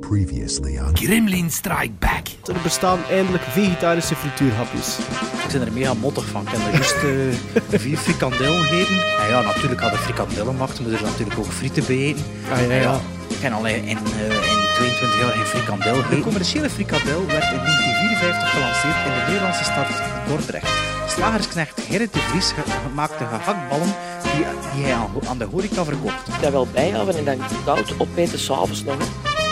Previously on Gremlin Strike Back. Er bestaan eindelijk vegetarische frituurhapjes. Ik ben er mega mottig van. Ik er juist eh, vier frikandellen eten. En ja, natuurlijk had ik frikandellenmacht, moet er natuurlijk ook frieten bij eten. Ah, ja, ja. Ik kan al in, eh, in 22 jaar geen frikandel De gegeten. commerciële frikandel werd in 1954 gelanceerd in de Nederlandse stad Dordrecht. Slagersknecht Gerrit de Vries maakte gehaktballen die, die hij aan, de horeca verkocht. dat wel bijhouden en dan koud opeten s'avonds nog.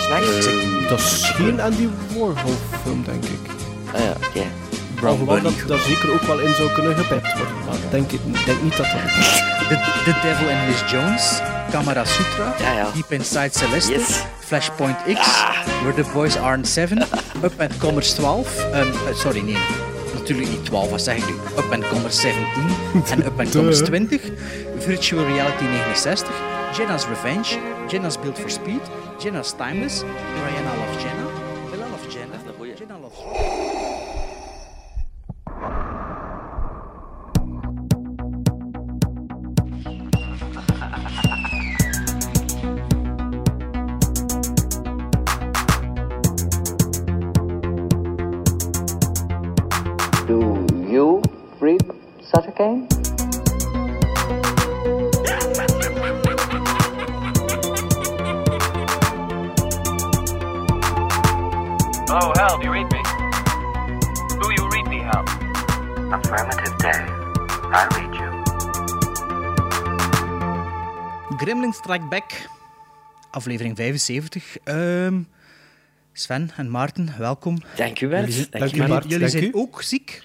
Hè. S'nachts. Dat is geen Andy Warhol film, denk ik. Ah ja, oké. Alhoewel dat daar zeker ook wel in zou kunnen gebept worden. Maar ik denk, ik denk niet dat dat... The, The Devil and Miss Jones, Camera Sutra, Ja, ja. Deep Inside Celeste, Yes. Flashpoint X, Where the Boys Aren't Seven, Up and Commerce 12, ehm, eh, sorry nee, natuurlijk niet 12, wat zeg ik nu? Up and Commerce 17 en Up and Commerce 20, Virtual Reality 69, Jenna's Revenge, Jenna's Build for Speed, Jenna's Timeless, Rihanna Loves Jenna, Bella Loves Jenna, een goeie. Jenna Loves Do you read such a game? Gremlin Strike Back, aflevering 75. Ehm, Sven en Maarten, welkom. Dank u wel. Jullie zijn, Dank jullie dank u. ook ziek.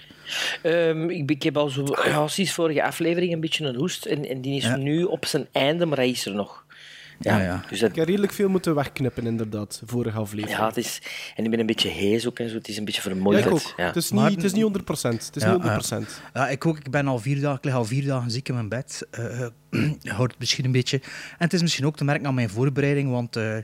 Ehm, ik, ik heb al zo, ja, sinds vorige aflevering een beetje een hoest. En, en die is Ja. nu op zijn einde, maar hij is er nog. Ja, Ja, ja. Dus dat, Ik heb redelijk veel moeten wegknippen, inderdaad, vorige aflevering. ja, het is... En ik ben een beetje hees ook en zo. Het is een beetje vermoeid. Ja, ook. Ja. Het, is Maar- niet, het is niet 100%. Het is Ja, niet 100%. Ja, ik ook. Ik ben al vier dagen, ik lig al vier dagen ziek in mijn bed. Eh je hoort het misschien een beetje. En het is misschien ook te merken aan mijn voorbereiding, want eh,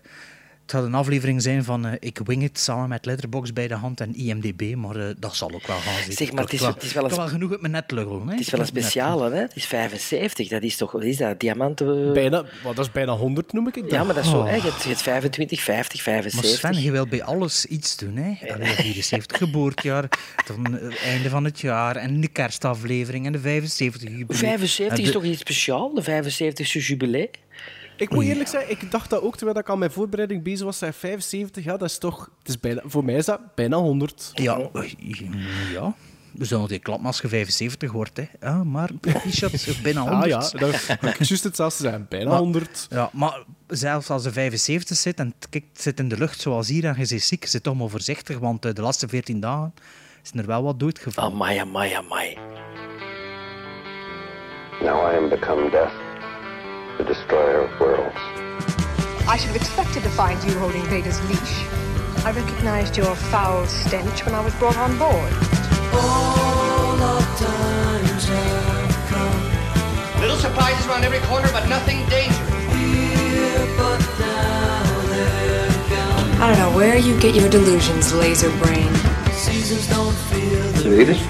het gaat een aflevering zijn van eh, Ik Wing It samen met Letterboxd bij de hand en IMDb, maar eh, dat zal ook wel gaan. zeker. Zeg, maar het is- het is wel een- genoeg uit mijn net luggelen. hè. Het is wel een speciale, hè? Het is 75. Dat is toch... Wat is dat? Diamanten... Bijna, wat, dat is bijna 100, noem ik het. Ja, maar dat is zo... Oh. Hè? Je, hebt, je hebt 25, 50, Maar 75. Sven, je wil bij alles iets doen. Hè? Allee, 74 geboortejaar, dan het einde van het jaar en de kerstaflevering en de 75 jubileum. 75 En is de- toch iets speciaals? De 75ste jubilee? Ik moet eerlijk zeggen, ik dacht dat ook terwijl ik aan mijn voorbereiding bezig was. Zei 75, ja, dat is toch... Het is bijna, voor mij is dat bijna 100. Ja, ja. We zullen die klappen als je 75 wordt. Hè. Ja, maar is bijna 100. Ah ja, dat juist hetzelfde zijn. Bijna Maar- 100. Ja, maar zelfs als je 75 zit en het kijkt- zit in de lucht zoals hier en je bent ziek, zit toch maar voorzichtig, want eh, de laatste 14 dagen zijn er wel wat doodgevallen. Amai, amai, amai. Now I am become death, the destroyer of worlds. I should have expected to find you holding Vader's leash. I recognized your foul stench when I was brought on board. Little surprises around every corner, but nothing dangerous. I don't know where you get your delusions, laser brain. Read it?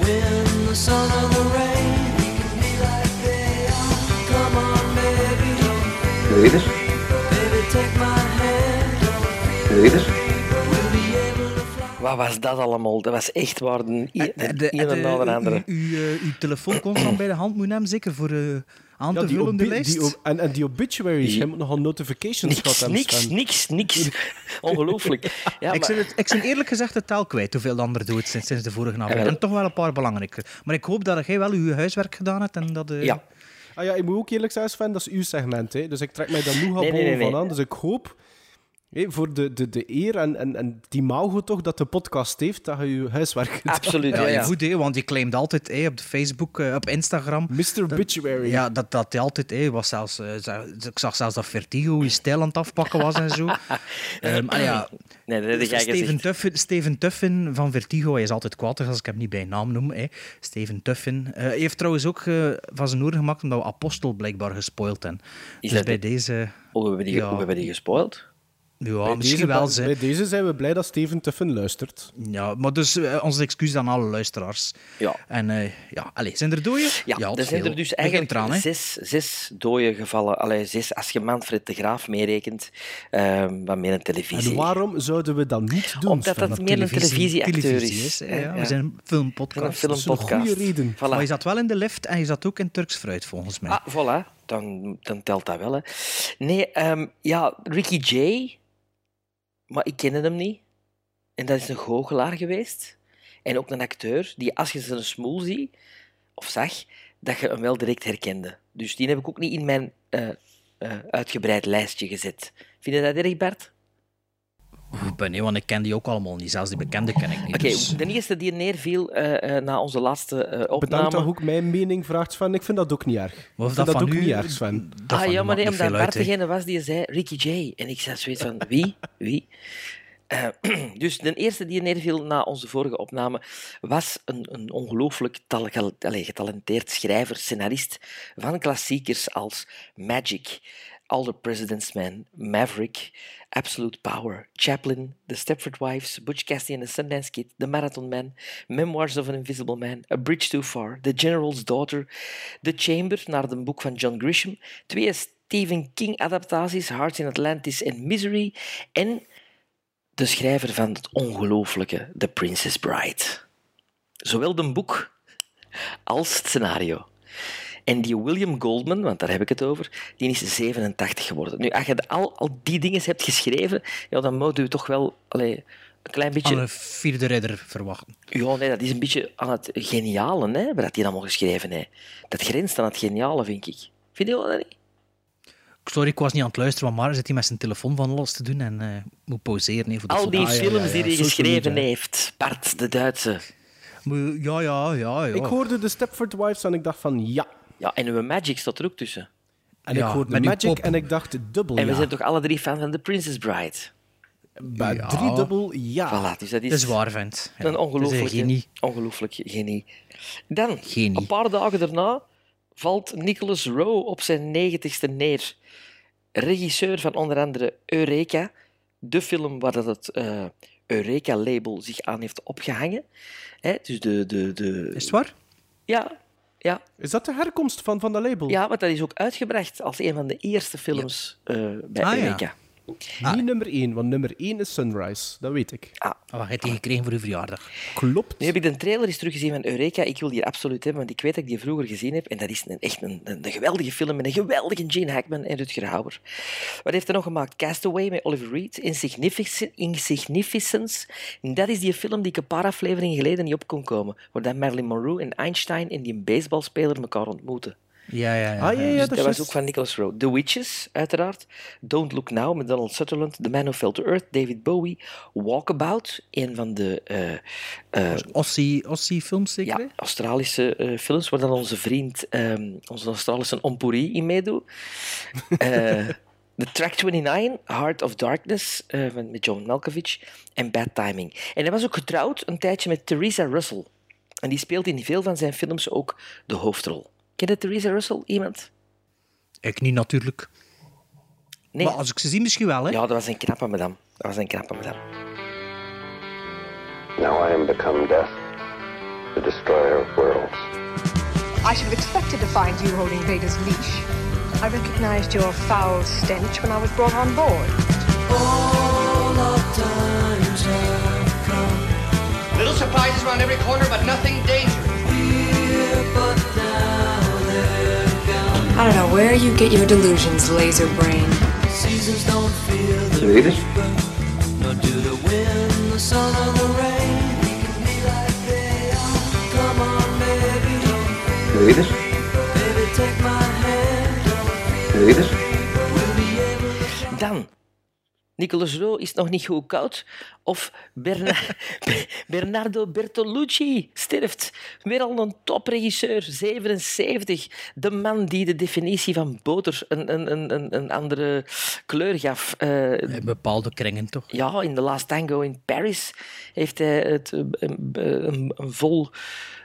Read it? Read it? Wat was dat allemaal? Dat was echt waar de, de, Eh, de- een en de- na de andere. u- u- eh, Uw telefoon constant bij de hand moet nemen, zeker voor eh, aan Ja, te die vullen de lijst. die en, en die obituaries, je moet nogal notifications gehad Niks, hebben. niks, Sven. niks, niks. Ongelooflijk. Ja, ik, maar, ben het, ik ben eerlijk gezegd de taal kwijt hoeveel de ander doet sinds, sinds de vorige aflevering. wel. En toch wel een paar belangrijke. Maar ik hoop dat jij wel uw huiswerk gedaan hebt en dat... eh, ja. Ah ja, ik moet ook eerlijk zeggen, Sven, dat is uw segment. Hè. Dus ik trek mij daar nee, nee, nee. van aan. Dus ik hoop, hè, voor de, de, de eer en, en, en die mago toch dat de podcast heeft, dat je je huiswerk gedaan Absoluut, Ja, ja. goed, hè, want je claimt altijd hè, op de Facebook, eh, op Instagram... Mr. Obituary. Ja, dat, dat hij altijd hè, was zelfs... za- ik zag zelfs dat Vertigo je stijl aan het afpakken was en zo. Ehm, ah ja, Nee, dat heb Steven. Tuffin, Steven Tuffin van Vertigo, hij is altijd kwaad als ik hem niet bij naam noem. Hè. Steven Tuffin. Eh, hij heeft trouwens ook eh, van zijn oren gemaakt omdat we Apostel blijkbaar gespoild hebben. Is dus dat bij de- deze... Hoe hebben we die, Ja. hoe hebben we die gespoild? Ja, Bij misschien deze, wel. bij, Ze. bij deze zijn we blij dat Steven Tuffen luistert. Ja, maar dus eh, onze excuus aan alle luisteraars. Ja. En eh, ja, allez, zijn er dooien? Ja, het er zijn veel. er dus eigenlijk eraan, zes, zes dode gevallen. Allee, zes als je Manfred de Graaf meerekent, ehm wat meer een televisie. En waarom zouden we dat niet doen? Omdat Sven? dat meer een televisieacteur televisie is. Ja, Ja, ja. we zijn een filmpodcast. Een Dat is een filmpodcast. goede reden. Voilà. Maar je zat wel in de lift en je zat ook in Turks fruit, volgens mij. Ah, voilà. Dan, dan telt dat wel. Hè. Nee, ehm, ja, Ricky Jay. Maar ik kende hem niet. En dat is een goochelaar geweest. En ook een acteur die, als je zijn smoel ziet, of zag, dat je hem wel direct herkende. Dus die heb ik ook niet in mijn eh, eh, uitgebreid lijstje gezet. Vind je dat erg, Bart? Ik ben nee, want ik ken die ook allemaal niet. Zelfs die bekende ken ik niet. Oké, dus- de eerste die neerviel eh, eh, na onze laatste eh, Bedankt opname... dat ook mijn mening vraagt, Sven. Ik vind dat ook niet erg. Maar ik vind dat, van ook u- niet erg, Sven. dat ah van ja, maar nee, omdat Bart degene was die zei Ricky Jay. En ik zei zoiets van, wie? Wie? Dus de eerste die neerviel na onze vorige opname was een, een ongelooflijk getalenteerd schrijver, scenarist van klassiekers als Magic, All the President's Men, Maverick, Absolute Power, Chaplin, The Stepford Wives, Butch Cassidy and the Sundance Kid, The Marathon Man, Memoirs of an Invisible Man, A Bridge Too Far, The General's Daughter, The Chamber, naar een boek van John Grisham, twee Stephen King-adaptaties, Hearts in Atlantis en Misery, en de schrijver van het ongelooflijke The Princess Bride. Zowel de boek als het scenario. En die William Goldman, want daar heb ik het over, die is 87 geworden. Nu, als je al, al die dingen hebt geschreven, ja, dan moet je toch wel allee, een klein beetje... Aan een vierde ridder verwachten. Ja, nee, dat is een beetje aan het geniale, hè, wat hij allemaal geschreven heeft. Dat grenst aan het geniale, vind ik. Vind je dat niet? Sorry, ik was niet aan het luisteren, want Mara zit hier met zijn telefoon van alles te doen en eh, moet pauzeren. Even voor de Al die Ah, ja, ja, films ja, die hij geschreven heeft. Bart, de Duitse. Maar Ja, ja, ja. ja. Ik hoorde de Stepford Wives en ik dacht van ja. Ja, en uw Magic staat er ook tussen. En Ja, ik hoorde met Magic pop. en ik dacht dubbel En we zijn toch alle drie fan van The Princess Bride? Bij Ja. drie dubbel ja. Voilà, dus dat is, Dat is waar, vent. Ja, een ongelooflijke genie. ongelooflijk genie. Dan, Genie. een paar dagen daarna, valt Nicholas Rowe op zijn negentigste neer. Regisseur van onder andere Eureka, de film waar dat het eh, Eureka-label zich aan heeft opgehangen. Hè, dus de, de, de... Is het waar? Ja, ja, Is dat de herkomst van, van dat label? ja, want dat is ook uitgebracht als een van de eerste films eh, bij Ah, ja. Niet nummer één, want nummer één is Sunrise. Dat weet ik. Ah, wat heb je gekregen voor uw verjaardag? Klopt. Nu heb ik de trailer eens teruggezien van Eureka. Ik wil die absoluut hebben, want ik weet dat ik die vroeger gezien heb. En dat is een, echt een, een, een geweldige film met een geweldige Gene Hackman en Rutger Hauer. Wat heeft hij nog gemaakt? Castaway met Oliver Reed. Insignific- Insignificance. En dat is die film die ik een paar afleveringen geleden niet op kon komen. Waar dan Marilyn Monroe en Einstein en die baseballspeler elkaar ontmoeten. Ja, ja, ja. Ah, ja, ja, Dus dat was ook van Nicholas Rowe. The Witches, uiteraard. Don't Look Now met Donald Sutherland. The Man Who Fell to Earth, David Bowie. Walkabout, een van de eh, eh, Ossie, Ossie films zeker? ja, Australische eh, films, waar dan onze vriend, ehm, onze Australische Ompuri in meedoet. The Track 29, Heart of Darkness, met John Malkovich. En Bad Timing. En hij was ook getrouwd een tijdje met Theresa Russell. En die speelt in veel van zijn films ook de hoofdrol. Ken je Theresa Russell, iemand? Ik niet natuurlijk. Nee. Maar als ik ze zie, misschien wel, hè? Ja, dat was een knappe madame. Dat was een knappe madame. Now I am become death, the destroyer of worlds. I should have expected to find you holding Vader's leash. I recognized your foul stench when I was brought on board. Little surprises around every corner, but nothing dangerous. I don't know where you get your delusions, laser brain. Seasons don't feel the nor do the wind, the sun or the rain. We can be like they are. Come on, baby, don't feel Baby, take my hand, don't feel Nicolas Rowe is nog niet goed koud. Of Berna- Bernardo Bertolucci sterft. Weer al een topregisseur, 77. De man die de definitie van boter een, een, een, een, andere kleur gaf. In bepaalde kringen, toch? ja, in The Last Tango in Paris heeft hij het, eh, een vol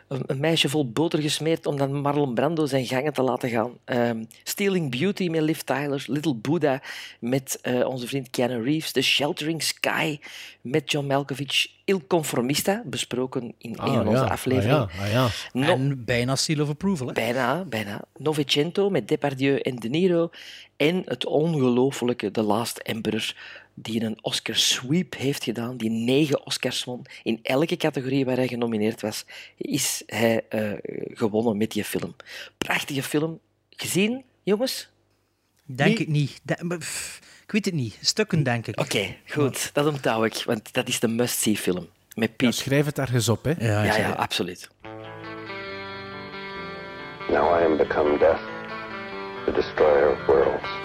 een, meisje vol boter gesmeerd om dan Marlon Brando zijn gangen te laten gaan. Ehm, Stealing Beauty met Liv Tyler. Little Buddha met eh, onze vriend Keanu Reeves. The Sheltering Sky met John Malkovich. Il Conformista, besproken in een van onze Ah, afleveringen. ja, ah, ja. No- En bijna seal of approval. Hè? Bijna, bijna. Novecento met Depardieu en De Niro. En het ongelofelijke The Last Emperor, die een Oscar sweep heeft gedaan, die negen Oscars won. In elke categorie waar hij genomineerd was, is hij eh, gewonnen met die film. Prachtige film. Gezien, jongens? Denk Nee. ik niet. De- maar, pff, ik weet het niet. Stukken, denk ik. Oké, goed. Dat onthoud ik, want dat is de must-see film. Met Ja, schrijf het ergens op, hè. Ja, Ja, absoluut. Now I am become death, the destroyer of worlds.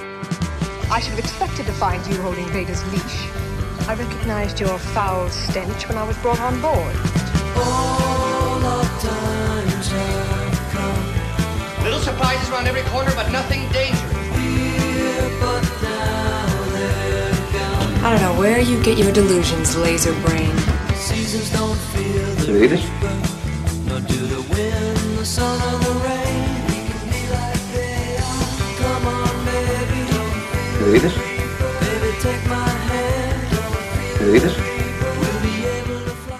I should have expected to find you holding Vader's leash. I recognized your foul stench when I was brought on board. Little surprises around every corner, but nothing dangerous. I don't know where you get your delusions, laser brain. Read it. Read it.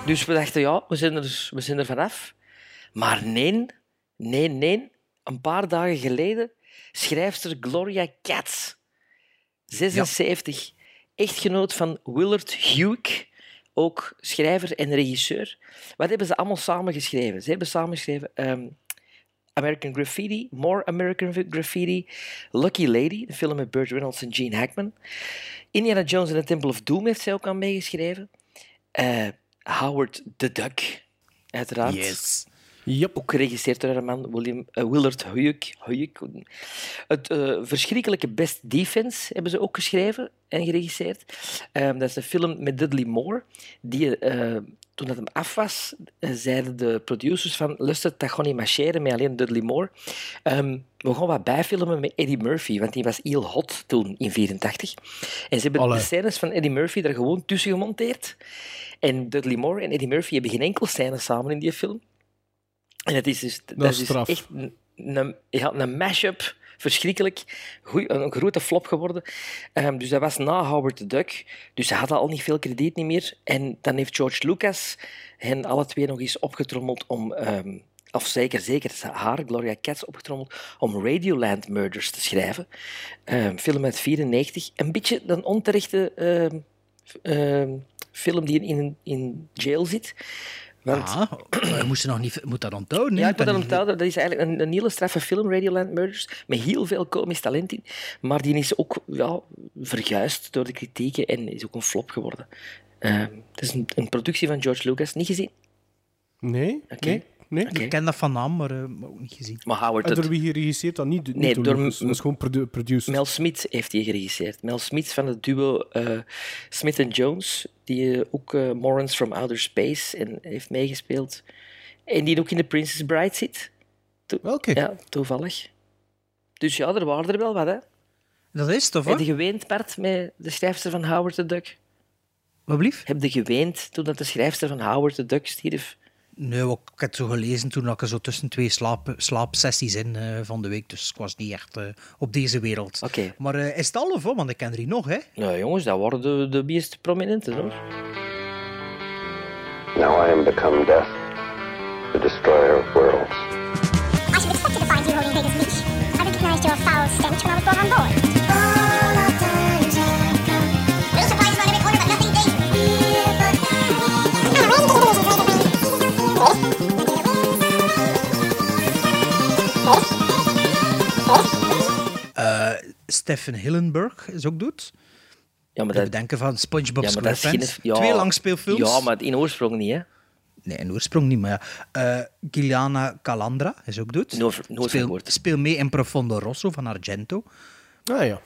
Dus we dachten, ja, we zijn er, we zijn er vanaf. Maar nee, nee, nee. Een paar dagen geleden, schrijfster Gloria Katz, 76, echtgenoot van Willard Hugh, ook schrijver en regisseur. Wat hebben ze allemaal samen geschreven? Ze hebben samen geschreven ehm, American Graffiti, More American Graffiti, Lucky Lady, de film met Burt Reynolds en Gene Hackman. Indiana Jones en the Temple of Doom heeft zij ook aan meegeschreven. Eh, Howard the Duck, uiteraard. Yes. Yep. Ook geregisseerd door haar man William, eh, Willard Huyck. Huyck. Het eh, verschrikkelijke Best Defense hebben ze ook geschreven en geregisseerd. Ehm, dat is een film met Dudley Moore. Die, eh, toen dat hem af was, zeiden de producers van luister, dat gaat niet marcheren met alleen Dudley Moore. Ehm, we gaan wat bijfilmen met Eddie Murphy, want die was heel hot toen, in 84. En ze hebben Allee. de scènes van Eddie Murphy er gewoon tussen gemonteerd. En Dudley Moore en Eddie Murphy hebben geen enkele scène samen in die film. En het is dus, dat is is dus straf. echt een, een, ja, een mashup. Verschrikkelijk. Goeie, een grote flop geworden. Ehm, dus dat was na Howard the Duck. Dus ze hadden al niet veel krediet niet meer. En dan heeft George Lucas hen alle twee nog eens opgetrommeld om... ehm, of zeker, zeker, haar, Gloria Katz, opgetrommeld om Radioland Murders te schrijven. Ehm, film uit 94. Een beetje een onterechte ehm, ehm, film die in, in jail zit. Want Ah, we moesten nog niet... Moet dat onthouden? ja, ik moet dat onthouden. Dat is eigenlijk een, een hele straffe film, Radioland Murders, met heel veel komisch talent in. Maar die is ook ja, verguisd door de kritieken en is ook een flop geworden. Ehm, het is een, een productie van George Lucas. Niet gezien? Nee? Oké. Nee? Nee? Oké. Ik ken dat van naam, maar, eh, maar ook niet gezien. Maar Howard, En het, door wie geregisseerd dan niet? niet Nee, door door Dat is gewoon produ produced. Mel Smith heeft die geregisseerd. Mel Smith van het duo eh, Smith Jones, die eh, ook eh, Morons from Outer Space en heeft meegespeeld. En die ook in The Princess Bride zit. To- Welke? Ja, toevallig. Dus ja, er waren er wel wat, hè. Dat is tof, Heb je geweend, Bart, met de schrijfster van Howard the Duck? Wat blieft? Heb je geweend toen dat de schrijfster van Howard the Duck stierf? Nee, ik heb het zo gelezen toen ik er zo tussen twee slaap, slaapsessies in eh, van de week. Dus ik was niet echt eh, op deze wereld. Oké. Maar eh, is het al of wat? Want ik ken er nog, hè? Nou jongens, dat waren de, de meest prominente, hoor. Now I am become death, the destroyer of worlds. I should have expected to find you holding Vader's leash. I recognized your foul stench when I was brought on board. Stephen Hillenburg is ook doet. Ja, maar De dat, bedenken van SpongeBob ja, SquarePants. geen... Ja, Twee langspeelfilms. Ja, maar in oorsprong niet, hè. Nee, in oorsprong niet, maar ja. Eh, Giliana Calandra is ook doet. Nooit- van speel, speel mee in Profondo Rosso van Argento. Ah ja.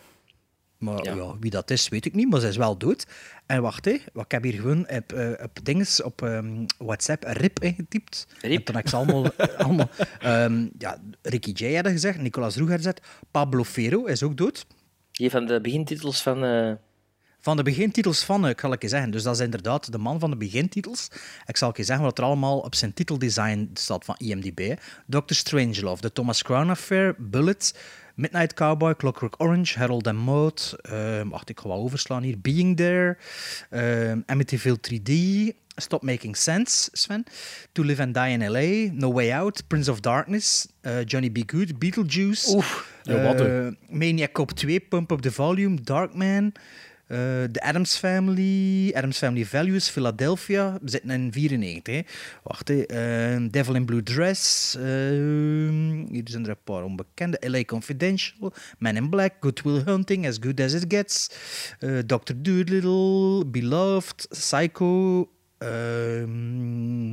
Maar Ja. ja. wie dat is, weet ik niet, maar ze is wel dood. En wacht, hè, wat ik heb hier gewoon op, eh, op dinges, op ehm, WhatsApp RIP ingetypt. Rip. En toen heb ik ze allemaal... allemaal ehm, ja, Ricky J had gezegd, Nicolas Roeg had gezegd, Pablo Ferro is ook dood. Die van de begintitels van... eh, Van de begintitels van, eh, ik zal ik je zeggen, dus dat is inderdaad de man van de begintitels. Ik zal je zeggen wat er allemaal op zijn titeldesign staat van IMDb. Doctor Strangelove, The Thomas Crown Affair, Bullet, Midnight Cowboy, Clockwork Orange, Harold and Maude, ehm, wacht, ik ga wel overslaan hier, Being There, ehm Amityville 3D, Stop Making Sense, Sven, To Live and Die in L.A., No Way Out, Prince of Darkness, eh, Johnny B. Good, Beetlejuice, eh, een- Maniac Cop 2, Pump Up the Volume, Darkman, eh The Adams Family, Adams Family Values, Philadelphia. We zitten in 94. Hè. Wacht, hè. Eh, Devil in Blue Dress. eh, hier zijn er een paar onbekende. LA Confidential, Man in Black, Good Will Hunting, As Good As It Gets. eh Dr. Doolittle, Beloved, Psycho. ehm,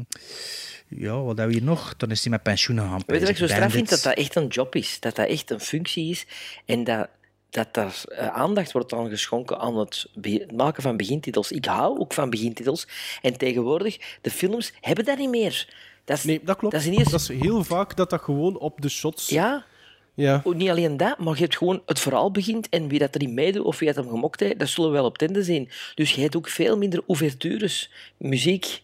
ja, wat hebben we hier nog? Dan is hij met pensioen gegaan. Weet je wat ik zo straf vind? Dat dat echt een job is. Dat dat echt een functie is. En dat, dat daar eh, aandacht wordt aan geschonken aan het maken van begintitels. Ik hou ook van begintitels. En tegenwoordig, de films hebben dat niet meer. Dat is, Nee, dat klopt. Dat is ineens... Dat is heel vaak dat dat gewoon op de shots... Ja, Ja. ook niet alleen dat, maar je hebt gewoon het verhaal begint en wie dat erin meedoet of wie dat hem gemokt heeft, dat zullen we wel op tende zien. Dus je hebt ook veel minder ouvertures, muziek.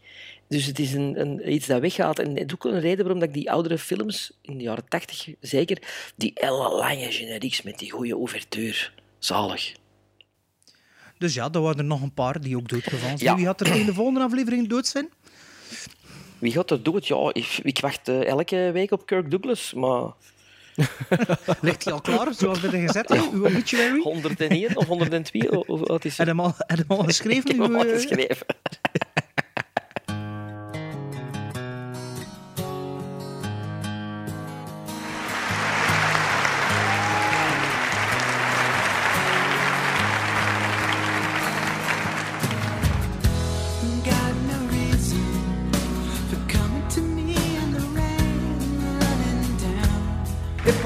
Dus het is een, een, iets dat weggaat. En het is ook een reden waarom dat ik die oudere films, in de jaren tachtig zeker, die ellenlange generieks met die goede ouverture, zalig. Dus ja, er waren er nog een paar die ook doodgevallen zijn. Ja. Wie had er in de volgende aflevering dood zijn? Wie gaat dat doen? Ja, ik, ik wacht eh, elke week op Kirk Douglas, maar Ligt hij al klaar, zoals we er gezet hebben? Uw obituary? 101 of 102, of wat is het? je hem al, heb je hem al geschreven? Ik heb hem al geschreven.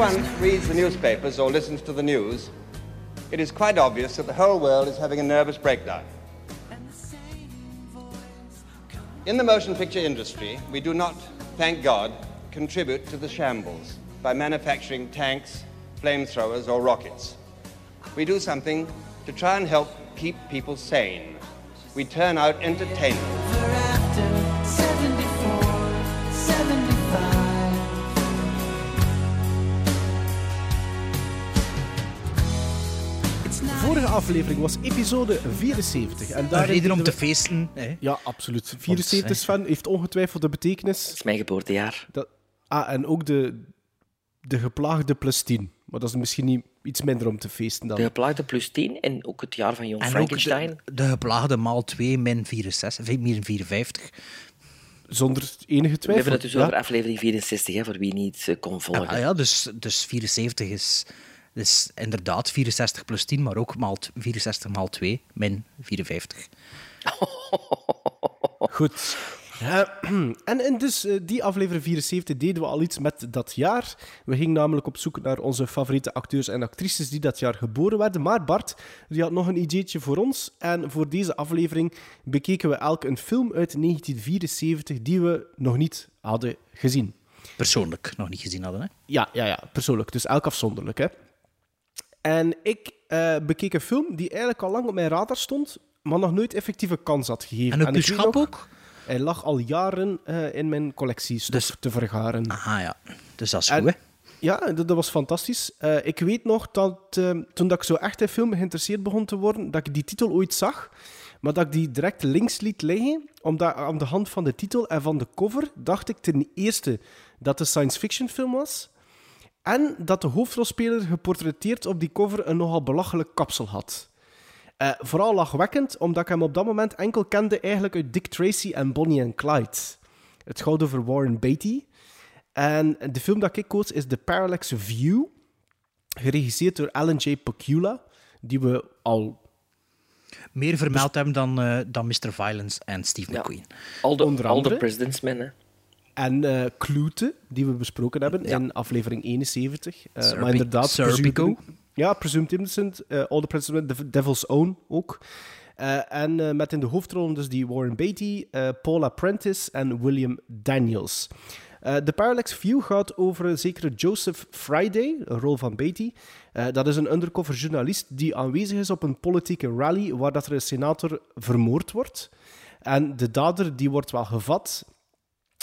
One reads the newspapers or listens to the news, it is quite obvious that the whole world is having a nervous breakdown. In the motion picture industry, we do not, thank God, contribute to the shambles by manufacturing tanks, flamethrowers, or rockets. We do something to try and help keep people sane. We turn out entertainment. Aflevering was episode 74. En Een daarin reden om te we- feesten. Hè? Ja, absoluut. 74 Sven heeft ongetwijfeld de betekenis. Dat is mijn geboortejaar. Dat... Ah, en ook de, de geplaagde plus 10. Maar dat is misschien niet iets minder om te feesten dan. De geplaagde plus 10 en ook het jaar van Jong En ook Frankenstein. de, de geplaagde maal 2 min 64, min 54. Zonder enige We twijfel. hebben het dus ja. over aflevering 64, hè, voor wie niet eh, kon volgen. Ah, ja, dus, dus 74 is, is inderdaad 64 plus 10, maar ook maal, t- 64 maal 2 min 54. Goed. En in dus eh, die aflevering 74 deden we al iets met dat jaar. We gingen namelijk op zoek naar onze favoriete acteurs en actrices die dat jaar geboren werden. Maar Bart, die had nog een ideetje voor ons. En voor deze aflevering bekeken we elk een film uit 1974 die we nog niet hadden gezien. Persoonlijk nog niet gezien hadden. Hè? Ja, ja, ja, persoonlijk. Dus elk afzonderlijk. Hè. En ik eh, bekeek een film die eigenlijk al lang op mijn radar stond, maar nog nooit effectieve kans had gegeven. En op ik uw weet schap nog, ook? Hij lag al jaren eh, in mijn collectie Dus- te vergaren. Aha, ja. Dus dat is En- goed, hè? Ja, dat, dat was fantastisch. Eh, ik weet nog dat eh, toen dat ik zo echt in film geïnteresseerd begon te worden, dat ik die titel ooit zag, maar dat ik die direct links liet liggen, omdat aan de hand van de titel en van de cover dacht ik ten eerste dat het een science fiction film was, en dat de hoofdrolspeler geportretteerd op die cover een nogal belachelijk kapsel had. Eh, vooral lachwekkend, omdat ik hem op dat moment enkel kende eigenlijk uit Dick Tracy en Bonnie and Clyde. Het gaat over Warren Beatty. En de film dat ik koos is The Parallax View, geregisseerd door Alan J. Pakula, die we al Meer vermeld hebben dan, eh, dan Mr. Violence en Steve Ja. McQueen. Al de, Onder al de andere. President's Men, hè. En Klute, die we besproken hebben Ja. in aflevering 71. Eh, maar inderdaad, Serpico. Presumed- Ja, Presumed Innocent, eh, All the President, The Devil's Own ook. En met in de hoofdrollen dus die Warren Beatty, Paula Prentice en William Daniels. De Parallax View gaat over een zekere Joseph Friday, een rol van Beatty. Dat is een undercover journalist die aanwezig is op een politieke rally waar dat er een senator vermoord wordt. En de dader die wordt wel gevat,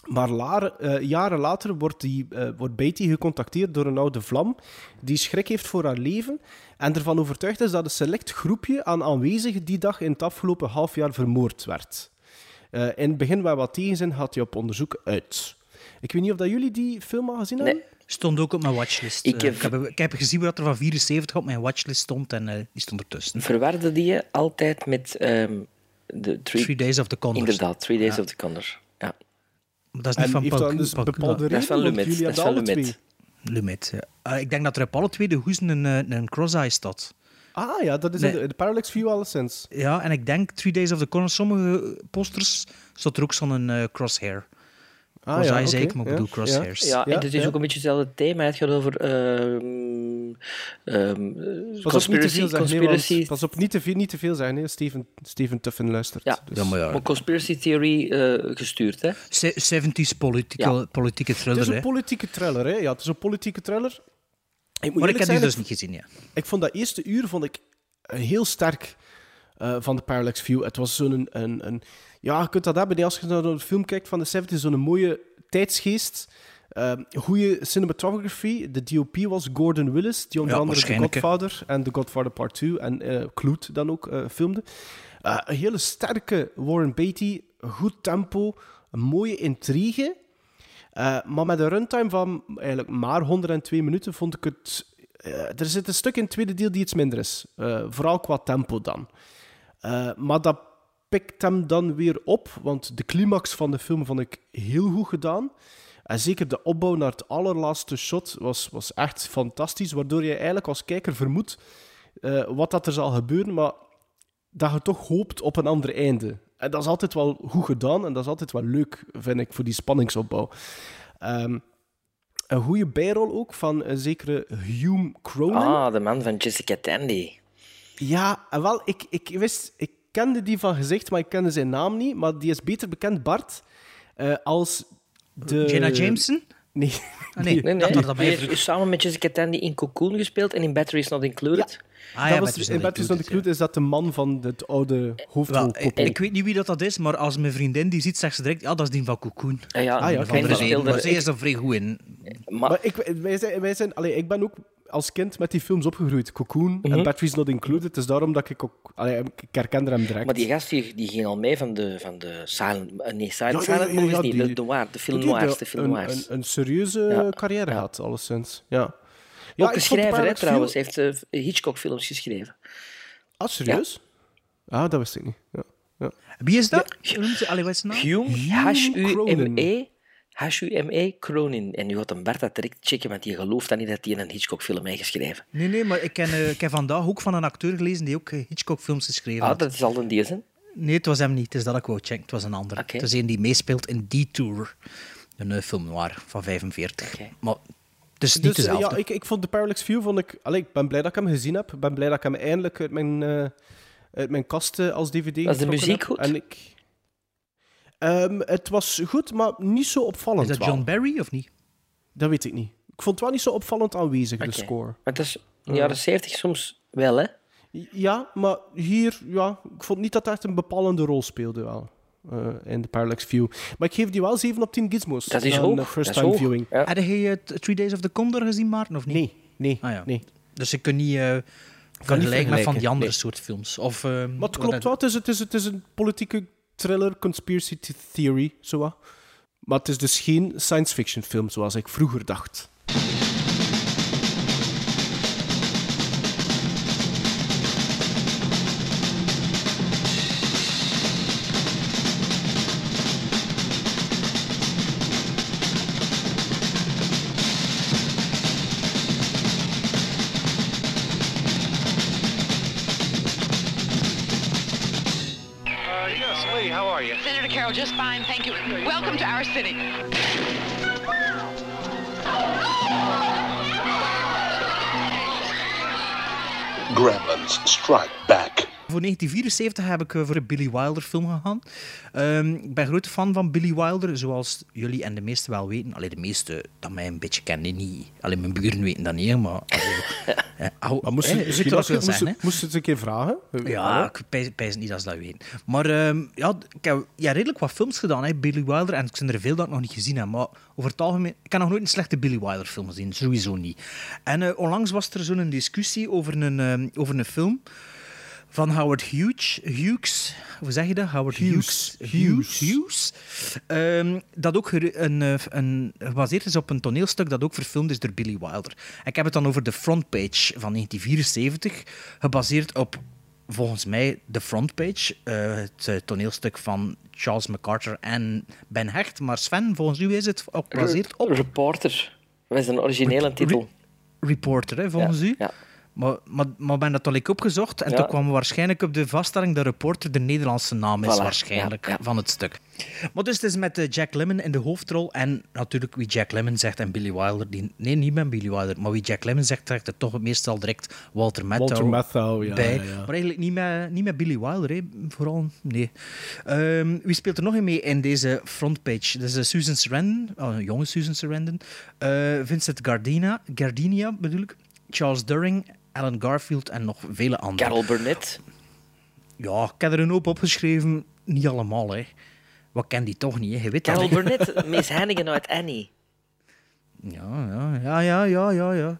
maar laar- eh, jaren later wordt, die, eh, wordt Beatty gecontacteerd door een oude vlam die schrik heeft voor haar leven en ervan overtuigd is dat een select groepje aan aanwezigen die dag in het afgelopen half jaar vermoord werd. Eh, in het begin waar wat tegenzin gaat hij op onderzoek uit. Ik weet niet of dat jullie die film al gezien hebben? Stond ook op mijn watchlist. Ik heb- ik, heb, ik heb gezien wat er van 74 op mijn watchlist stond en eh, die stond ertussen. Verwarde die je altijd met ehm de Three, Three Days of the Condors. Inderdaad, Three Days Ja. of the Condor. Ja. Maar dat is niet En van Paul dat dus Dat is van Lumet. jullie Dat is van Lumet. ja. Eh, ik denk dat er op alle twee de hoezen een, eh, een cross-eye staat. Ah ja, dat is Nee. de, de Parallax View alleszins. Ja, en ik denk Three Days of the Condors, sommige posters staat er ook zo'n eh, crosshair. Ah, Cross-eye ja, ik, maar ik ja, bedoel crosshairs. Ja, en Ja, het is ja. ook een beetje hetzelfde thema. Het gaat over ehm ehm Pas op, niet te conspiracy. zeggen. conspiracy pas op, niet te veel, niet te veel zeggen. Nee, Steven, Steven Tuffen luistert. Ja. Dus. Ja, maar ja. maar conspiracy theory eh, gestuurd, hè? Se- 70s political, politieke Het thriller, is een hè. politieke thriller, hè? Ja, het is een politieke thriller. Ik moet Maar ik heb die dus niet gezien, ja. Ik vond dat eerste uur vond ik eh, heel sterk eh, van de Parallax View. Het was zo'n... Een, een, een- ja, je kunt dat hebben als je naar een film kijkt van de 70 zo'n mooie tijdsgeest. Ehm goede cinematography. De DOP was Gordon Willis, die onder Ja, andere The. Godfather en The Godfather Part 2 en Kloot dan ook eh, filmde. Een hele sterke Warren Beatty, goed tempo, een mooie intrigue. Maar met een runtime van eigenlijk maar 102 minuten vond ik het... er zit een stuk in het tweede deel die iets minder is. Vooral qua tempo dan. Eh, maar dat pikt hem dan weer op, want de climax van de film vond ik heel goed gedaan. En zeker de opbouw naar het allerlaatste shot was, was echt fantastisch, waardoor je eigenlijk als kijker vermoedt eh, wat dat er zal gebeuren, maar dat je toch hoopt op een ander einde. En dat is altijd wel goed gedaan en dat is altijd wel leuk, vind ik, voor die spanningsopbouw. Ehm, een goede bijrol ook van een zekere Hume Cronin. Ah, de man van Jessica Tandy. Ja, en wel, ik, ik wist, ik kende die van gezicht, maar ik kende zijn naam niet. Maar die is beter bekend, Bart, eh, als de... Jenna Jameson? Nee. Ah, nee. Nee, Dat nee. dat heeft samen met Jessica Tandy in Cocoon gespeeld en in Batteries Not Included. Ah, dat ja, was, in Batteries Not Included, is dat de man van het oude hoofdrolkoppel. ik weet niet wie dat, dat is, maar als mijn vriendin die ziet, zegt ze direct, ja, dat is die van Cocoon. Ah, ja, Ah, ja, reden, speelde- maar zij is er vrij goed in. Maar, Maar ik, wij zijn, wij zijn, allee, ik ben ook als kind met die films opgegroeid. Cocoon en Batteries Not Included. Dus daarom dat ik ook... Allee, ik herkende hem direct. maar die gast die, die ging al mee van de, van de silent... eh, Nee, silent, Ja, ja, movies ja, niet. die- De, de, waar, de film noirs. heeft De film een, noirs. een, een serieuze Ja. carrière Ja. gehad, alleszins. Ja. Ja, Ook een schrijver, hè, trouwens. Hij heeft eh, Hitchcock-films geschreven. Ah, serieus? Ah, dat wist ik niet. Ja. Ja. Wie is dat? Allee, wat is? Hume, Hume H-U-M-E, Cronin. En nu gaat een Bart dat direct checken, want die gelooft dan niet dat hij een Hitchcock-film heeft geschreven. Nee, nee, maar ik, ken, eh, ik heb vandaag ook van een acteur gelezen die ook eh, Hitchcock-films geschreven Ah, had. dat is al een deze. Nee, het was hem niet. Het is dat ik wou checken. Het was een ander. Oké. Het is een die meespeelt in Detour. Een uh, film noir van 45. Oké. Maar het is niet Dus eh, dezelfde. ja, ik, ik vond de Parallax View, vond ik, allee, ik ben blij dat ik hem gezien heb. Ik ben blij dat ik hem eindelijk uit mijn, eh, uit mijn kast eh, als DVD Was de muziek heb. goed? En ik, Ehm, het was goed, maar niet zo opvallend. is dat. John Barry of niet? Dat weet ik niet. Ik vond het wel niet zo opvallend aanwezig, de score. Maar dat is in de jaren 70 soms wel, hè? Ja, maar hier, ja, ik vond niet dat het echt een bepalende rol speelde wel. eh, in de Parallax View. Maar ik geef die wel 7 op 10 gizmos. Dat is hoog. een Dat first is time hoog. viewing. Ja. Had het Three Days of the Condor gezien, Maarten, of niet? Nee, nee, Ah, ja. nee. Dus je kunt niet eh vergelijken met van die andere nee. soort films. Of, eh, Maar het wat klopt dat- wel, het is, het, is, het is een politieke thriller, conspiracy theory. Maar het is dus geen science fiction film zoals ik vroeger dacht. Our city. Gremlins Strike Back. Voor 1974 heb ik eh, voor een Billy Wilder film gegaan. Ehm, ik ben grote fan van Billy Wilder, zoals jullie en de meesten wel weten. Alleen de meesten dat mij een beetje kennen niet. Alleen mijn buren weten dat niet, maar... eh, moest eh, je, als moest, moest het een keer vragen? Ja, ik pijs, pijs niet dat ze dat weten. Maar ehm, ja, ik heb ja, redelijk wat films gedaan, hè, Billy Wilder. En ik zijn er veel dat ik nog niet gezien heb. Maar over het algemeen... Ik heb nog nooit een slechte Billy Wilder film gezien. Sowieso niet. En eh, onlangs was er zo'n discussie over een, ehm, over een film van Howard Hughes. Hughes. Hoe zeg je dat? Howard Hughes. Hughes. Hughes. Ehm, dat ook een, eh, een, gebaseerd is op een toneelstuk dat ook verfilmd is door Billy Wilder. Ik heb het dan over de frontpage van 1974, gebaseerd op volgens mij de frontpage, eh, het eh, toneelstuk van Charles MacArthur en Ben Hecht. Maar Sven, volgens u is het op- gebaseerd op... Reporter. Dat is een originele titel. Reporter, hè, volgens Ja, u. ja. Maar, maar, maar ben dat al ik opgezocht en Ja. toen kwam we waarschijnlijk op de vaststelling dat Reporter de Nederlandse naam is, Voilà, waarschijnlijk, ja, ja. van het stuk. Maar dus het is met eh, Jack Lemmon in de hoofdrol en natuurlijk wie Jack Lemmon zegt en Billy Wilder. Die, nee, niet met Billy Wilder, maar wie Jack Lemmon zegt, trekt er toch meestal direct Walter Matthau, Walter Matthau, ja, bij. ja, ja. Maar eigenlijk niet met, niet met Billy Wilder, hè. vooral. Nee. Ehm, wie speelt er nog in mee in deze frontpage? Dat is eh, Susan Sarandon, oh, een jonge Susan Sarandon. Eh, Vincent Gardina, Gardinia bedoel ik. Charles During, Alan Garfield en nog vele anderen. Carol Burnett. Ja, ik heb er een hoop opgeschreven. Niet allemaal, hè. Wat ken die toch niet, hè? Je weet Carol. Burnett, Miss Hannigan uit Annie. Ja, ja, ja, ja, ja, ja, ja.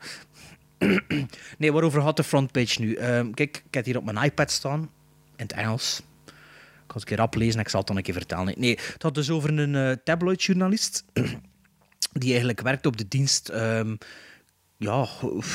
nee, waarover gaat de frontpage nu? Ehm, kijk, ik heb hier op mijn iPad staan, in het Engels. Ik ga het een keer oplezen en ik zal het dan een keer vertellen. Nee, het gaat dus over een eh, tabloidjournalist die eigenlijk werkt op de dienst... ehm, ja,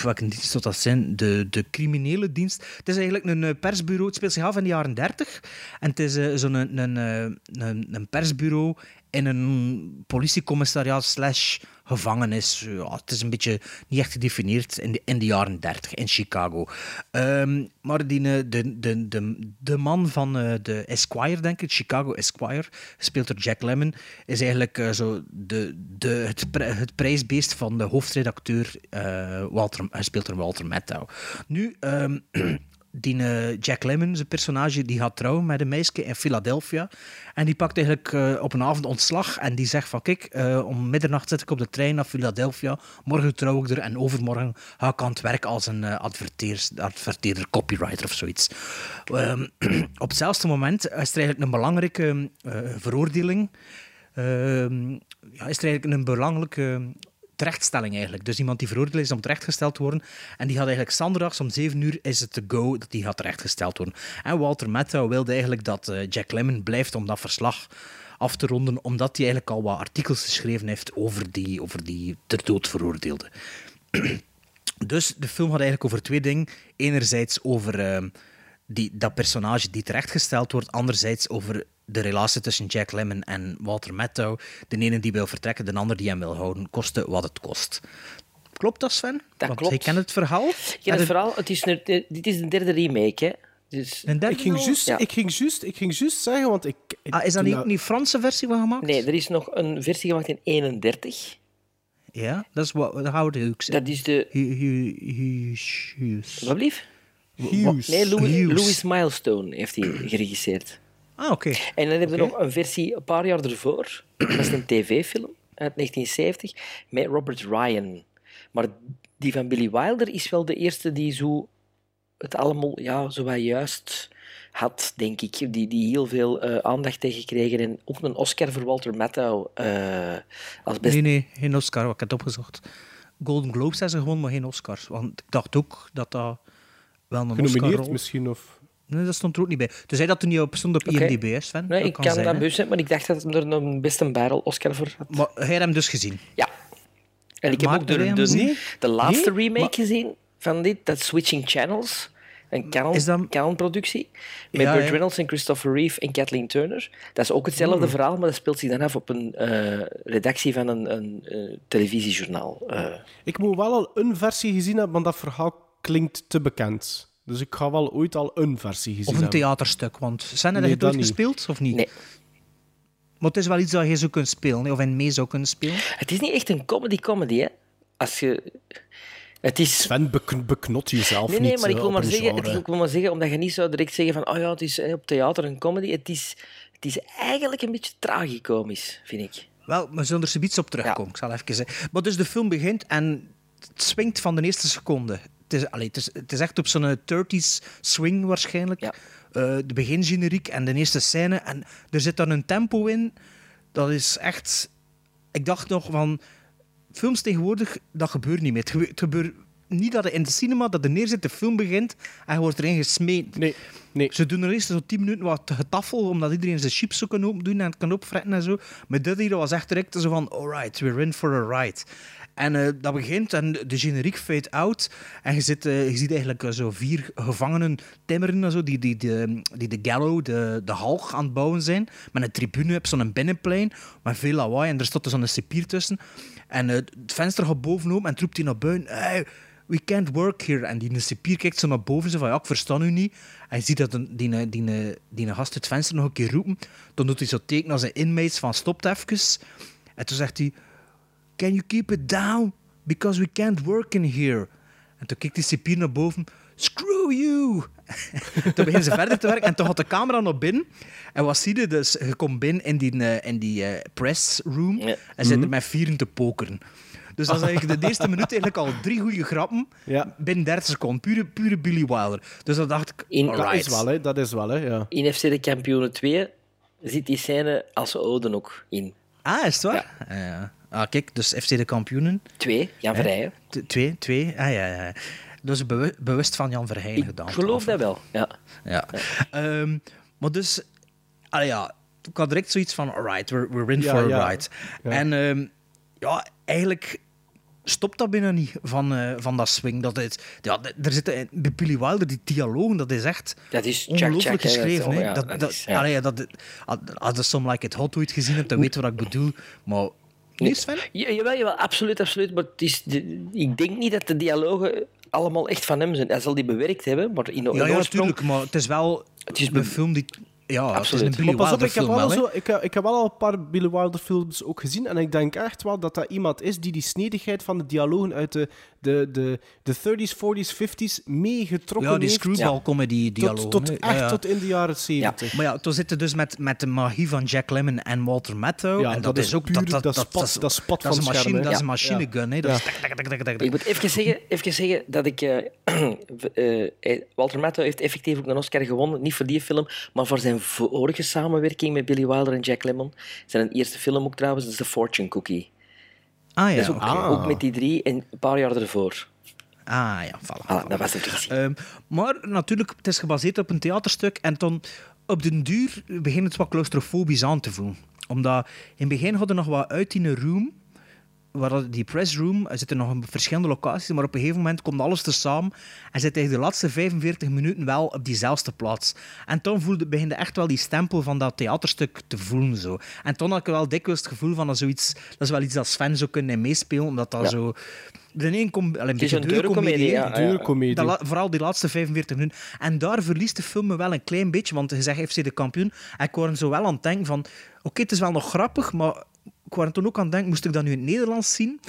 welke dienst zou dat zijn? De, de criminele dienst. Het is eigenlijk een eh, persbureau. Het speelt zich af in de jaren 30. En het is eh, zo'n een, een, eh, een, een persbureau in een politiecommissariaat slash gevangenis. Ja, het is een beetje niet echt gedefinieerd in de, in de jaren 30 in Chicago. Ehm, maar eh, de, de, de, de man van eh, de Esquire, denk ik, Chicago Esquire, gespeeld door Jack Lemmon, is eigenlijk eh, zo de, de, het, het prijsbeest van de hoofdredacteur, eh, Walter, gespeeld door Walter Matthau. Nu, ehm, die eh, Jack Lemmon, zijn personage, die gaat trouwen met een meisje in Philadelphia. En die pakt eigenlijk eh, op een avond ontslag en die zegt van kijk, eh, om middernacht zit ik op de trein naar Philadelphia, morgen trouw ik er en overmorgen ga ik aan het werk als een adverteerder, copywriter of zoiets. Ehm, op hetzelfde moment is er eigenlijk een belangrijke veroordeling. Ehm, ja, is er eigenlijk een belangrijke terechtstelling eigenlijk. Dus iemand die veroordeeld is om terechtgesteld te worden. En die had eigenlijk zondags om 7 uur is het te go dat die gaat terechtgesteld worden. En Walter Matthau wilde eigenlijk dat eh, Jack Lemmon blijft om dat verslag af te ronden, omdat hij eigenlijk al wat artikels geschreven heeft over die, over die ter dood veroordeelde. Dus de film gaat eigenlijk over twee dingen. Enerzijds over ehm, die, dat personage die terechtgesteld wordt. Anderzijds over de relatie tussen Jack Lemmon en Walter Matthau. De ene die wil vertrekken, de ander die hem wil houden. Koste wat het kost. Klopt dat, Sven? Dat Want klopt. Je kent het verhaal? Ik ken het verhaal. Het is een, dit is een derde remake, hè. Dus... Een derde Ik ging juist Ja. ik ging juist- ik ging juist zeggen, want ik... Ah, is dat niet ook niet Franse versie van gemaakt? Nee, er is nog een versie gemaakt in 31. Ja, dat is wat Howard Hughes. Dat is de... Hu- Hu- Hughes. Wat blieft? Hughes. Nee, Louis, Hughes. Louis Milestone heeft hij geregisseerd. Ah, oké. En dan hebben we Oké. nog een versie een paar jaar ervoor. Dat is een tv-film uit 1970 met Robert Ryan. Maar die van Billy Wilder is wel de eerste die zo het allemaal ja, zo wat juist had, denk ik. Die, die heel veel eh, aandacht heeft gekregen. En ook een Oscar voor Walter Matthau eh, als best Nee, nee, geen Oscar. Ik heb het opgezocht. Golden Globes hebben ze gewonnen, maar geen Oscars. Want ik dacht ook dat dat wel een Genomineerd Oscar misschien, of... Nee, dat stond er ook niet bij. Dus hij dat er niet op stond op Oké. IMDb, hè, Sven? Nee, dat ik kan kan zijn, dat bewust zijn, maar ik dacht dat hij er een best een barrel Oscar voor had. Maar hij heeft hem dus gezien. Ja. En ik heb Maar ook de, hem de, laatste Nee? remake Maar- gezien van dit, dat Switching Channels. Een dat- Canon-productie. Met Ja, Burt. Reynolds en Christopher Reeve en Kathleen Turner. Dat is ook hetzelfde Hmm. verhaal, maar dat speelt zich dan af op een eh, redactie van een, een eh, televisiejournaal. Eh, Ik moet wel al een versie gezien hebben, maar dat verhaal klinkt te bekend. Dus ik ga wel ooit al een versie gezien Of een hebben. theaterstuk. Want zijn er Nee, dat ooit niet. gespeeld, of niet? Nee. Maar het is wel iets dat je zou kunnen spelen, of in mee zou kunnen spelen. Het is niet echt een comedy-comedy, hè. Als je... Het is... Sven, bek- beknot jezelf Nee, niet nee, maar ik eh, wil maar, zeggen, het- ik wil maar zeggen, omdat je niet zou direct zeggen van, oh ja, het is eh, op theater een comedy. Het is, het is eigenlijk een beetje tragicomisch, vind ik. Wel, we zullen er zoiets op terugkomen. Ik zal even zeggen. Maar dus de film begint en het swingt van de eerste seconde. Het is, allee, het is, het is echt op zo'n 30s swing waarschijnlijk. Eh, de begingeneriek en de eerste scène. En er zit dan een tempo in. Dat is echt... Ik dacht nog van... Films tegenwoordig, dat gebeurt niet meer. Het gebe- Het gebeurt niet dat er in de cinema dat er neerzit, de film begint en je wordt erin gesmeed. Nee, nee. Ze doen er eerst zo 10 minuten wat getaffel, omdat iedereen zijn chips zo kan open doen en kan opfretten en zo. Maar dit hier was echt direct zo van, alright, we're in for a ride. En eh, dat begint en de generiek fade out. En je, eh, je ziet eigenlijk eh, zo vier gevangenen timmeren en zo, die, die, die, die de gallow, de, de halg aan het bouwen zijn. Met een tribune op zo'n binnenplein, met veel lawaai. En er staat dus zo'n cipier tussen. En het venster gaat bovenop en roept hij naar buiten. Hey, we can't work here. En die cipier kijkt zo naar boven, zo van, ja, ik versta u niet. En je ziet dat die, die, die, die gast het venster nog een keer roepen. Dan doet hij zo teken naar zijn inmates van, stopt even. En toen zegt hij, can you keep it down? Because we can't work in here. En toen kijkt die cipier naar boven, screw you! toen beginnen ze verder te werken en toen gaat de camera naar binnen. En wat zie je? Dus je komt binnen in die, eh, in die eh, press room en zit er met vieren te pokeren. Dus dat is eigenlijk de eerste minuut eigenlijk al drie goede grappen binnen 30 seconden. Pure, pure Billy Wilder. Dus dan dacht ik, In- Dat alright. is wel, hè. Dat is wel, hè. Ja. In FC de Kampioenen 2 zit die scène als ode ook in. Ah, is het waar? Ja. ja. Ah, kijk, dus FC de kampioenen. Twee, Jan? Verheijen. Twee, twee. Ah, ja, ja. Dus bewu- bewust van Jan Verheyen gedaan. Ik geloof dat wel, ja. Ja. Ehm, maar dus, allee, ja, ik had direct zoiets van, alright, we're, we're in Ja, for a ja. ride. Ja. En ehm, ja, eigenlijk stopt dat binnen niet van, eh, van dat swing. Dat is, ja, er zitten bij Billy Wilder, die dialogen, dat is echt Dat is ongelooflijk geschreven. hè. dat, dat dat, is- ja. allee, ja, dat, als je Some Like It Hot ooit gezien hebt, dan weet je wat ik bedoel. Maar, nee, Sven? Ja, jawel, jawel, absoluut, absoluut. Maar het is de- ik denk niet dat de dialogen allemaal echt van hem zijn. Hij zal die bewerkt hebben, maar in de Ja, ja, oorsprong... natuurlijk, maar het is wel Het is een film die... Ja, het is Absoluut. een Billy Maar pas op, Wilder ik heb, film wel wel, hè. zo, ik, heb, ik heb wel al een paar Billy Wilder films ook gezien. En ik denk echt wel dat dat iemand is die die snedigheid van de dialogen uit de, de, de, de 30s, 40s, 50s meegetrokken Ja, die heeft. screwball comedy dialogen. Tot, echt Ja, ja. tot in de jaren 70. Maar ja, toen zitten dus met, met de magie van Jack Lemmon en Walter Matthau. Ja, en dat is ook puur- dat dat spat dat is van machine, hè. dat is een Ja. machine Ja. gun. Hè. Dat Ja. is tak, tak, tak, tak, tak. Ik moet even zeggen, even zeggen dat ik... eh, eh, eh, Walter Matthau heeft effectief ook een Oscar gewonnen. Niet voor die film, maar voor zijn vorige samenwerking met Billy Wilder en Jack Lemmon. Zijn eerste film ook trouwens, dat is The Fortune Cookie. Ah ja, dat is ook, oké. ook met die drie en een paar jaar ervoor. Ah ja, voilà. Ah, dat was het precies. Ehm, maar natuurlijk, het is gebaseerd op een theaterstuk. En dan op den duur begint het wat claustrofobisch aan te voelen. Omdat in het begin hadden we nog wat uit in een room. Waar die pressroom, er zitten nog een verschillende locaties, maar op een gegeven moment komt alles tezamen en zit eigenlijk de laatste 45 minuten wel op diezelfde plaats. En toen voelde, beginde echt wel die stempel van dat theaterstuk te voelen. Zo. En toen had ik wel dikwijls het gevoel van dat, zoiets, dat is wel iets dat Sven zou kunnen meespelen, omdat dat Ja. zo... De een komt een beetje een ja, vooral die laatste 45 minuten. En daar verliest de film me wel een klein beetje, want je zegt FC de kampioen. En ik was zo wel aan het denken van, oké, het is wel nog grappig, maar ik was er toen ook aan het denken, moest ik dat nu in het Nederlands zien?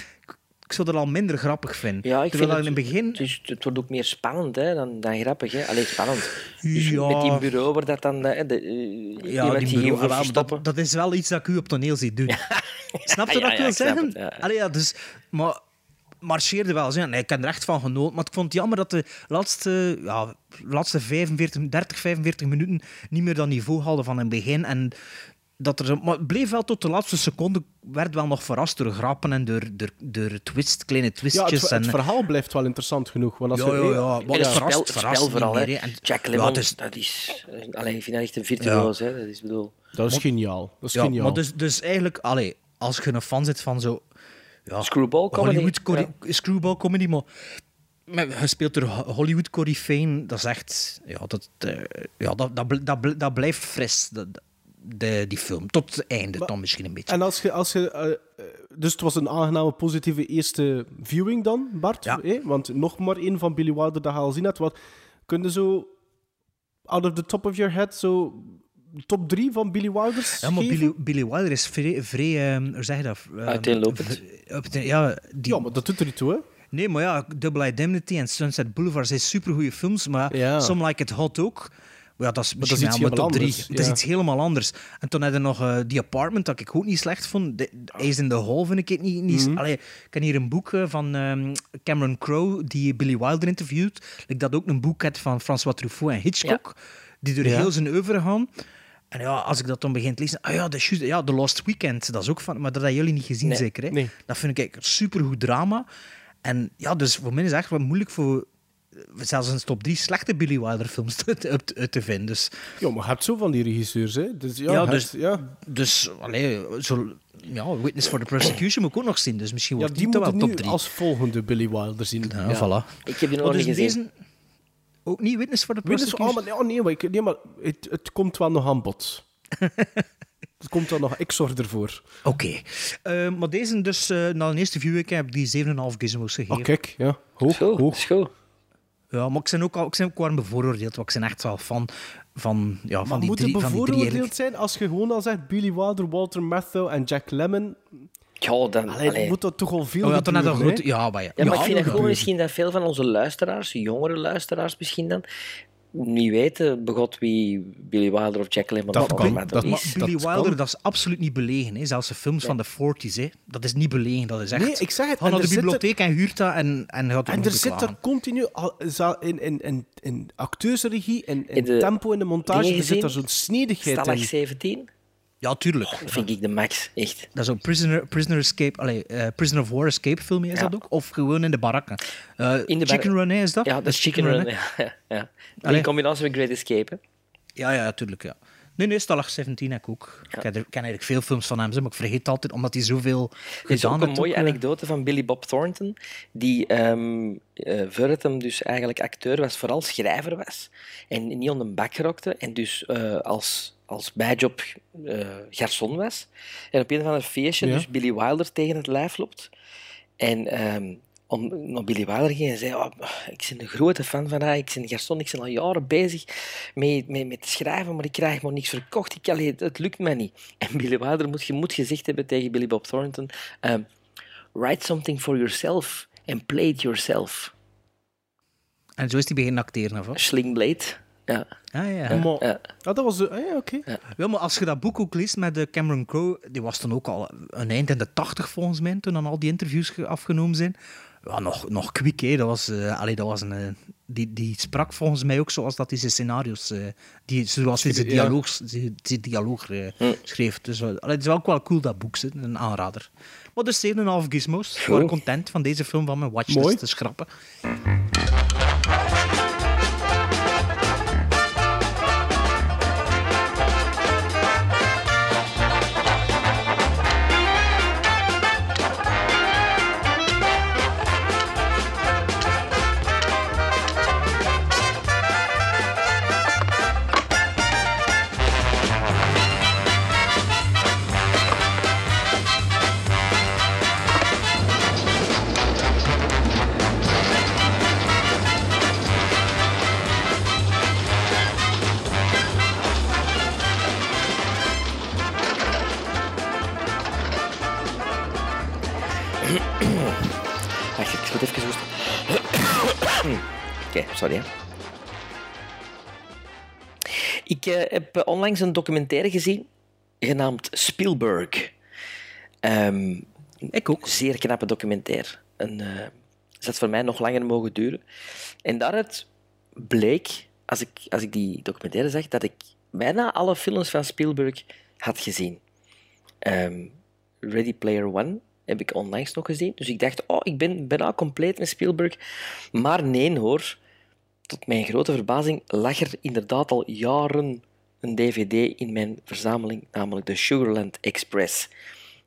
Ik, zou dat al minder grappig vinden. Ja, ik Terwijl vind dat in het begin... Het, is- het wordt ook meer spannend hè, dan, dan grappig. Hè. Alleen spannend. Dus Ja. met die bureau waar dat dan... eh, de, eh, Ja, die bureau, verstoppen. dat, dat is wel iets dat ik u op toneel zie doen. Snap je Ja, wat ik wil zeggen? het, ja. Allee, ja, dus, maar marcheerde wel. Zeg. Nee, ik heb er echt van genoten. Maar ik vond het jammer dat de laatste, ja, laatste 45, 30, 45 minuten niet meer dat niveau hadden van in het begin. En dat er, zo- maar het bleef wel tot de laatste seconde. werd wel nog verrast door grappen en door, door, door twist, kleine Ja, twistjes. het, het en, verhaal blijft wel interessant genoeg. Want als Ja, je, ja, ja. En Maar het het verrast, spel, het verrast spel niet vooral. meer. En- Jack Ja, Lemmon, het is- dat is... eh, Allee, ik vind dat echt een virtuoos. Hè. Dat is bedoel... Dat is geniaal. Dat is ja, geniaal. maar dus, dus eigenlijk, allee, als je een fan zit van zo... Ja, Screwball comedy. Screwball comedy, maar maar gespeeld door Hollywood Corifane, dat is echt... Ja, dat, eh, ja, dat, dat, dat, dat blijft fris, dat, de, die film. Tot het einde dan misschien een beetje. En als je... Als je eh, eh, dus het was een aangename, positieve eerste viewing dan, Bart? Ja. Eh? Want nog maar één van Billy Wilder dat je al zien hebt. Wat, kun je zo, out of the top of your head, zo top drie van Billy Wilders Ja, maar? Billy, Billy Wilder is vrij... vrij ehm, hoe zeg je dat? Ehm, Uiteenlopend. ja, die, Ja, maar dat doet er niet toe, hè? Nee, maar ja, Double Indemnity en Sunset Boulevard zijn supergoeie films, maar Ja. Some Like It Hot ook. Ja, dat is dat is iets top helemaal anders, Dat is ja. iets helemaal anders. En toen had je nog eh The Apartment, dat ik ook niet slecht vond. De, Ace in the Hole vind ik het niet... niet. Allee, ik heb hier een boek eh, van ehm, Cameron Crowe, die Billy Wilder interviewt. Ik dat ook een boek had van François Truffaut en Hitchcock, die door Ja. heel zijn oeuvre gaan. En ja, als ik dat dan begin te lezen... Ah ja, is juist- ja, The Lost Weekend, dat is ook van... Maar dat hebben jullie niet gezien, Nee. zeker? Hè? Nee. Dat vind ik een supergoed drama. En ja, dus voor mij is het echt wel moeilijk voor zelfs een top 3 slechte Billy Wilder films te, te, vinden. Dus, Ja, maar je hebt zo van die regisseurs, hè. Dus ja, Ja, dus- hebt- ja. dus allee, zo, ja, Witness for the Prosecution moet ik ook nog zien. Dus misschien ja, wordt die die, toch moeten wel nu top 3. als volgende Billy Wilder zien. Ja, voilà. Ik heb die nog Oh, niet gezien. deze ook niet Witness for the je, oh, Prosecution? maar, nee, maar, ik, nee, maar het, het komt wel nog aan bod. het komt wel nog, ik zorg ervoor. Oké. Eh, maar deze dus, eh, na de eerste heb ik die 7,5 gizmos gegeven. Oh, kijk, ja. Hoog, Zo, hoog. Ja, maar ik ben ook, al, ik ben ook warm bevooroordeeld, want ik ben echt wel fan van, ja, Maar van, die moet drie, het van die drie bevooroordeeld zijn als je gewoon al zegt Billy Wilder, Walter Matthau en Jack Lemmon? Ja, dan... Allee, allee. moet dat toch al veel Oh, ja, gebeuren, een grote... Ja, maar ja. Ja, maar ik vind dat gewoon misschien dat veel van onze luisteraars, jongere luisteraars misschien dan, niet weten begot wie Billy Wilder of Jack Lemmon Dat kan, dat is. Billy dat Wilder, kan. dat is absoluut niet belegen. Hè. Zelfs de films van de 40s, hè. dat is niet belegen. Dat is echt... Nee, ik zeg het. Ga En naar er de er- bibliotheek en huurt dat en, en gaat En er zit er continu, in, in, in, in acteursregie, in, in In de tempo in de montage, er zit gezien? zo'n snedigheid in. 17, Ja, tuurlijk. dat vind ik de max, echt. Dat is ook Prisoner, Prisoner Escape, allee, eh, Prisoner of War Escape film, is Ja. dat ook? Of gewoon in de barakken? Eh, In de Chicken bar- Run, is dat? Ja, dat is Chicken Run. Ja, ja, ja. Allee. In combinatie met Great Escape. hè. Ja, ja, tuurlijk, ja. Nee, nee, Stalag 17 heb ik ook. Ik ken, er- ik ken eigenlijk veel films van hem, maar ik vergeet altijd, omdat hij zoveel Er is gedaan ook een heeft. mooie ook, eh. anekdote van Billy Bob Thornton, die ehm eh, voor het hem dus eigenlijk acteur was, vooral schrijver was. En niet onder een bak gerokte en dus eh, als, als bijjob eh, garçon was. En op een of ander feestje Ja. dus Billy Wilder tegen het lijf loopt. En ehm om naar Billy Wilder ging en zei, oh, ik ben een grote fan van haar, ik ben een garçon, ik ben al jaren bezig met, met, schrijven, maar ik krijg maar niks verkocht, ik, allee, het lukt mij niet. En Billy Wilder moet, je moet gezegd hebben tegen Billy Bob Thornton, ehm, write something for yourself and play it yourself. En zo is hij beginnen acteren, of wat? Slingblade. Ja. Ah, ja. Maar, Ja. ah, dat was... ah, ja, oké. Ja, maar als je dat boek ook leest met de Cameron Crowe, die was dan ook al een eind in de tachtig volgens mij, toen dan al die interviews ge- afgenomen zijn. Ja, nog, nog kwik, hè. Dat was, allee, dat was een, eh, die, die sprak volgens mij ook zoals dat hij zijn scenario's, eh, die, zoals hij zijn dialoog, zijn, zijn dialoog schreef. Dus allee, het is wel ook wel cool, dat boek, hè. een aanrader. Maar dus 7,5 gizmos. Ik was content van deze film van mijn watchlist Mooi. te schrappen. Onlangs een documentaire gezien, genaamd Spielberg. Ehm, Ik ook. zeer knappe documentaire. Een, eh het had voor mij nog langer mogen duren. En daaruit bleek, als ik, als ik die documentaire zag, dat ik bijna alle films van Spielberg had gezien. Ehm, Ready Player One heb ik onlangs nog gezien. Dus ik dacht, oh, ik ben bijna compleet met Spielberg. Maar nee hoor, tot mijn grote verbazing lag er inderdaad al jaren een dvd in mijn verzameling, namelijk de Sugarland Express,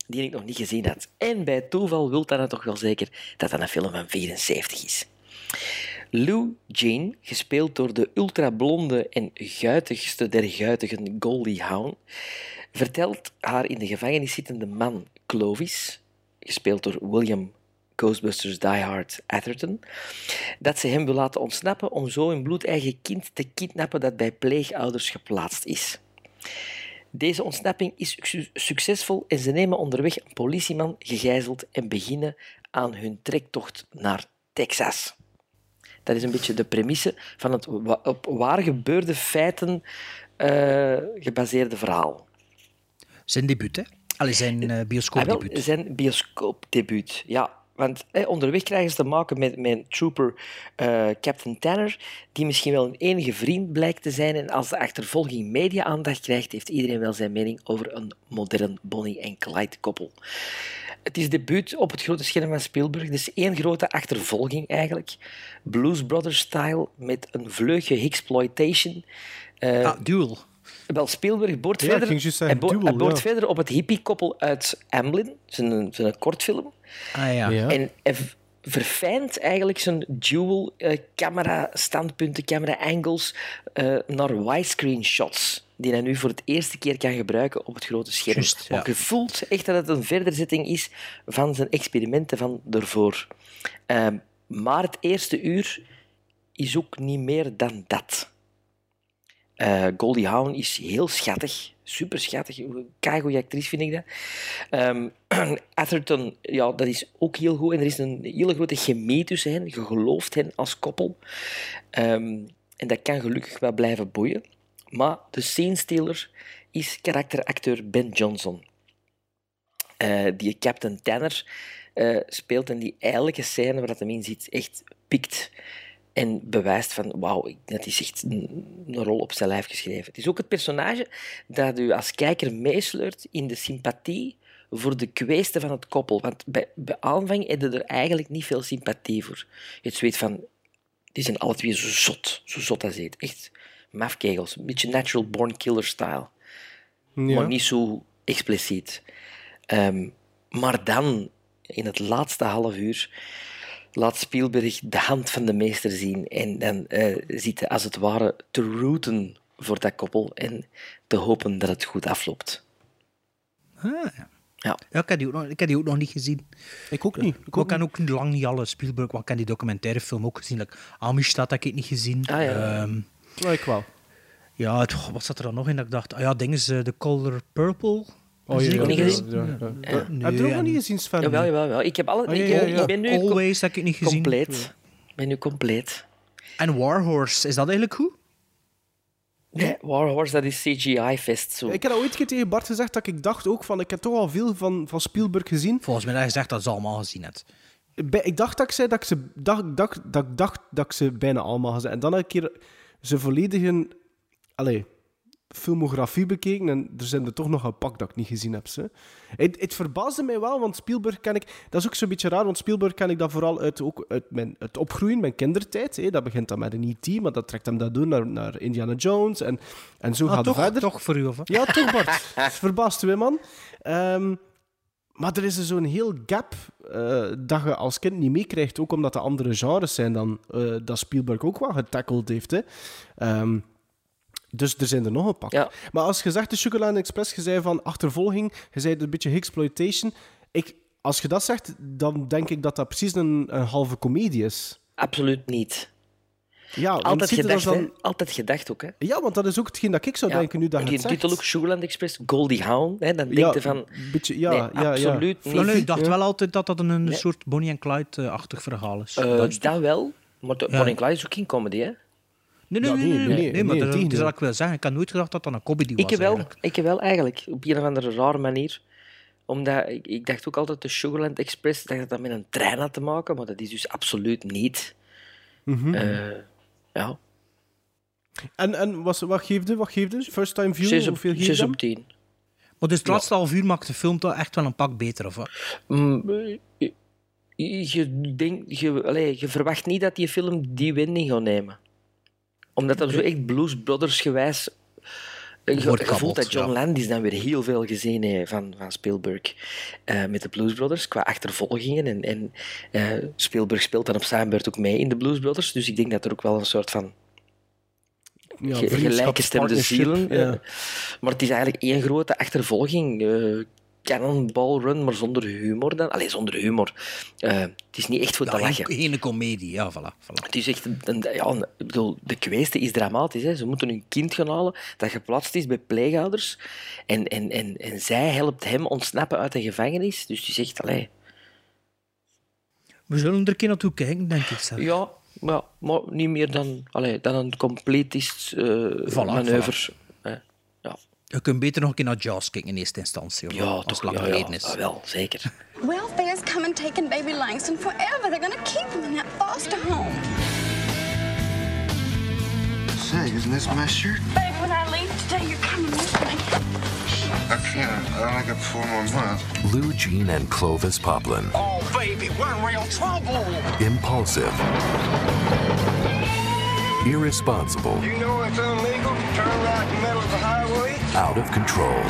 die ik nog niet gezien had. En bij toeval wil dat toch wel zeker dat dat een film van 74 is. Lou Jean, gespeeld door de ultrablonde en guitigste der guitigen Goldie Hawn, vertelt haar in de gevangenis zittende man Clovis, gespeeld door William Ghostbusters Die Hard Atherton, dat ze hem wil laten ontsnappen om zo een bloedeigen kind te kidnappen dat bij pleegouders geplaatst is. Deze ontsnapping is su- succesvol en ze nemen onderweg een politieman gegijzeld en beginnen aan hun trektocht naar Texas. Dat is een beetje de premisse van het op waar gebeurde feiten eh, gebaseerde verhaal. Zijn debuut, hè? Allee, zijn eh Ah, wel, bioscoopdebuut. zijn bioscoopdebuut, ja. Want onderweg krijgen ze te maken met, een trooper eh, Captain Tanner, die misschien wel een enige vriend blijkt te zijn. En als de achtervolging media-aandacht krijgt, heeft iedereen wel zijn mening over een modern Bonnie en Clyde-koppel. Het is debuut op het grote scherm van Spielberg. Dus één grote achtervolging eigenlijk. Blues Brothers-style met een vleugje exploitation. Eh, Ah, Duel. Wel, Spielberg boort Ja, verder, ging juist zeggen, hij, bo- Duel, hij boort ja. verder op het hippie-koppel uit Amblin, zijn, zijn kortfilm. Ah ja. Ja. En hij verfijnt eigenlijk zijn dual eh, camera standpunten, camera angles eh, naar widescreen shots. Die hij nu voor het eerste keer kan gebruiken op het grote scherm. Want je voelt echt dat het een verderzetting is van zijn experimenten van daarvoor. Ehm, maar het eerste uur is ook niet meer dan dat. Eh, Goldie Hawn is heel schattig. Super schattig. Keigoede actrice vind ik dat. Ehm, Atherton, ja, dat is ook heel goed. En er is een hele grote chemie tussen hen. Je gelooft hen als koppel. Ehm, en dat kan gelukkig wel blijven boeien. Maar de scene-stealer is karakteracteur Ben Johnson. Eh, die Captain Tanner eh, speelt in die eigenlijke scène waar dat hem in zit echt pikt en bewijst van wauw, dat is echt een, een rol op zijn lijf geschreven. Het is ook het personage dat u als kijker meesleurt in de sympathie voor de kweesten van het koppel. Want bij, bij aanvang heb je er eigenlijk niet veel sympathie voor. Je zoiets van, die zijn alle twee zo zot, zo zot als heet. Echt mafkegels, een beetje natural born killer style Ja. maar niet zo expliciet. Ehm, maar dan, in het laatste half uur, laat Spielberg de hand van de meester zien. En dan eh zit hij als het ware te rooten voor dat koppel en te hopen dat het goed afloopt. Ah, ja. Ja. Ja, ik heb, die ook nog, ik heb die ook nog niet gezien. Ik ook niet. Ik Ik ook lang niet alle Spielberg, want ik heb die documentaire film ook gezien. Like Amistad heb ik niet gezien. Ah, ja. Ehm. Ja, ik wel. ja, het, wat zat er dan nog in dat ik dacht, ah ja, dingen ze The Color Purple. Oh, ja, Zeker niet ja, gezien? Heb je ook nog niet gezien, Sven? Jawel, jawel, jawel. Ik, heb alle, ja, ik, ja, ik ja. ben nu Always heb ik niet gezien. compleet. Ik ben nu compleet. En Warhorse, is dat eigenlijk goed? Nee, War Horse, dat is CGI-fest. Zo. Ik heb dat ooit keer tegen Bart gezegd dat ik dacht ook van, ik heb toch al veel van, van Spielberg gezien. Volgens mij heb je gezegd dat ze allemaal gezien hebt. Bij- Ik dacht dat ik zei dat ik ze, dacht, dacht, dat ik dacht dat ik ze bijna allemaal gezien En dan heb ik een keer ze volledige allee, filmografie bekeken en er zijn er toch nog een pak dat ik niet gezien heb. Ze. Het, het verbaasde mij wel, want Spielberg ken ik... Dat is ook zo'n beetje raar, want Spielberg ken ik dat vooral uit, ook uit mijn, het opgroeien, mijn kindertijd. Hè. Dat begint dan met een E.T., maar dat trekt hem dat door naar, naar Indiana Jones en, en zo Ah, gaat het toch, verder. toch voor u, of? Ja, toch, Bart. Het verbaast hè, man. Ehm, maar er is er zo'n heel gap eh, dat je als kind niet meekrijgt. Ook omdat de andere genres zijn dan eh, dat Spielberg ook wel getackled heeft. Hè. Ehm, dus er zijn er nog een pak. Ja. Maar als je zegt de Sugarland Express, je zei van achtervolging, je zei een beetje exploitation. Ik, als je dat zegt, dan denk ik dat dat precies een, een halve comedie is. Absoluut niet. Ja, Altijd ziet gedacht, dan- hè? Altijd gedacht ook, hè? Ja, want dat is ook hetgeen dat ik zou Ja, denken nu dat je het zegt. titel ook, Sugarland Express, Goldie Hawn. Hè, dan Ja, denk je van... een beetje, ja, nee, ja, ja. absoluut Nee, niet. nee, ik dacht Ja. wel altijd dat dat een Nee. soort Bonnie en Clyde-achtig verhaal is. Eh, dat is dat wel, maar de, Ja. Bonnie and Clyde is ook geen comedy, hè? Nee, nee, Ja, nee, nee, nee, nee, nee, nee, maar nee, dat, is wat ik wil zeggen. Ik had nooit gedacht dat dat een comedy was. Ik wel, eigenlijk. ik wel eigenlijk. Op een of andere rare manier. Omdat ik, ik dacht ook altijd de Sugarland Express dat dat, dat met een trein had te maken, maar dat is dus absoluut niet. Mhm. Eh, ja, En, en wat, wat geeft het? Wat geeft het? First time view? 6 op, Hoeveel geeft zes op 10. Maar dus het laatste half uur maakt de film toch echt wel een pak beter, of wat? Mm, eh, je, denkt, je, allee, je verwacht niet dat die film die wending gaat nemen. Omdat dat zo echt Blues Brothers gewijs... eh, voelt kapot, dat John ja. Landis dan weer heel veel gezien heeft van, van Spielberg eh, met de Blues Brothers qua achtervolgingen. En, en eh, Spielberg speelt dan op zijn beurt ook mee in de Blues Brothers. Dus ik denk dat er ook wel een soort van Ja, gelijkgestemde zielen. eh, ja. maar het is eigenlijk één grote achtervolging. Cannonball run, maar zonder humor dan. Allee, zonder humor. Eh, het is niet echt voor te Ja, lachen. een, een comedie, ja, voilà. voilà. Het is echt een, ja, ik bedoel, de kweeste is dramatisch. Hè. Ze moeten hun kind gaan halen dat geplaatst is bij pleegouders. En, en, en, en zij helpt hem ontsnappen uit de gevangenis. Dus die zegt, allee, We zullen er een keer naartoe kijken, denk ik. Zeg. Ja, maar, maar niet meer dan, allee, dan een completist manoeuvre. Eh, ja. Je kunt beter nog een keer naar Jaws kijken in eerste instantie. hoor, ja, als toch het lang ja, geleden ja, is. ah, wel, zeker. Welfare's come and taken baby Langston forever. They're gonna keep him in that foster home. Say, isn't this my shirt? Babe, when I leave today, you're coming with me. I can't. I only got four more months. Lou Jean and Clovis Poplin. Oh, baby, we're in real trouble. Impulsive. Irresponsible. You know it's illegal to turn right in the middle of the highway? Out of control.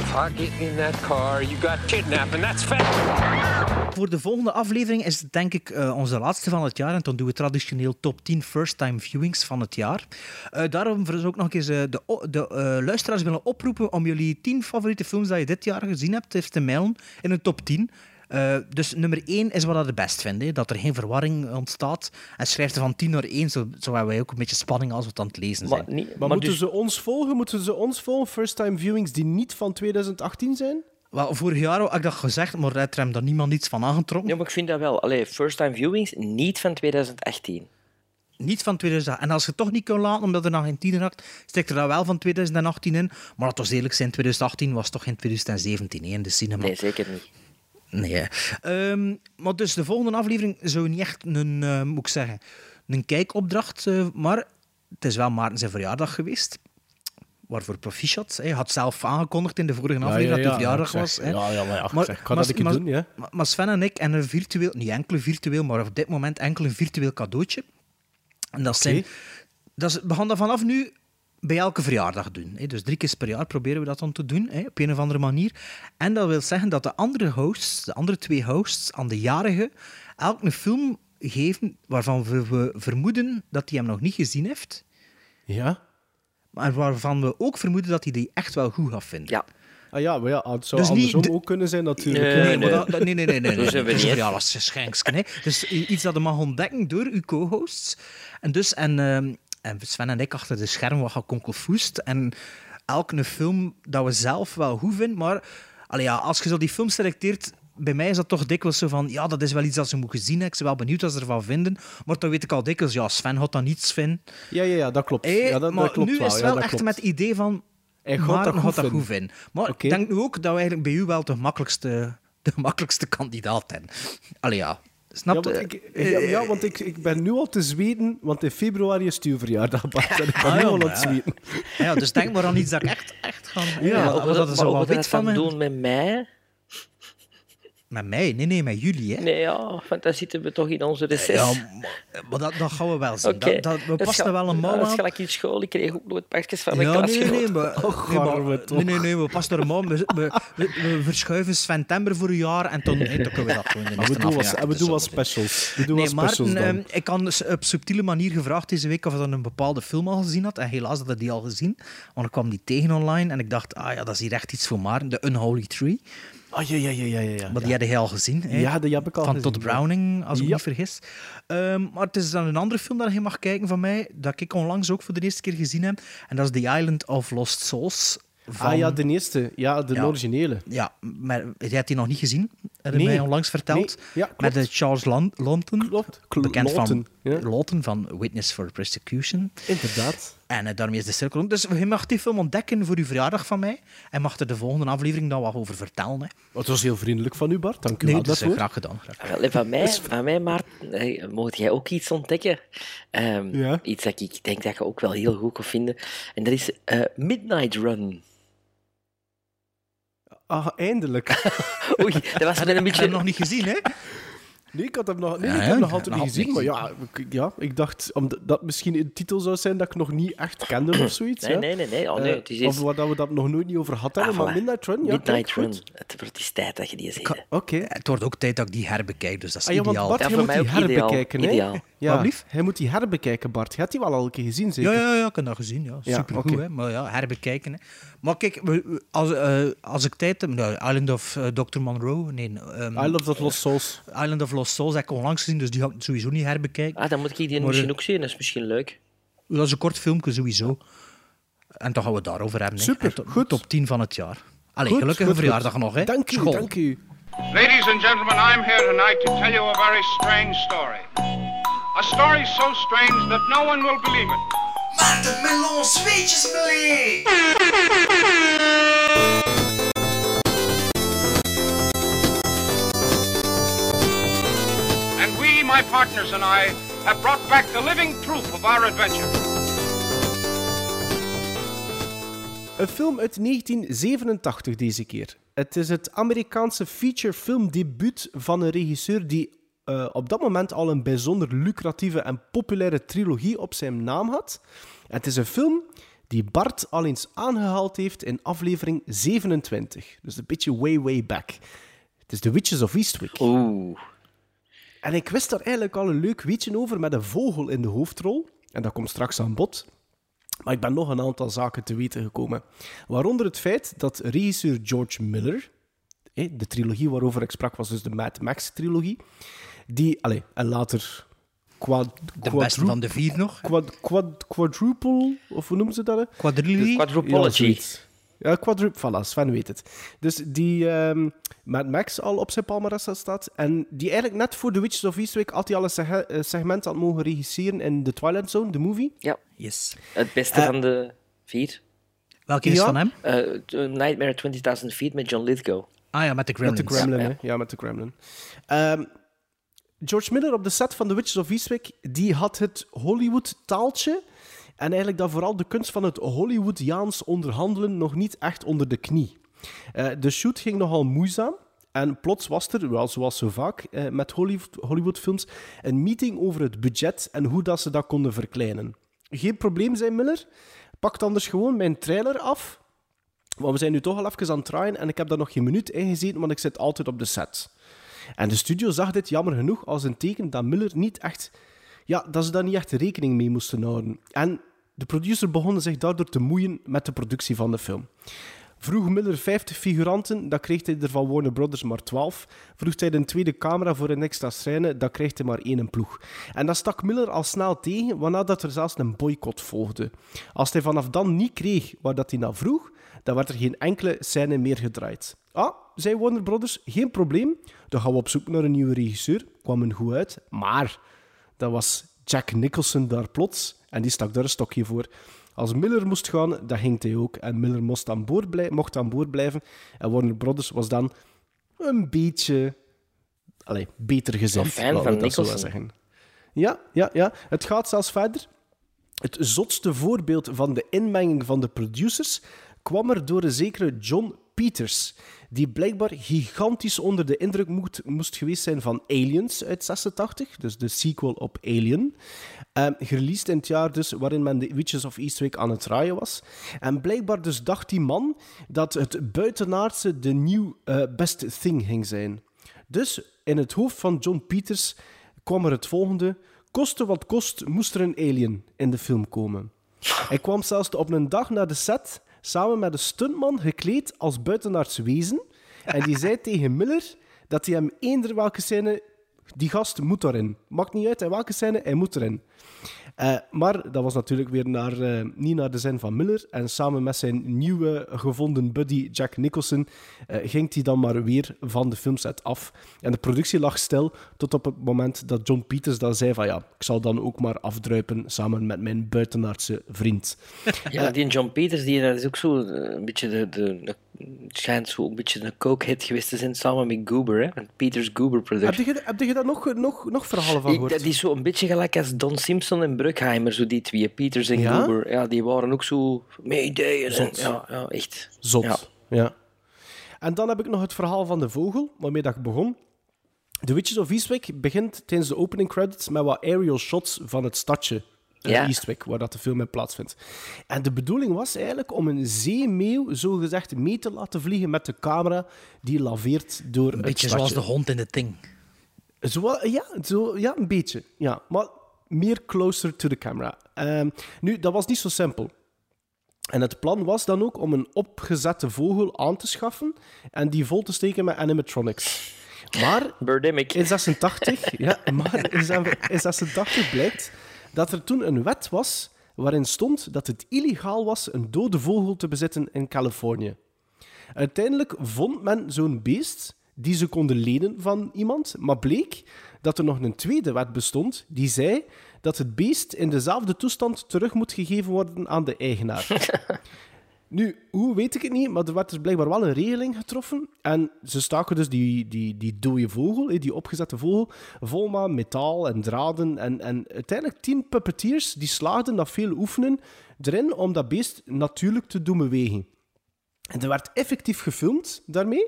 If I get in that car, you got kidnapped, and that's fact. Voor de volgende aflevering is het denk ik eh, onze laatste van het jaar. En dan doen we traditioneel top 10 first-time viewings van het jaar. Eh, daarom zou ik nog eens eh, de, de eh, luisteraars willen oproepen om jullie 10 favoriete films die je dit jaar gezien hebt, even te mailen in een top 10. Eh, dus nummer 1 is wat het best vindt. hè. Dat er geen verwarring ontstaat. En schrijf er van 10 naar 1, zo, zo hebben wij ook een beetje spanning als we het aan het lezen zijn. Maar, niet, Maar, moeten dus- ze ons volgen? Moeten ze ons volgen? First-time viewings die niet van 2018 zijn? Wel, vorig jaar had ik dat gezegd, maar daar heeft daar niemand iets van aangetrokken. Ja, maar ik vind dat wel. Allee, first time viewings, niet van 2018. Niet van 2000. En als je het toch niet kunt laten, omdat er nog geen tiener had, steekt er dat wel van 2018 in. Maar laten we eerlijk zijn, 2018 was toch geen 2017 hè, in de cinema. Nee, zeker niet. Nee. Ehm, maar dus de volgende aflevering zou niet echt een, eh, moet ik zeggen, een kijkopdracht, eh, maar het is wel Maarten zijn verjaardag geweest. Waarvoor proficiat. Hij had zelf aangekondigd in de vorige Ja, aflevering ja, dat hij ja, verjaardag zeg, was. ja, ja, maar ja, zeg, ik ga dat maar- doen, ja. maar- Maar Sven en ik en een virtueel, niet enkel virtueel, maar op dit moment enkel een virtueel cadeautje. En dat zijn, dat is, we gaan dat vanaf nu bij elke verjaardag doen. Hè. Dus drie keer per jaar proberen we dat dan te doen, hè, op een of andere manier. En dat wil zeggen dat de andere hosts, de andere twee hosts, aan de jarige elk een film geven waarvan we, we vermoeden dat hij hem nog niet gezien heeft. Ja. Maar waarvan we ook vermoeden dat hij die echt wel goed gaat vinden. Ja. Ah ja, maar ja, het zou Dus andersom de- ook kunnen zijn natuurlijk. Nee. Nee, maar nee. dat- dat- nee, nee, nee. nee, Zo nee. zijn we Dus, niet, ja, dat is een schenksken, hè. Dus iets dat je mag ontdekken door uw co-hosts. En dus, en, ehm, en Sven en ik achter de scherm wat gaan konkelfoest. En elke film dat we zelf wel goed vinden, maar allee, ja, als je zo die film selecteert, bij mij is dat toch dikwijls zo van, ja, dat is wel iets dat ze moeten gezien hebben. Ik ben wel benieuwd wat ze ervan vinden. Maar dan weet ik al dikwijls, ja, Sven had dan niets vinden. Ja, ja, ja, dat klopt. Hey, ja, dat, maar dat klopt nu wel. is het wel echt klopt. met het idee van, Hij gaat dat goed dat goed vinden. Maar ik denk nu ook dat we eigenlijk bij u wel de makkelijkste, de makkelijkste kandidaat zijn. Allee ja, snap Ja, je? want, ik, ja, ja, want ik, ik ben nu al te zweten, want in februari is het uw verjaardag, Bart. En ik ben Ah, nu ja, al aan het ja. zweten. Ja, dus denk maar aan iets dat ik echt, echt ga... Ja, Ja, Wat wat dat is wat- al wat wat dat wit van dan me. doen met mij? Nee, nee, met jullie, hè. Nee, ja, want dan zitten we toch in onze reces. Ja, maar, maar dat, dat gaan we wel zien. Dat, dat, we Dat passen er wel een mouw Dat is aan. gelijk in school. Ik kreeg ook nooit pakjes van mijn Ja, nee, klasgenoten. nee, maar, nee, maar- toch. nee, nee, nee, we passen er een mouw. We, we, we, we verschuiven Sven Tember voor een jaar en dan, hey, dan kunnen we dat gewoon in de Maar we doen en we doen wat specials. We doen Nee, wat maar specials dan. ehm, ik had op subtiele manier gevraagd deze week of hij dan een bepaalde film al gezien had. En helaas had hij die al gezien. Want ik kwam die tegen online en ik dacht, ah ja, dat is hier echt iets voor Maarten. De Unholy Tree. Ah, ja, ja, ja, ja, ja. Maar die had hij al gezien. hè? Ja, die heb ik al Van gezien, Todd ja. Browning, als ik me niet vergis. Ehm, maar het is dan een andere film dat je mag kijken van mij, dat ik onlangs ook voor de eerste keer gezien heb. En dat is The Island of Lost Souls. Van, Ah ja, de eerste. Ja, de Ja. originele. Ja, maar jij hebt die nog niet gezien. Heb je Nee. mij onlangs verteld. Nee. Ja, klopt. Met de Charles Lawton. Klopt. Kl- Bekend Lawton, van ja. Lawton van Witness for Persecution. Inderdaad. En eh, daarmee is de cirkel rond. Dus je mag die film ontdekken voor uw verjaardag van mij. En mag er de volgende aflevering dan wat over vertellen. Hè. Het was heel vriendelijk van u, Bart. Dank u Nee, wel dat is eh, daarvoor. graag gedaan. Graag. Wel, en van mij, van mij Maarten, eh, mocht jij ook iets ontdekken. Ehm, Ja. Iets dat ik denk dat je ook wel heel goed kan vinden. En dat is eh, Midnight Run. Ah, eindelijk. Oei, dat was net een Ik heb beetje... hem nog niet gezien, hè? Nee, ik had hem nog, nee, Ja, ik heb hem nog altijd nog niet gezien. Maar ja ik, ja, ik dacht omdat dat misschien een titel zou zijn dat ik nog niet echt kende of zoiets. Nee, ja. nee, nee. nee. Oh, nee. Eh, Het is of waar dat we dat nog nooit niet over gehad hebben. Ah, maar voilà. Midnight Run, ja. Midnight Run. Het wordt is tijd dat je die ziet. Oké. Het wordt ook tijd dat ik die herbekijk, dus dat is Ah ja, want ideaal. Bart, Ja, voor moet die ideaal. herbekijken, hè? Ideaal. Ja, blieft? hij moet die herbekijken, Bart. Je hebt die wel al een keer gezien, zeker? Ja, ja, ja, ik heb dat gezien. Ja. Ja, Supergoed, hè. Maar ja, herbekijken. Hè. Maar kijk, als, eh, als ik tijd heb... Nou, Island of eh, Dr. Monroe, nee. ehm, I Love That Lost Souls. Island of Lost Souls heb ik onlangs gezien, dus die ga ik sowieso niet herbekijken. Ah, dan moet ik die Maar, misschien eh, ook zien. Dat is misschien leuk. Dat is een kort filmpje, sowieso. En dan gaan we het daarover hebben. hè. Super, En to- goed. Top 10 van het jaar. Allee, Goed, gelukkige goed, goed. verjaardag nog, hè. Dank u, dank u. Ladies and gentlemen, I'm here tonight to tell you a very strange story. A story so strange that no one will believe it. Watermelon zweetjesmelee! And we, my partners and I, have brought back the living proof of our adventure. Een film uit 1987 deze keer. Het is het Amerikaanse feature film debuut van een regisseur die eh, op dat moment al een bijzonder lucratieve en populaire trilogie op zijn naam had. En het is een film die Bart al eens aangehaald heeft in aflevering 27. Dus een beetje way, way back. Het is The Witches of Eastwick. Oeh. En ik wist daar eigenlijk al een leuk weetje over met een vogel in de hoofdrol. En dat komt straks aan bod. Maar ik ben nog een aantal zaken te weten gekomen. Waaronder het feit dat regisseur George Miller, eh, de trilogie waarover ik sprak was dus de Mad Max-trilogie, die, allez, en later quad, De beste van de vier nog. quad, quad, quadruple, of hoe noemen ze dat? hè? Quadrilogie? Quadrupology. Ja. Ja, quadruple, voilà, Sven weet het. Dus die ehm Mad Max al op zijn palmarès staat. En die eigenlijk net voor The Witches of Eastwick had hij al een seg- segment aan mogen regisseren in The Twilight Zone, de movie. Ja. Yes. Het beste Eh, van de vier. Welke is Ja. van hem? Eh, Nightmare 20.000 Feet met John Lithgow. Ah ja, met de Gremlins. Met de Gremlin? Ja, met de Gremlin. Ehm, George Miller op de set van The Witches of Eastwick, die had het Hollywood-taaltje en eigenlijk dan vooral de kunst van het Hollywoodiaans onderhandelen nog niet echt onder de knie. Eh, de shoot ging nogal moeizaam. En plots was er, wel zoals zo vaak eh, met Hollywood, Hollywoodfilms, een meeting over het budget en hoe dat ze dat konden verkleinen. Geen probleem, zei Miller. Pakt anders gewoon mijn trailer af. Maar we zijn nu toch al even aan het draaien en ik heb daar nog geen minuut in gezeten, want ik zit altijd op de set. En de studio zag dit jammer genoeg als een teken dat Miller niet echt... Ja, dat ze daar niet echt rekening mee moesten houden. En de producer begon zich daardoor te moeien met de productie van de film. Vroeg Miller 50 figuranten, dat kreeg hij er van Warner Brothers maar 12. Vroeg hij een tweede camera voor een extra scène, dat kreeg hij maar één ploeg. En dat stak Miller al snel tegen, waarna dat er zelfs een boycott volgde. Als hij vanaf dan niet kreeg waar dat hij naar vroeg, dan werd er geen enkele scène meer gedraaid. Ah, zei Warner Brothers, geen probleem. Dan gaan we op zoek naar een nieuwe regisseur. Kwam een goed uit. Maar dat was Jack Nicholson daar plots en die stak daar een stokje voor. Als Miller moest gaan, dan ging hij ook. En Miller moest aan boord, blij- mocht aan boord blijven. En Warner Brothers was dan een beetje allee, beter gezind. Een fan van Nicholson. zeggen. Ja, ja, ja. Het gaat zelfs verder. Het zotste voorbeeld van de inmenging van de producers kwam er door een zekere John Peters, die blijkbaar gigantisch onder de indruk moest, moest geweest zijn van Aliens uit 86, dus de sequel op Alien. Gereleased in het jaar dus waarin men de Witches of Eastwick aan het draaien was. En blijkbaar dus dacht die man dat het buitenaardse de new eh, best thing ging zijn. Dus in het hoofd van John Peters kwam er het volgende. Koste wat kost, moest er een alien in de film komen. Hij kwam zelfs op een dag naar de set samen met een stuntman gekleed als buitenaards wezen. En die zei tegen Miller dat hij hem eender welke scène... Die gast moet erin. Maakt niet uit in welke scène, hij moet erin. Eh, maar dat was natuurlijk weer naar, eh, niet naar de zin van Miller. En samen met zijn nieuwe gevonden buddy Jack Nicholson eh, ging hij dan maar weer van de filmset af. En de productie lag stil tot op het moment dat John Peters dan zei van ja, ik zal dan ook maar afdruipen samen met mijn buitenaardse vriend. Ja, die John Peters, die, dat is ook zo een beetje de, de, schijnt zo een beetje een coke-hit geweest te zijn samen met Goober, hè? Met Peters Goober Heb je, heb je daar nog, nog, nog verhalen van gehoord? die is zo een beetje gelijk als Don Simpson en Bruckheimer, zo die twee, Peters en Ja? Goober. Ja, die waren ook zo met ideeën. en- Zot. Ja, ja, echt. Zot. Ja. Ja. En dan heb ik nog het verhaal van de vogel, waarmee dat ik begon. The Witches of Eastwick begint tijdens de opening credits met wat aerial shots van het stadje Ja. Eastwick, waar dat de film in plaatsvindt. En de bedoeling was eigenlijk om een zeemeeuw zogezegd mee te laten vliegen met de camera die laveert door Een het beetje stadje. zoals de hond in de ting. Zo, ja, zo, ja, een beetje. Ja, maar meer closer to the camera. Ehm, nu, dat was niet zo simpel. En het plan was dan ook om een opgezette vogel aan te schaffen en die vol te steken met animatronics. Maar Birdemic. in 86, ja, maar in 86 blijkt dat er toen een wet was waarin stond dat het illegaal was een dode vogel te bezitten in Californië. Uiteindelijk vond men zo'n beest die ze konden lenen van iemand. Maar bleek dat er nog een tweede wet bestond die zei dat het beest in dezelfde toestand terug moet gegeven worden aan de eigenaar. Nu, hoe weet ik het niet, maar er werd dus blijkbaar wel een regeling getroffen. En ze staken dus die, die, die dode vogel, die opgezette vogel, vol met metaal en draden. En, en uiteindelijk tien puppeteers die slaagden na veel oefenen erin om dat beest natuurlijk te doen bewegen. En er werd effectief gefilmd daarmee.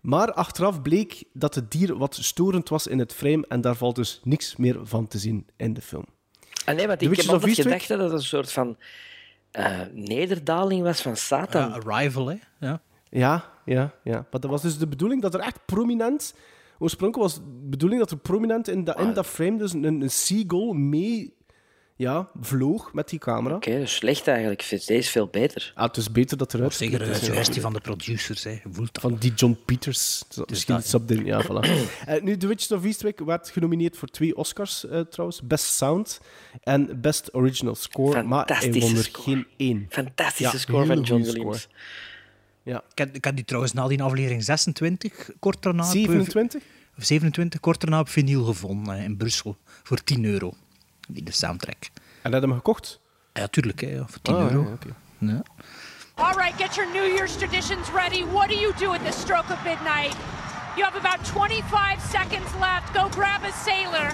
Maar achteraf bleek dat het dier wat storend was in het frame en daar valt dus niks meer van te zien in de film. Ah, nee, want ik heb altijd gedacht dat het een soort van eh, nederdaling was van Satan. Ja, Arrival, hè. Ja. Ja, ja, ja. Maar dat was dus de bedoeling dat er echt prominent... Oorspronkelijk was de bedoeling dat er prominent in dat, in dat frame dus een, een seagull mee ja, vloog met die camera. Oké, dus slecht eigenlijk. Ik vind deze veel beter. Ah, het is beter dat eruit Zeker een is, suggestie van de producers, hè. Voelt. Van die John Peters. Misschien iets op de... Ja, voilà. Eh, nu, The Witches of Eastwick werd genomineerd voor twee Oscars, eh, trouwens. Best Sound en Best Original Score. Maar hij won er score. geen één. Fantastische Ja, score van John Williams. score. Ja. Ik heb, ik heb die trouwens na die aflevering 26, kort daarna... op- 27? Of 27, kort daarna op vinyl gevonden in Brussel. Voor 10 euro. Die de soundtrack. En had je hem gekocht? Ja, tuurlijk, hè, voor 10 Ah, euro. ja, oké. Ja. All right, get your New Year's traditions ready. What do you do at the stroke of midnight? You have about 25 seconds left. Go grab a sailor.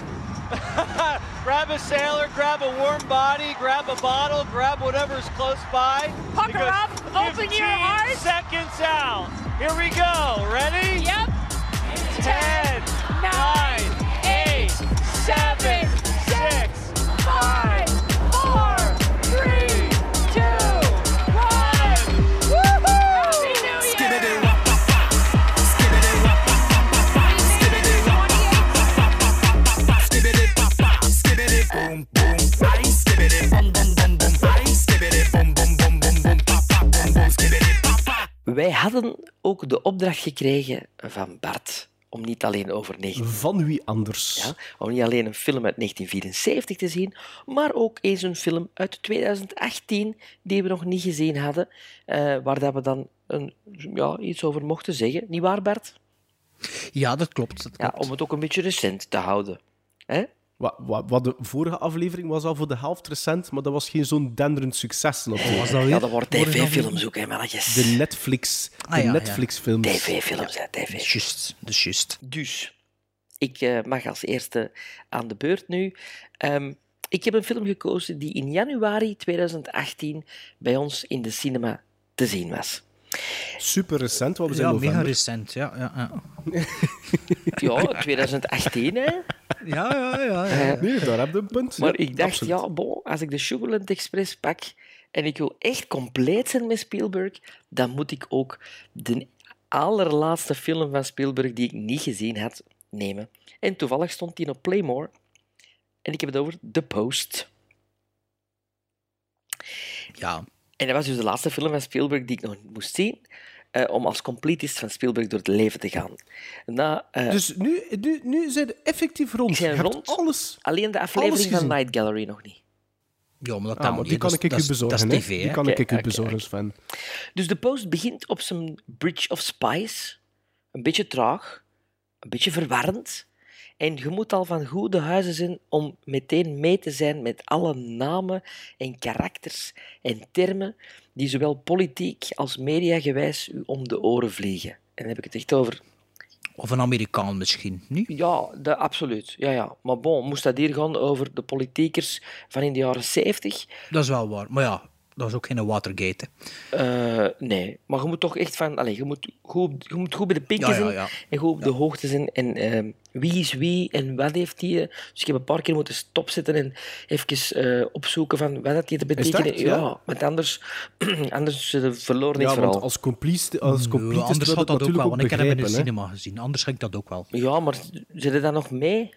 grab a sailor, grab a warm body, grab a bottle, grab whatever's close by. Pucker up, open your 15 eyes. seconds out. Here we go. Ready? Yep. 10, 9, 8, Wij hadden ook de opdracht gekregen van Bart om niet alleen over 19... Van wie anders? Ja, om niet alleen een film uit 1974 te zien, maar ook eens een film uit 2018 die we nog niet gezien hadden, eh, waar dat we dan een, ja, iets over mochten zeggen. Niet waar, Bart? Ja, dat klopt. Dat Ja, om het ook een beetje recent te houden. Hè? Wat, wat, wat de vorige aflevering was al voor de helft recent, maar dat was geen zo'n denderend succes. Natuurlijk. was dat weer? Ja, dat wordt tv-films ook, hè, mannetjes. De Netflix, de Ah, ja, ja. Netflix-films. TV-films, hè, tv. Dat is juist. Dus, ik eh, mag als eerste aan de beurt nu. Ehm, ik heb een film gekozen die in januari 2018 bij ons in de cinema te zien was. Super recent, want we zijn Ja, november. mega recent. Ja, ja, ja. Ja, 2018, hè? ja, ja, ja, ja. Nee, daar heb je een punt. Maar Ja, ik dacht, absoluut. ja, bon, als ik de Sugarland Express pak en ik wil echt compleet zijn met Spielberg, dan moet ik ook de allerlaatste film van Spielberg die ik niet gezien had nemen. En toevallig stond die op Playmore. En ik heb het over The Post. Ja, En dat was dus de laatste film van Spielberg die ik nog moest zien, eh, om als completist van Spielberg door het leven te gaan. Na, eh, Dus nu, nu, nu zijn we effectief rond. Je rond. alles. Alleen de aflevering van. Night Gallery nog niet. ja, maar dat Ah, kan maar niet. die kan ik u bezorgen. Dat is hè. tv, Die kan ik u bezorgen. Sven. Dus de post begint op zijn Bridge of Spies. Een beetje traag, een beetje verwarrend. En je moet al van goede huizen zijn om meteen mee te zijn met alle namen en karakters en termen die zowel politiek als mediagewijs u om de oren vliegen. En dan heb ik het echt over... Of een Amerikaan misschien, niet? Ja, de, absoluut. Ja, ja. Maar bon, moest dat hier gaan over de politiekers van in de jaren 70? Dat is wel waar. Maar ja, dat is ook geen Watergate. hè. Eh, nee, maar je moet toch echt van... Allez, je, moet goed, je moet goed bij de pinken Ja, ja, zijn ja. en goed op de hoogte zijn. En ehm, wie is wie en wat heeft die... eh, Dus ik heb een paar keer moeten stopzetten en even eh, opzoeken van wat dat die te betekenen. Ja? want anders, anders verloren is Ja, vooral. want als complice, als Ja, completist anders had dat ook natuurlijk wel, want ik heb hem in de cinema gezien. Anders ik dat ook wel. Ja, maar zit er dan nog mee?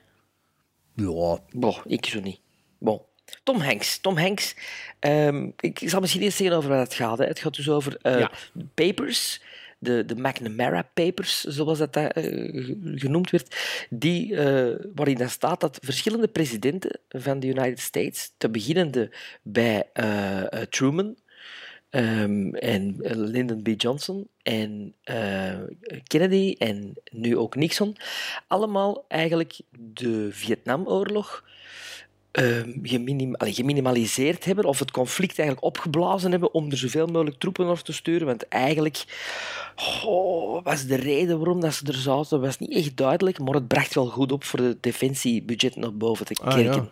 Ja, Boh, ik zo niet. Bon. Tom Hanks. Tom Hanks. ehm, ik zal misschien eerst zeggen over wat het gaat. Hè. Het gaat dus over eh, Ja. papers, de, de McNamara Papers, zoals dat ge- genoemd werd, die, eh, waarin dan staat dat verschillende presidenten van de United States, te beginnende bij Truman, ehm, en Lyndon B. Johnson en Kennedy en nu ook Nixon, allemaal eigenlijk de Vietnamoorlog geminim- allee, geminimaliseerd hebben of het conflict eigenlijk opgeblazen hebben om er zoveel mogelijk troepen naar te sturen. Want eigenlijk oh, was de reden waarom dat ze er zaten was niet echt duidelijk, maar het bracht wel goed op voor de defensiebudget naar boven te Ah, kerken. ja.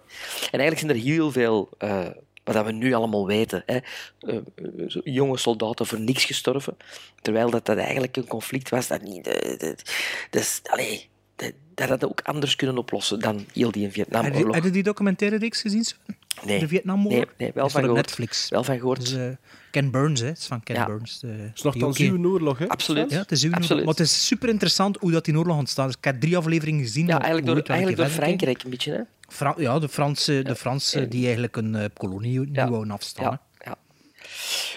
En eigenlijk zijn er heel veel, eh, wat we nu allemaal weten, hè, eh, jonge soldaten voor niks gestorven, terwijl dat, dat eigenlijk een conflict was dat niet... dat- dus, dat, dat had ook anders kunnen oplossen dan heel die Vietnamoorlog. heb je die documentaire reeks gezien? Nee. De Vietnamoorlog? Nee, nee, wel van. Netflix. Wel van gehoord. Dus, eh, Ken Burns, hè. Het is van Ken Ja. Burns. De, Het is nog dan ook- uw oorlog, hè? Absoluut. Ja, het is uw oorlog. Absoluut. Maar het is super interessant hoe dat die oorlog ontstaat. Dus ik heb drie afleveringen gezien. Ja, eigenlijk door, eigenlijk door Frankrijk een beetje, hè? Fra- ja, de Fransen, de Fransen die eigenlijk een eh, kolonie nu wouden afstaan. ja.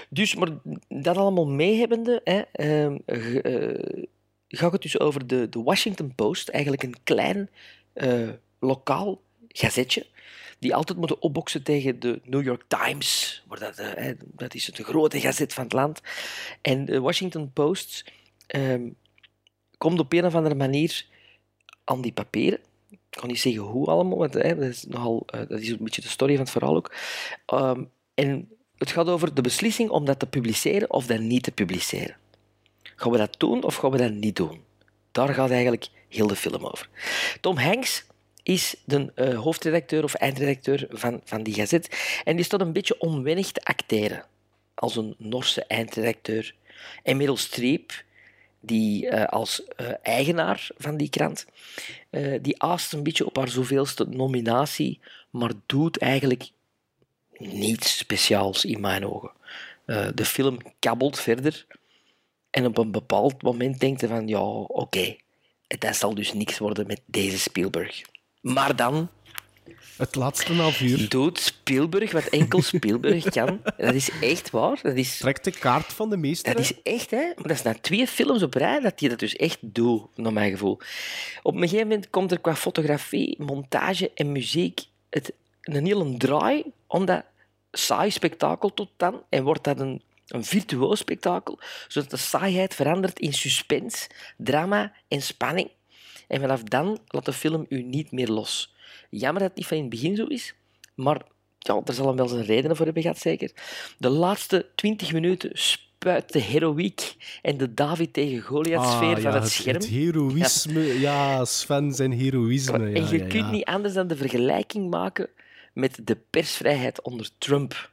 Dus, maar dat allemaal meehebbende, hè, ehm, gaat het dus over de, de Washington Post, eigenlijk een klein eh, lokaal gazetje, die altijd moeten opboksen tegen de New York Times. Maar dat, eh, dat is het grote gazet van het land. En de Washington Post ehm, komt op een of andere manier aan die papieren. Ik kan niet zeggen hoe allemaal, want hè, dat, is nogal, eh, dat is een beetje de story van het verhaal ook. Ehm, en het gaat over de beslissing om dat te publiceren of dat niet te publiceren. Gaan we dat doen of gaan we dat niet doen? Daar gaat eigenlijk heel de film over. Tom Hanks is de eh, hoofdredacteur of eindredacteur van, van die gazet. En die staat een beetje onwennig te acteren als een Norse eindredacteur. En Meryl Streep, die eh, als eh, eigenaar van die krant, die aast een beetje op haar zoveelste nominatie, maar doet eigenlijk niets speciaals in mijn ogen. De film kabbelt verder en op een bepaald moment denkt je van ja, oké, dat zal dus niks worden met deze Spielberg. Maar dan Het laatste half uur. doet Spielberg wat enkel Spielberg kan. Dat is echt waar. Dat is, Trekt de kaart van de meester. dat is echt, hè. Maar dat is na twee films op rij dat hij dat dus echt doet, naar mijn gevoel. Op een gegeven moment komt er qua fotografie, montage en muziek het, een hele draai om dat saai spektakel tot dan. En wordt dat een, een virtuoos spektakel, zodat de saaiheid verandert in suspense, drama en spanning. En vanaf dan laat de film u niet meer los. Jammer dat het niet van in het begin zo is, maar ja, er zal hem wel zijn redenen voor hebben gehad, zeker. De laatste twintig minuten spuit de heroïek en de David tegen Goliath-sfeer Ah, van ja, het scherm. Het heroïsme, ja, Sven zijn heroïsme. Ja, en je ja, kunt ja. niet anders dan de vergelijking maken met de persvrijheid onder Trump.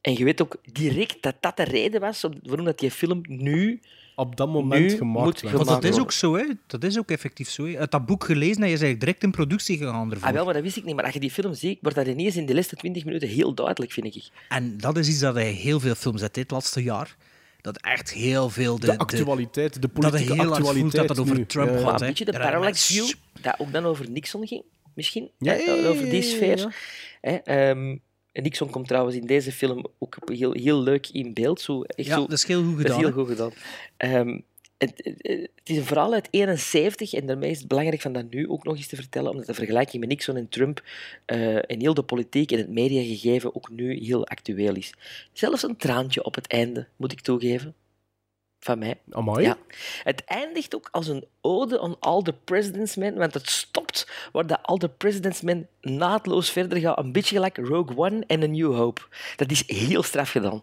En je weet ook direct dat dat de reden was om- waarom dat die film nu... Op dat moment nu gemaakt moet werd. Want dat is ook zo, hè. Dat is ook effectief zo. Hè. Uit dat boek gelezen en je is eigenlijk direct in productie gegaan ervoor. Ah, wel, maar dat wist ik niet. Maar als je die film ziet, wordt dat ineens in de laatste 20 minuten heel duidelijk, vind ik. En dat is iets dat hij heel veel films uit dit laatste jaar. Dat echt heel veel... De, De actualiteit, de dat hij politieke voelt actualiteit dat het over nu. Trump Ja, ja. gaat. Maar een beetje de parallax view, dat ook dan over Nixon ging, misschien. Ja, ja, ja, over die ja, ja, sfeer. ja. Hè, ehm, Nixon komt trouwens in deze film ook heel, heel leuk in beeld. Zo, echt Ja, zo, dat is heel goed gedaan. heel goed gedaan. Ehm, het, is een verhaal uit 71 en daarmee is het belangrijk van dat nu ook nog eens te vertellen, omdat de vergelijking met Nixon en Trump eh, en heel de politiek en het mediagegeven ook nu heel actueel is. Zelfs een traantje op het einde, moet ik toegeven. Van mij. Amai. Ja. Het eindigt ook als een ode aan All the President's Men, want het stopt waar de All the President's Men naadloos verder gaat. Een beetje gelijk Rogue One en A New Hope. Dat is heel straf gedaan.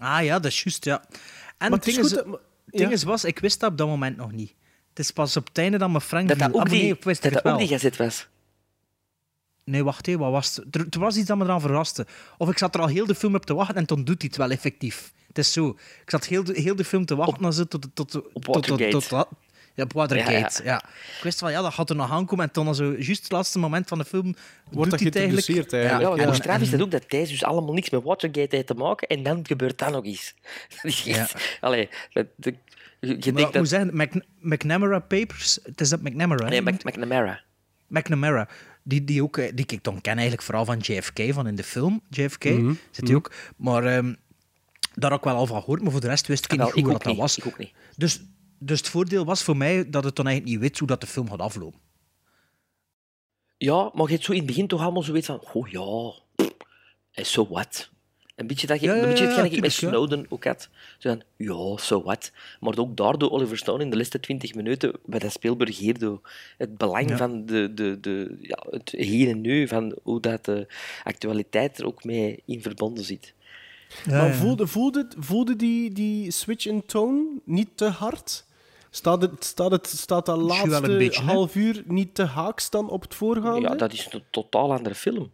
Ah ja, dat is juist, ja. En Maar het ding, is, goed dat- maar- het ding ja. is was, ik wist dat op dat moment nog niet. Het is pas op het einde dat me Frank Dat dat ook Ah, maar die, nee, ik wist dat het dat ook wel. die gazet was. Nee, wacht, hé, wat was het? Er, er was iets dat me eraan verraste. Of ik zat er al heel de film op te wachten en toen doet hij het wel effectief. Het is zo. Ik zat heel de, heel de film te wachten tot, tot, tot, tot, tot, tot, Watergate. tot, tot- ja, op Watergate, Ja, ja, Ik wist van, ja, dat gaat er nog aankomen. En toen, al zo, juist het laatste moment van de film, Wordt doet dat eigenlijk. Ja, en Ja. de straf is dat ook dat deze dus allemaal niks met Watergate heeft te maken en dan gebeurt dat nog. Dat is echt... Allee, dat, dat- je, Maar denkt moet dat... zeggen, Mc, McNamara Papers, het is dat McNamara? Nee, Mac- McNamara. McNamara, die, die, ook, eh, die ik dan ken eigenlijk vooral van JFK, van in de film JFK, Mhm, zit hij ook. Maar ehm, daar ook wel al van gehoord, maar voor de rest wist ik Ah, niet wel, goed ik wat dat niet, was. ik ook niet. Dus, dus het voordeel was voor mij dat het dan eigenlijk niet weet hoe dat de film gaat aflopen. Ja, maar je hebt zo in het begin toch allemaal zoiets van... Oh ja, en so what? Een beetje dat je, Ja, een beetje ja, ik met. Snowden ook had. Zo van, ja, so what. Maar ook daardoor Oliver Stone in de laatste 20 minuten bij dat Spielberg hier door het belang Ja. van de, de, de, ja, het hier en nu, van hoe dat de actualiteit er ook mee in verbonden zit. maar voelde, voelde, voelde die, die switch in tone niet te hard? Staat, het, staat, het, staat dat laatste beetje, half uur niet te haaks dan op het voorgaande? Ja, dat is een totaal andere film.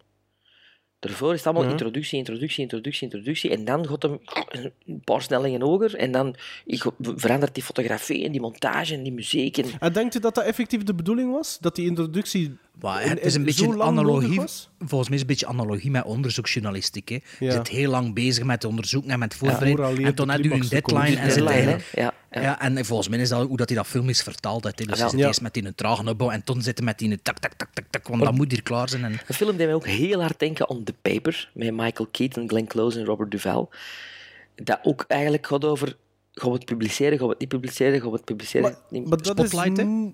Daarvoor is het allemaal Ja. introductie, introductie, introductie, introductie. En dan gaat hem een paar snellingen hoger. En dan verandert die fotografie en die montage en die muziek. En... En denkt u dat dat effectief de bedoeling was? Dat die introductie Maar het is een beetje een analogie. Volgens mij is een beetje analogie met onderzoeksjournalistiek. Hè. Je zit heel lang bezig met onderzoeken en met voorbereiden. en de heb je een deadline. En, zit eigenlijk-. Ja, ja. en volgens mij is dat hoe dat hij dat film is vertaald. Dus Ja. je zit eerst met die een trage opbouw en toen zitten met die tak, tak, tak, tak, tak, want dat moet hier klaar zijn. En... Een film die mij ook heel hard denken aan The Paper, met Michael Keaton, Glenn Close en Robert Duvall. Dat ook eigenlijk gaat over, gaan we het publiceren, gaan we het niet publiceren, gaan we het publiceren. niet- Maar, dat is,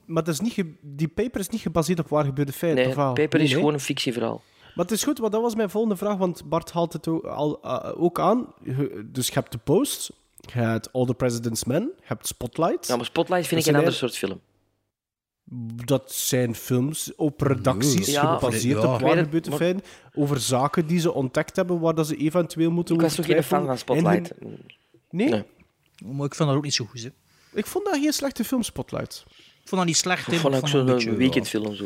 maar dat is niet die paper is niet gebaseerd op waar gebeurde feiten. nee? Paper Nee, is nee. gewoon een fictieverhaal. Maar het is goed, want dat was mijn volgende vraag, want Bart haalt het ook, al, uh, ook aan. Dus je hebt de Post, je hebt All the President's Men, je hebt Spotlight. Ja, maar Spotlight vind Dat ik een ander soort film. Dat zijn films op redacties, Ja, gebaseerd ja. op waar het, gebeurde maar- feiten, over zaken die ze ontdekt hebben, waar dat ze eventueel moeten Ik was geen fan van Spotlight. hun- Nee? Nee. Maar ik vond dat ook niet zo goed. Hè. Ik vond dat geen slechte film, Spotlight. Ik vond dat niet slecht. hè, Ik vond maar ook ik zo'n beetje, weekendfilm. Zo.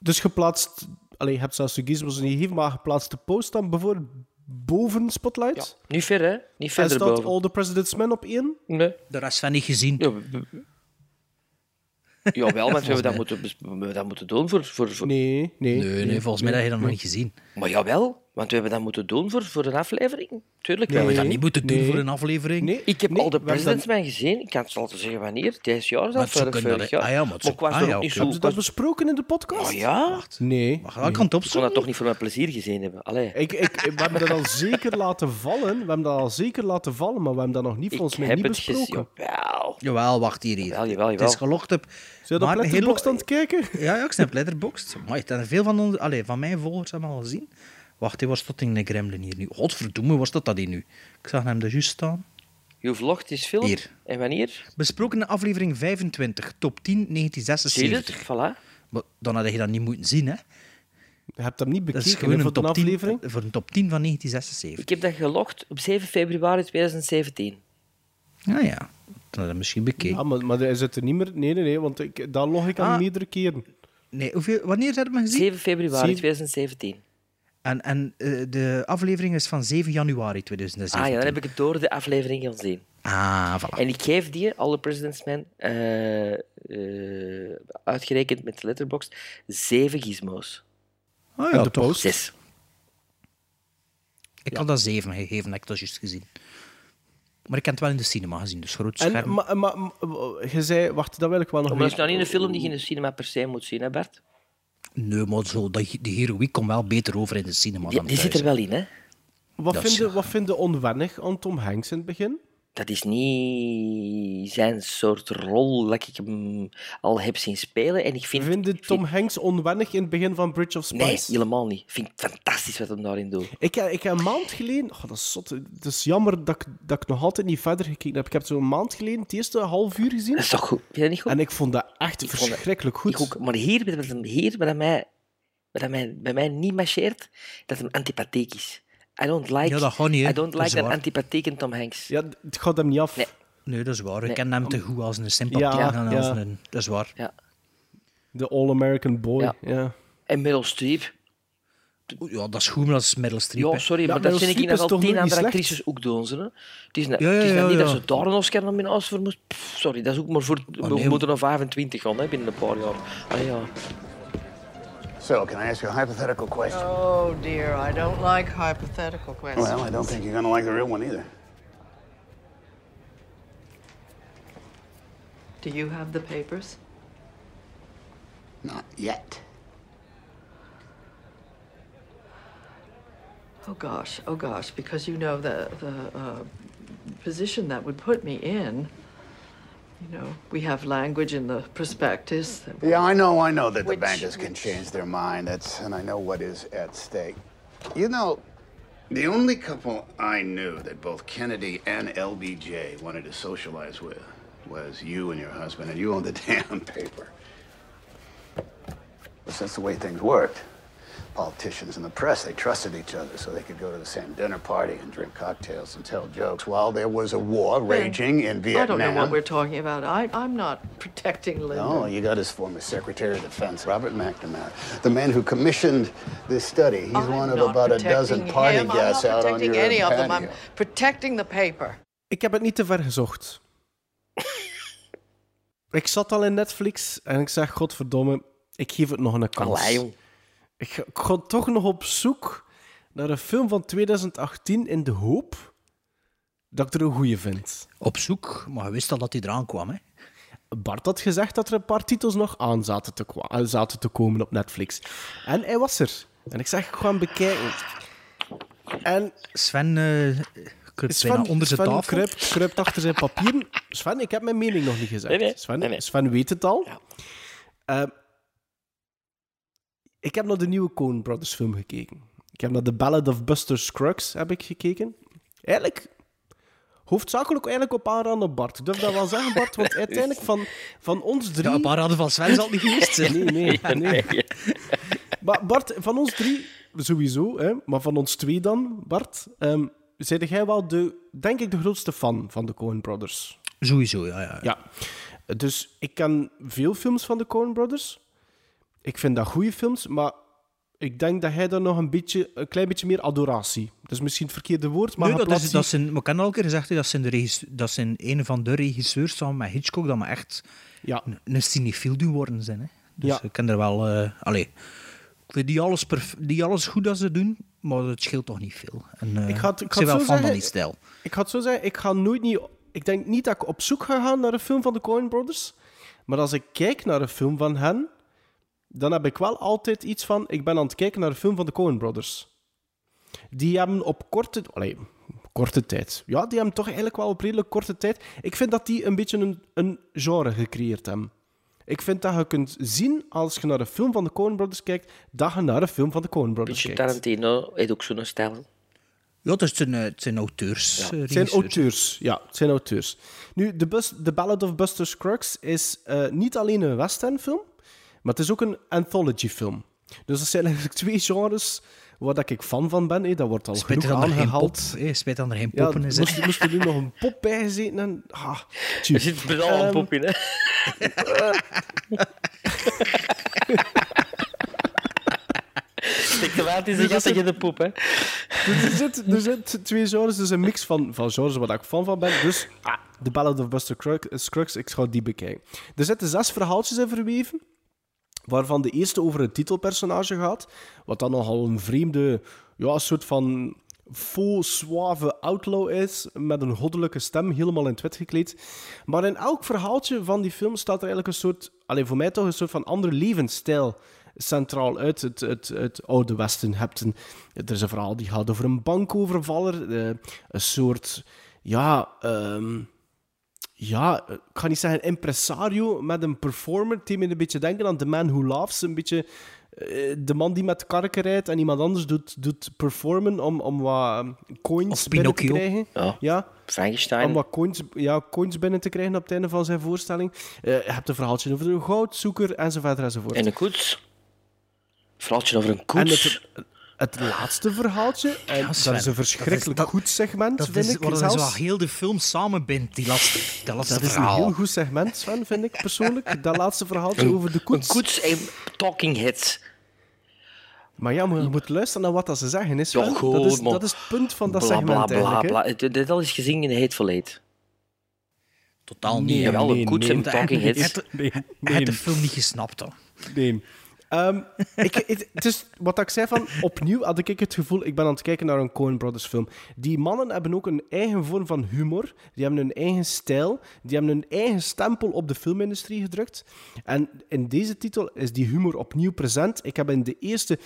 Dus geplaatst... Allee, je hebt zelfs de gizmos niet gegeven, maar geplaatst de Post dan bijvoorbeeld boven Spotlight. Niet ver, hè? Niet En verder staat boven. All the President's Men op één? Nee. ja. De rest van niet gezien. Ja, we- we- Jawel, want we hebben dat moeten, we dat moeten doen voor... voor, voor... Nee, nee. Nee, nee, volgens mij heb je dat nog niet gezien. Maar jawel, want we hebben dat moeten doen voor, voor een aflevering. Tuurlijk We wel. hebben dat niet moeten doen nee. voor een aflevering. Nee, Ik heb nee, al de we President's Man gezien. Ik kan het al te zeggen wanneer. Dit jaar zou vorig, kunnen vorig dat- jaar. ah ja, maar ik was ah ja, ook niet zo... Hebben ze dat was- besproken in de podcast? Oh ja? Nee. Maar dat kan het Ik opzoeken. dat toch niet voor mijn plezier gezien hebben. Allee. Ik, ik, we hebben dat al zeker laten vallen. We hebben dat al zeker laten vallen, maar we hebben dat nog niet volgens Ik mij heb niet het gezien. besproken. Jawel. Jawel, wacht hier. hier. Jawel, jawel, Het is gelogd op... Zijn je op Letterboxd aan het kijken? Ja, ja, ik snap Letterboxd. Maar het zijn veel van, onze, allee, van mijn volgers hebben al gezien. Wacht, hij was tot in de Gremlin hier nu. Godverdomme, was dat dat hier nu? Ik zag hem daar juist staan. Je vlogt is film. Hier. En wanneer? Besproken in aflevering 25, top 10, Zie je het? 1976. Voilà. Maar dan had je dat niet moeten zien, hè? Je hebt hem niet Dat is bekeken gewoon een top 10, aflevering. voor een top 10 van 1976. Ik heb dat gelogd op 7 februari 2017. Ah ja, dan had je misschien bekeken. Ja, maar, maar hij zit er niet meer... Nee, nee, nee, want ik, daar log ik aan Ah. meerdere keren. Nee, hoeveel, wanneer heb je hem gezien? 7 februari Zeven- 2017. En, en eh, de aflevering is van 7 januari 2017. Ah ja, dan heb ik het door de aflevering gezien. Ah, voilà. En ik geef die, alle President's Men, eh, eh, uitgerekend met Letterboxd, 7 gizmos. Ah ja, de toch. post? 6. Ik had dat 7 gegeven, heb ik dat juist gezien. Maar ik heb het wel in de cinema gezien, dus groot scherm. En, maar, maar, maar, je zei... Wacht, dat wil ik wel nog Maar dat is nou niet een film die je in de cinema per se moet zien, hè Bart? Nee, maar zo, die, die heroïek komt wel beter over in de cinema Die, dan die thuis. zit er wel in, hè? Wat Dat is- vind, je, wat vind je onwennig aan Tom Hanks in het begin? Dat is niet zijn soort rol dat ik hem al heb zien spelen. En ik vind... Vind je Tom Hanks onwennig in het begin van Bridge of Spies? Nee, helemaal niet. Ik vind het fantastisch wat hem daarin doet. Ik, heb- ik heb een maand geleden... Oh, dat is zot. Het is jammer dat ik, dat ik nog altijd niet verder gekeken heb. Ik heb zo'n maand geleden het eerste half uur gezien. Dat is toch goed? Vind je dat niet goed? En ik vond dat echt Ik vond dat- verschrikkelijk goed. Ik ook, maar hier, hier wat, mij, wat mij, bij mij niet marcheert, dat hem antipathiek is. I don't like, Ja, dat gaat niet, hè. I don't Dat is like that waar. antipathieke Tom Hanks. Ja, het gaat hem niet af. Nee. Nee, dat is waar. Ik Nee. ken hem te goed als een sympathie. Ja, en als ja. een... Dat is waar. Ja. De All-American Boy. Ja. Ja. En Meryl Streep. Ja, dat is goed, maar dat is Meryl Streep. Ja, sorry, Ja, maar dat vind ik wel toch tien andere actrices ook doen. Ze, hè. Het is, ne- Ja, ja, het is ja, net niet ja. dat ze daar een Oscar-nominatie voor moest. Pff, sorry, dat is ook maar voor... we nee, moeten nog 25 gaan, hè, binnen een paar jaar. Ah, ja. So, can I ask you a hypothetical question? Oh dear, I don't like hypothetical questions. Well, I don't think you're gonna like the real one either. Do you have the papers? Not yet. Oh gosh, oh gosh, because you know the the uh, position that would put me in. You know, we have language in the prospectus. that- Yeah, I know, I know that the bankers can change their mind. That's, and I know what is at stake. You know, The only couple I knew that both Kennedy and LBJ wanted to socialize with was you and your husband, and you owned the damn paper. But that's the way things worked. Politicians and the press, they trusted each other so they could go to the same dinner party and drink cocktails and tell jokes while there was a war raging in Vietnam. I Vietnam. don't know what we're talking about. I, I'm not protecting Linda. No, you got his former Secretary of Defense, Robert McNamara, the man who commissioned this study. He's I'm one of about a dozen protecting party him. guests I'm not out on protecting your any of them. I'm protecting the paper. Ik heb het niet te ver gezocht. ik zat al in Netflix en ik zeg, godverdomme, ik geef het nog een kans. Allee, jong. Ik ga, ik ga toch nog op zoek naar een film van 2018 in de hoop dat ik er een goeie vind. Op zoek, maar je wist al dat hij eraan kwam, hè? Bart had gezegd dat er een paar titels nog aan zaten te, zaten te komen op Netflix. En hij was er. En ik zeg, ik ga hem bekijken. En Sven eh kruipt bijna onder zijn Sven tafel. Kruipt, kruipt achter zijn papieren. Sven, ik heb mijn mening nog niet gezegd. Nee, nee. Sven, Nee, nee. Sven weet het al. Eh, ik heb naar de nieuwe Coen Brothers film gekeken. Ik heb naar The Ballad of Buster Scruggs heb ik gekeken. Eigenlijk, hoofdzakelijk eigenlijk op aanraden op Bart. Ik durf dat wel zeggen, Bart, want uiteindelijk van, van ons drie... Ja, op aanraden van Sven zal het niet geweest zijn. Nee, nee, nee. Maar Bart, van ons drie sowieso, hè, maar van ons twee dan, Bart, ehm zijde jij wel de, denk ik, de grootste fan van de Coen Brothers. Sowieso, ja. ja. Ja. Dus ik ken veel films van de Coen Brothers. Ik vind dat goede films, maar ik denk dat hij daar nog een, beetje, een klein beetje meer adoratie. Dat is misschien het verkeerde woord, maar Nee, dat is, dat zijn, maar ik heb al een keer gezegd, dat zijn, de dat zijn een van de regisseurs samen met Hitchcock dat me echt ja. een, een cinefiel doen worden zijn. Hè. Dus Ja. ik ken er wel... allee, ik vind die alles, die alles goed dat ze doen, maar het scheelt toch niet veel. En, eh, Ik het- ik wel zo fan van zeggen, die stijl. Ik het zo zeggen, ik ga nooit niet... Ik denk niet dat ik op zoek ga gaan naar een film van de Coen Brothers. Maar als ik kijk naar een film van hen, dan heb ik wel altijd iets van... Ik ben aan het kijken naar een film van de Coen Brothers. Die hebben op korte... Allee, korte tijd. Ja, die hebben toch eigenlijk wel op redelijk korte tijd... Ik vind dat die een beetje een, een genre gecreëerd hebben. Ik vind dat je kunt zien, als je naar een film van de Coen Brothers kijkt, dat je naar een film van de Coen Brothers Beetje kijkt. Tarantino heeft ook zo'n stijl. Ja, het, is zijn, eh, het zijn auteurs. eh, Het zijn regisseurs. auteurs, ja, het zijn auteurs. Nu, The, Bus, The Ballad of Buster Scruggs is eh, niet alleen een West End film, maar het is ook een anthology film. Dus dat zijn eigenlijk twee genres waar dat ik fan van ben. Dat wordt al Spijt genoeg dat er aangehaald. eh, spijt dat er geen Ja, poppen is. hè. moest, moest er nu nog een pop bij gezeten en... Ah. Er zit er al een Ehm, pop in, hè? De gat en je de poep, hè? Dus er, zit, er zitten twee genres, dus een mix van, van genres waar ik fan van ben. Dus ah, The Ballad of Buster Scruggs, ik ga die bekijken. Er zitten zes verhaaltjes in verweven, waarvan de eerste over een titelpersonage gaat, wat dan nogal een vreemde, ja, een soort van faux suave outlaw is, met een goddelijke stem, helemaal in het wit gekleed. Maar in elk verhaaltje van die film staat er eigenlijk een soort, alleen voor mij toch, een soort van andere levensstijl centraal uit het, het, het oude Westen. Hebt er is een verhaal die gaat over een bankovervaller, eh, een soort, ja, ehm, ja, ik ga niet zeggen impresario met een performer. Het me een beetje denken aan The Man Who Laughs. Een beetje eh, de man die met karken rijdt en iemand anders doet, doet performen om, om wat ehm, coins Of binnen te krijgen. Ja. Ja, Frankenstein. om wat coins, ja, coins binnen te krijgen op het einde van zijn voorstelling. Eh, je hebt een verhaaltje over de goudzoeker enzovoort enzovoort. En een koets. Verhaaltje over een En koets. het, het laatste verhaaltje, en dat Sven, is een verschrikkelijk dat is- goed segment, Dat vind is ik. waar zelfs. zo heel de film samenbindt, die laatste, dat laatste Dat is een heel goed segment, Sven, vind ik persoonlijk. Dat laatste verhaaltje over de Een koets. koets en talking heads. Maar ja, maar je moet luisteren naar wat dat ze zeggen. Is Ja, Sven. goed, dat, is, dat is het punt van dat bla, segment bla, bla, eigenlijk. hè. bla. Dit- Dit al is gezien in Hateful Eight. Totaal niet. Nee, een koets nee. en talking heads. heeft- Nee, hij nee. de film niet gesnapt, dan. Nee. Ehm, ik, het, het is wat ik zei van, opnieuw had ik het gevoel, ik ben aan het kijken naar een Coen Brothers film. Die mannen hebben ook een eigen vorm van humor, die hebben een eigen stijl, die hebben een eigen stempel op de filmindustrie gedrukt. En in deze titel is die humor opnieuw present. Ik heb in, de eerste,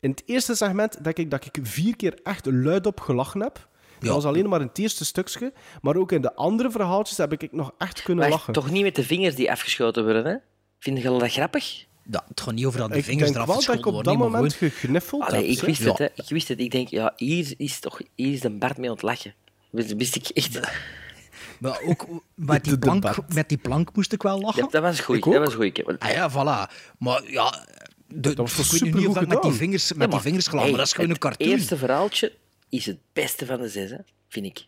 in het eerste segment, denk ik, dat ik vier keer echt luidop gelachen heb. Dat was alleen maar in het eerste stukje, maar ook in de andere verhaaltjes heb ik nog echt kunnen Maar lachen. toch niet met de vingers die afgeschoten worden, hè? Vind je dat grappig? Ja, het gaat niet over dat die Ik vingers denk eraf wel dat ik op dat moment gegniffeld Allee, heb. ik wist Ja. het, hè. Ik wist het. Ik denk, ja, hier is, toch, hier is de Bart mee aan het lachen. Dat wist ik echt. gewoon- Maar ook met die, De plank, met die plank moest ik wel lachen. Ja, dat was goed. Dat was goed. Ah ja, voilà. Maar ja, de, was toch ik weet nu niet of supergoed dat ik met die vingers, met Ja, die maar, vingers gelaan, hey, maar dat is gewoon een het cartoon. eerste verhaaltje is het beste van de zes, hè, vind ik.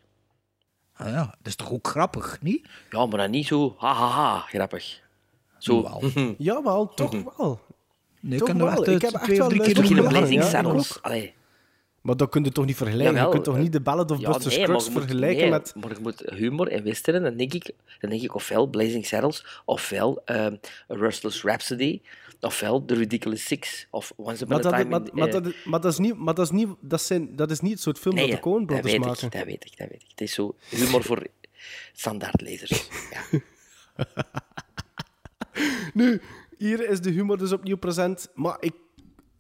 Ah ja, dat is toch ook grappig, niet? Ja, maar dan niet zo ha ha ha grappig. Zo. Wel. Jawel, toch wel. Nee, ik Toch heb er wel. echt, Ik heb echt twee of wel drie keer Ja, ja, ik Allee. Maar dat kun je toch niet vergelijken? Jawel, je kunt toch niet de Ballad of Ja, Buster nee, maar Scruggs vergelijken nee, met... Maar je moet humor en western, dan denk ik, dan denk ik ofwel Blazing Saddles, ofwel ehm A Restless Rhapsody, ofwel The Ridiculous Six, of Once Upon Maar a dat, Time maar, in... maar, eh, dat, maar dat is niet, maar dat is niet, dat zijn, dat is niet het soort film nee, dat de Coen dat Brothers weet maken. ik, dat weet ik, dat weet ik. Het is zo humor voor standaardlezers. Ja. Nu, hier is de humor dus opnieuw present. Maar ik,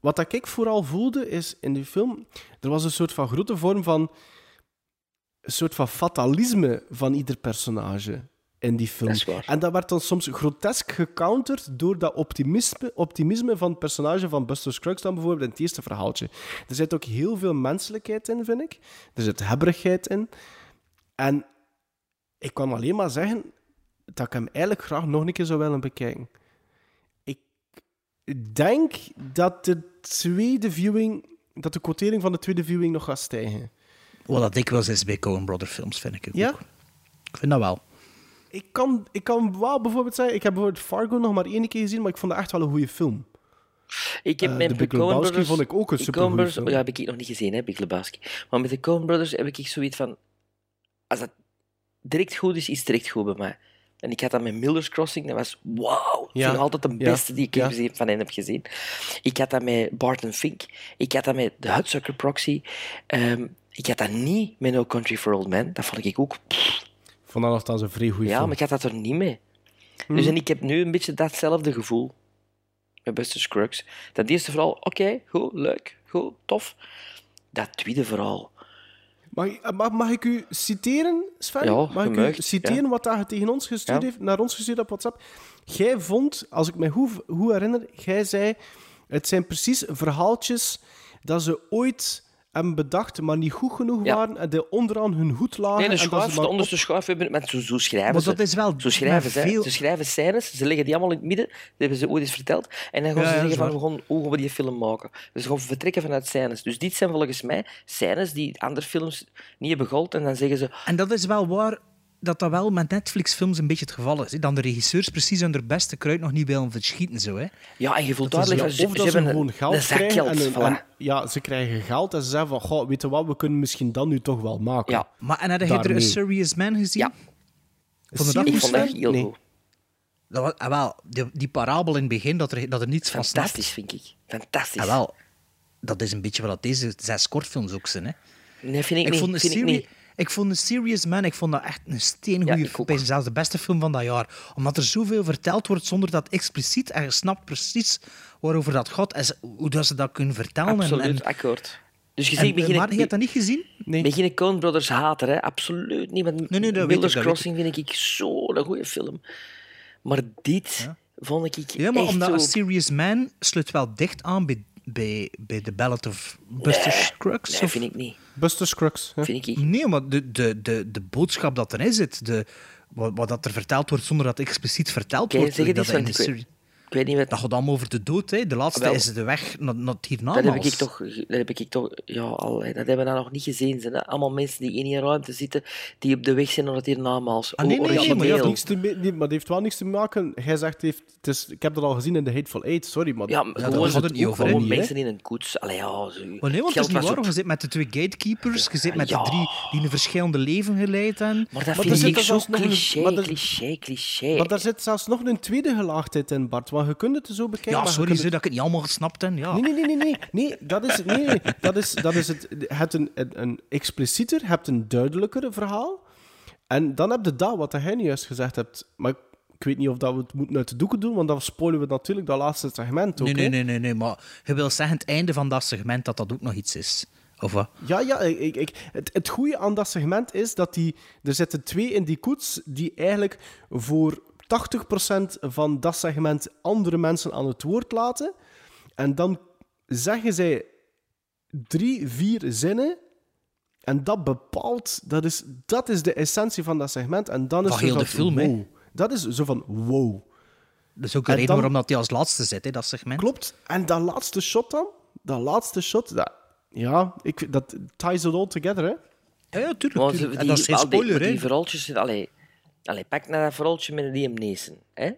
wat dat ik vooral voelde, is in die film... Er was een soort van grote vorm van... Een soort van fatalisme van ieder personage in die film. Dat. En dat werd dan soms grotesk gecounterd door dat optimisme, optimisme van het personage van Buster Scruggs dan bijvoorbeeld in het eerste verhaaltje. Er zit ook heel veel menselijkheid in, vind ik. Er zit hebberigheid in. En ik kan alleen maar zeggen dat ik hem eigenlijk graag nog een keer zou willen bekijken. Ik denk dat de tweede viewing, dat de quotering van de tweede viewing nog gaat stijgen. Wat dat dikwijls is bij Coen Brother films, vind ik ook. Ja? Ik vind dat wel. Ik kan, ik kan wel bijvoorbeeld zeggen, ik heb bijvoorbeeld Fargo nog maar één keer gezien, maar ik vond het echt wel een goede film. Ik heb Eh, met de Big Coen Lebowski Brothers... vond ik ook een Coen Brothers- film. Ja, heb ik nog niet gezien, hè, Big Lebowski. Maar met de Coen Brothers heb ik zoiets van... Als dat direct goed is, is het direct goed bij mij. En ik had dat met Miller's Crossing, dat was wauw. Ja. vind nog altijd de Ja. beste die ik Ja. van hen heb gezien. Ik had dat met Barton Fink. Ik had dat met The Hudsucker Proxy. Ehm, ik had dat niet met No Country for Old Men. Dat vond ik ook... Ik vond dat nogthans een vrij goede Ja, film. maar ik had dat er niet mee. Hmm. Dus en ik heb nu een beetje datzelfde gevoel met Buster Scruggs. Dat eerste verhaal, oké, goed, leuk, goed, tof. Dat tweede verhaal, Mag, ik- mag, mag ik u citeren, Sven? Ja, mag ik u citeren ja. wat hij tegen ons gestuurd Ja. heeft, naar ons gestuurd op WhatsApp? Jij vond, als ik me goed, goed herinner, jij zei, het zijn precies verhaaltjes dat ze ooit hebben bedacht, maar niet goed genoeg Ja. waren en die onderaan hun hoed lagen. Nee, de en dat ze schuif, de onderste schuif hebben, met zo, zo schrijven Maar ze. dat is wel Zo schrijven ze. veel- Ze schrijven scènes, ze leggen die allemaal in het midden. Dat hebben ze ooit eens verteld. En dan gaan Ja, ze zeggen dat van, gaan, hoe gaan we die film maken? Dus ze gaan vertrekken vanuit scènes. Dus dit zijn volgens mij scènes die andere films niet hebben gehaald. En dan zeggen ze, En dat is wel waar dat dat wel met Netflix-films een beetje het geval is. hè. Dan de regisseurs precies hun beste kruid nog niet willen verschieten. Zo, hè. ja, en je voelt duidelijk... ja, van, of ze, dat ze gewoon een, geld een krijgen. en, voilà. en- ja, ze krijgen geld en ze zeggen van, goh, weet je wat, we kunnen misschien dat nu toch wel maken. Ja. Maar en heb je er. A Serious Man gezien? Ja. Vond je dat ik vond dat heel Nee. goed. Dat was, ah, wel, die, die parabel in het begin, dat er, dat er niets van snapt. Fantastisch, vind ik. Fantastisch. Ah, wel, dat is een beetje wat deze zes kortfilms ook zijn. Hè. Nee, vind ik, Ik niet. vond, de ik serie- niet. Ik vond The Serious Man ik vond dat echt een steengoeie film. Zelfs de beste film van dat jaar. Omdat er zoveel verteld wordt zonder dat expliciet. En je snapt precies waarover dat gaat. En hoe dat ze dat kunnen vertellen. En- Absoluut, en, akkoord. Dus je en, ziet, begin maar je hebt dat niet gezien? Nee. ben geen Coen Brothers hater, hè? absoluut niet. Want Nee, nee, dat weet Crossing vind ik zo'n goede film. Maar dit vond ik Ja, maar echt omdat zo... A Serious Man sluit wel dicht aan bij, bij, bij The Ballad of Buster Scruggs. Nee, of- vind ik niet. Buster Scruggs. Ja. Vind ik. Nee, maar de, de, de, de boodschap dat erin zit, de, wat, wat dat er verteld wordt zonder dat expliciet verteld wordt. zeg het dat in de weet- serie- Ik weet niet wat... Dat gaat allemaal over de dood. Hè. De laatste Wel. is de weg naar, naar het hiernamaals. Dat heb ik toch, dat heb ik toch, ja, al, dat hebben we dan nog niet gezien. Zijn? Allemaal mensen die in die ruimte zitten, die op de weg zijn naar het hiernamaals. Ah, nee, nee, maar Maar, ja, dat niks te, nee, maar dat heeft wel niks te maken. Hij zegt, heeft, het is, ik heb dat al gezien in The Hateful Eight, sorry, maar... Ja, daar gewoon, gaat het niet over, gewoon mensen in een koets. Allee, ja, zo, Maar nee, want het is niet waar. op- Je zit met de twee gatekeepers, je zit met Ja. de drie die een verschillende leven geleid hebben. Maar dat Maar vind er zit ik zo zelfs nog een- cliché, maar er- cliché, cliché. Maar daar zit zelfs nog een tweede gelaagdheid in, Bart. Want je kunt het zo bekijken. Ja, sorry dat ik het niet allemaal gesnapt heb. Ja. Nee, nee, nee, nee, nee, nee. Dat is, nee, dat is, dat is het. Je hebt een, een, explicieter, je hebt een duidelijker verhaal. En dan heb je dat, wat jij nu juist gezegd hebt. Maar ik, weet niet of dat we het moeten uit de doeken doen, want dan spoilen we natuurlijk dat laatste segment ook. Nee, nee, nee, nee, nee, maar je wil zeggen het einde van dat segment dat dat ook nog iets is. Of wat? Ja, ja ik, ik- het, het goede aan dat segment is dat die, er zitten twee in die koets die eigenlijk voor 80% van dat segment andere mensen aan het woord laten. En dan zeggen zij drie, vier zinnen. En dat bepaalt, dat is, dat is de essentie van dat segment. En dan is Van er heel de film, hè? wow. Dat is zo van wow. Dat is ook de En reden dan- waarom dat hij als laatste zit, hè, dat segment. Klopt. En dat laatste shot dan, dat laatste shot, dat, ja, ik, dat ties it all together, hè? Ja, ja, tuurlijk. Die, En dat is geen al die- spoiler, die, hè. verhaaltjes... Allee, allee, pak naar dat verhaaltje met Liam Neeson. Hè?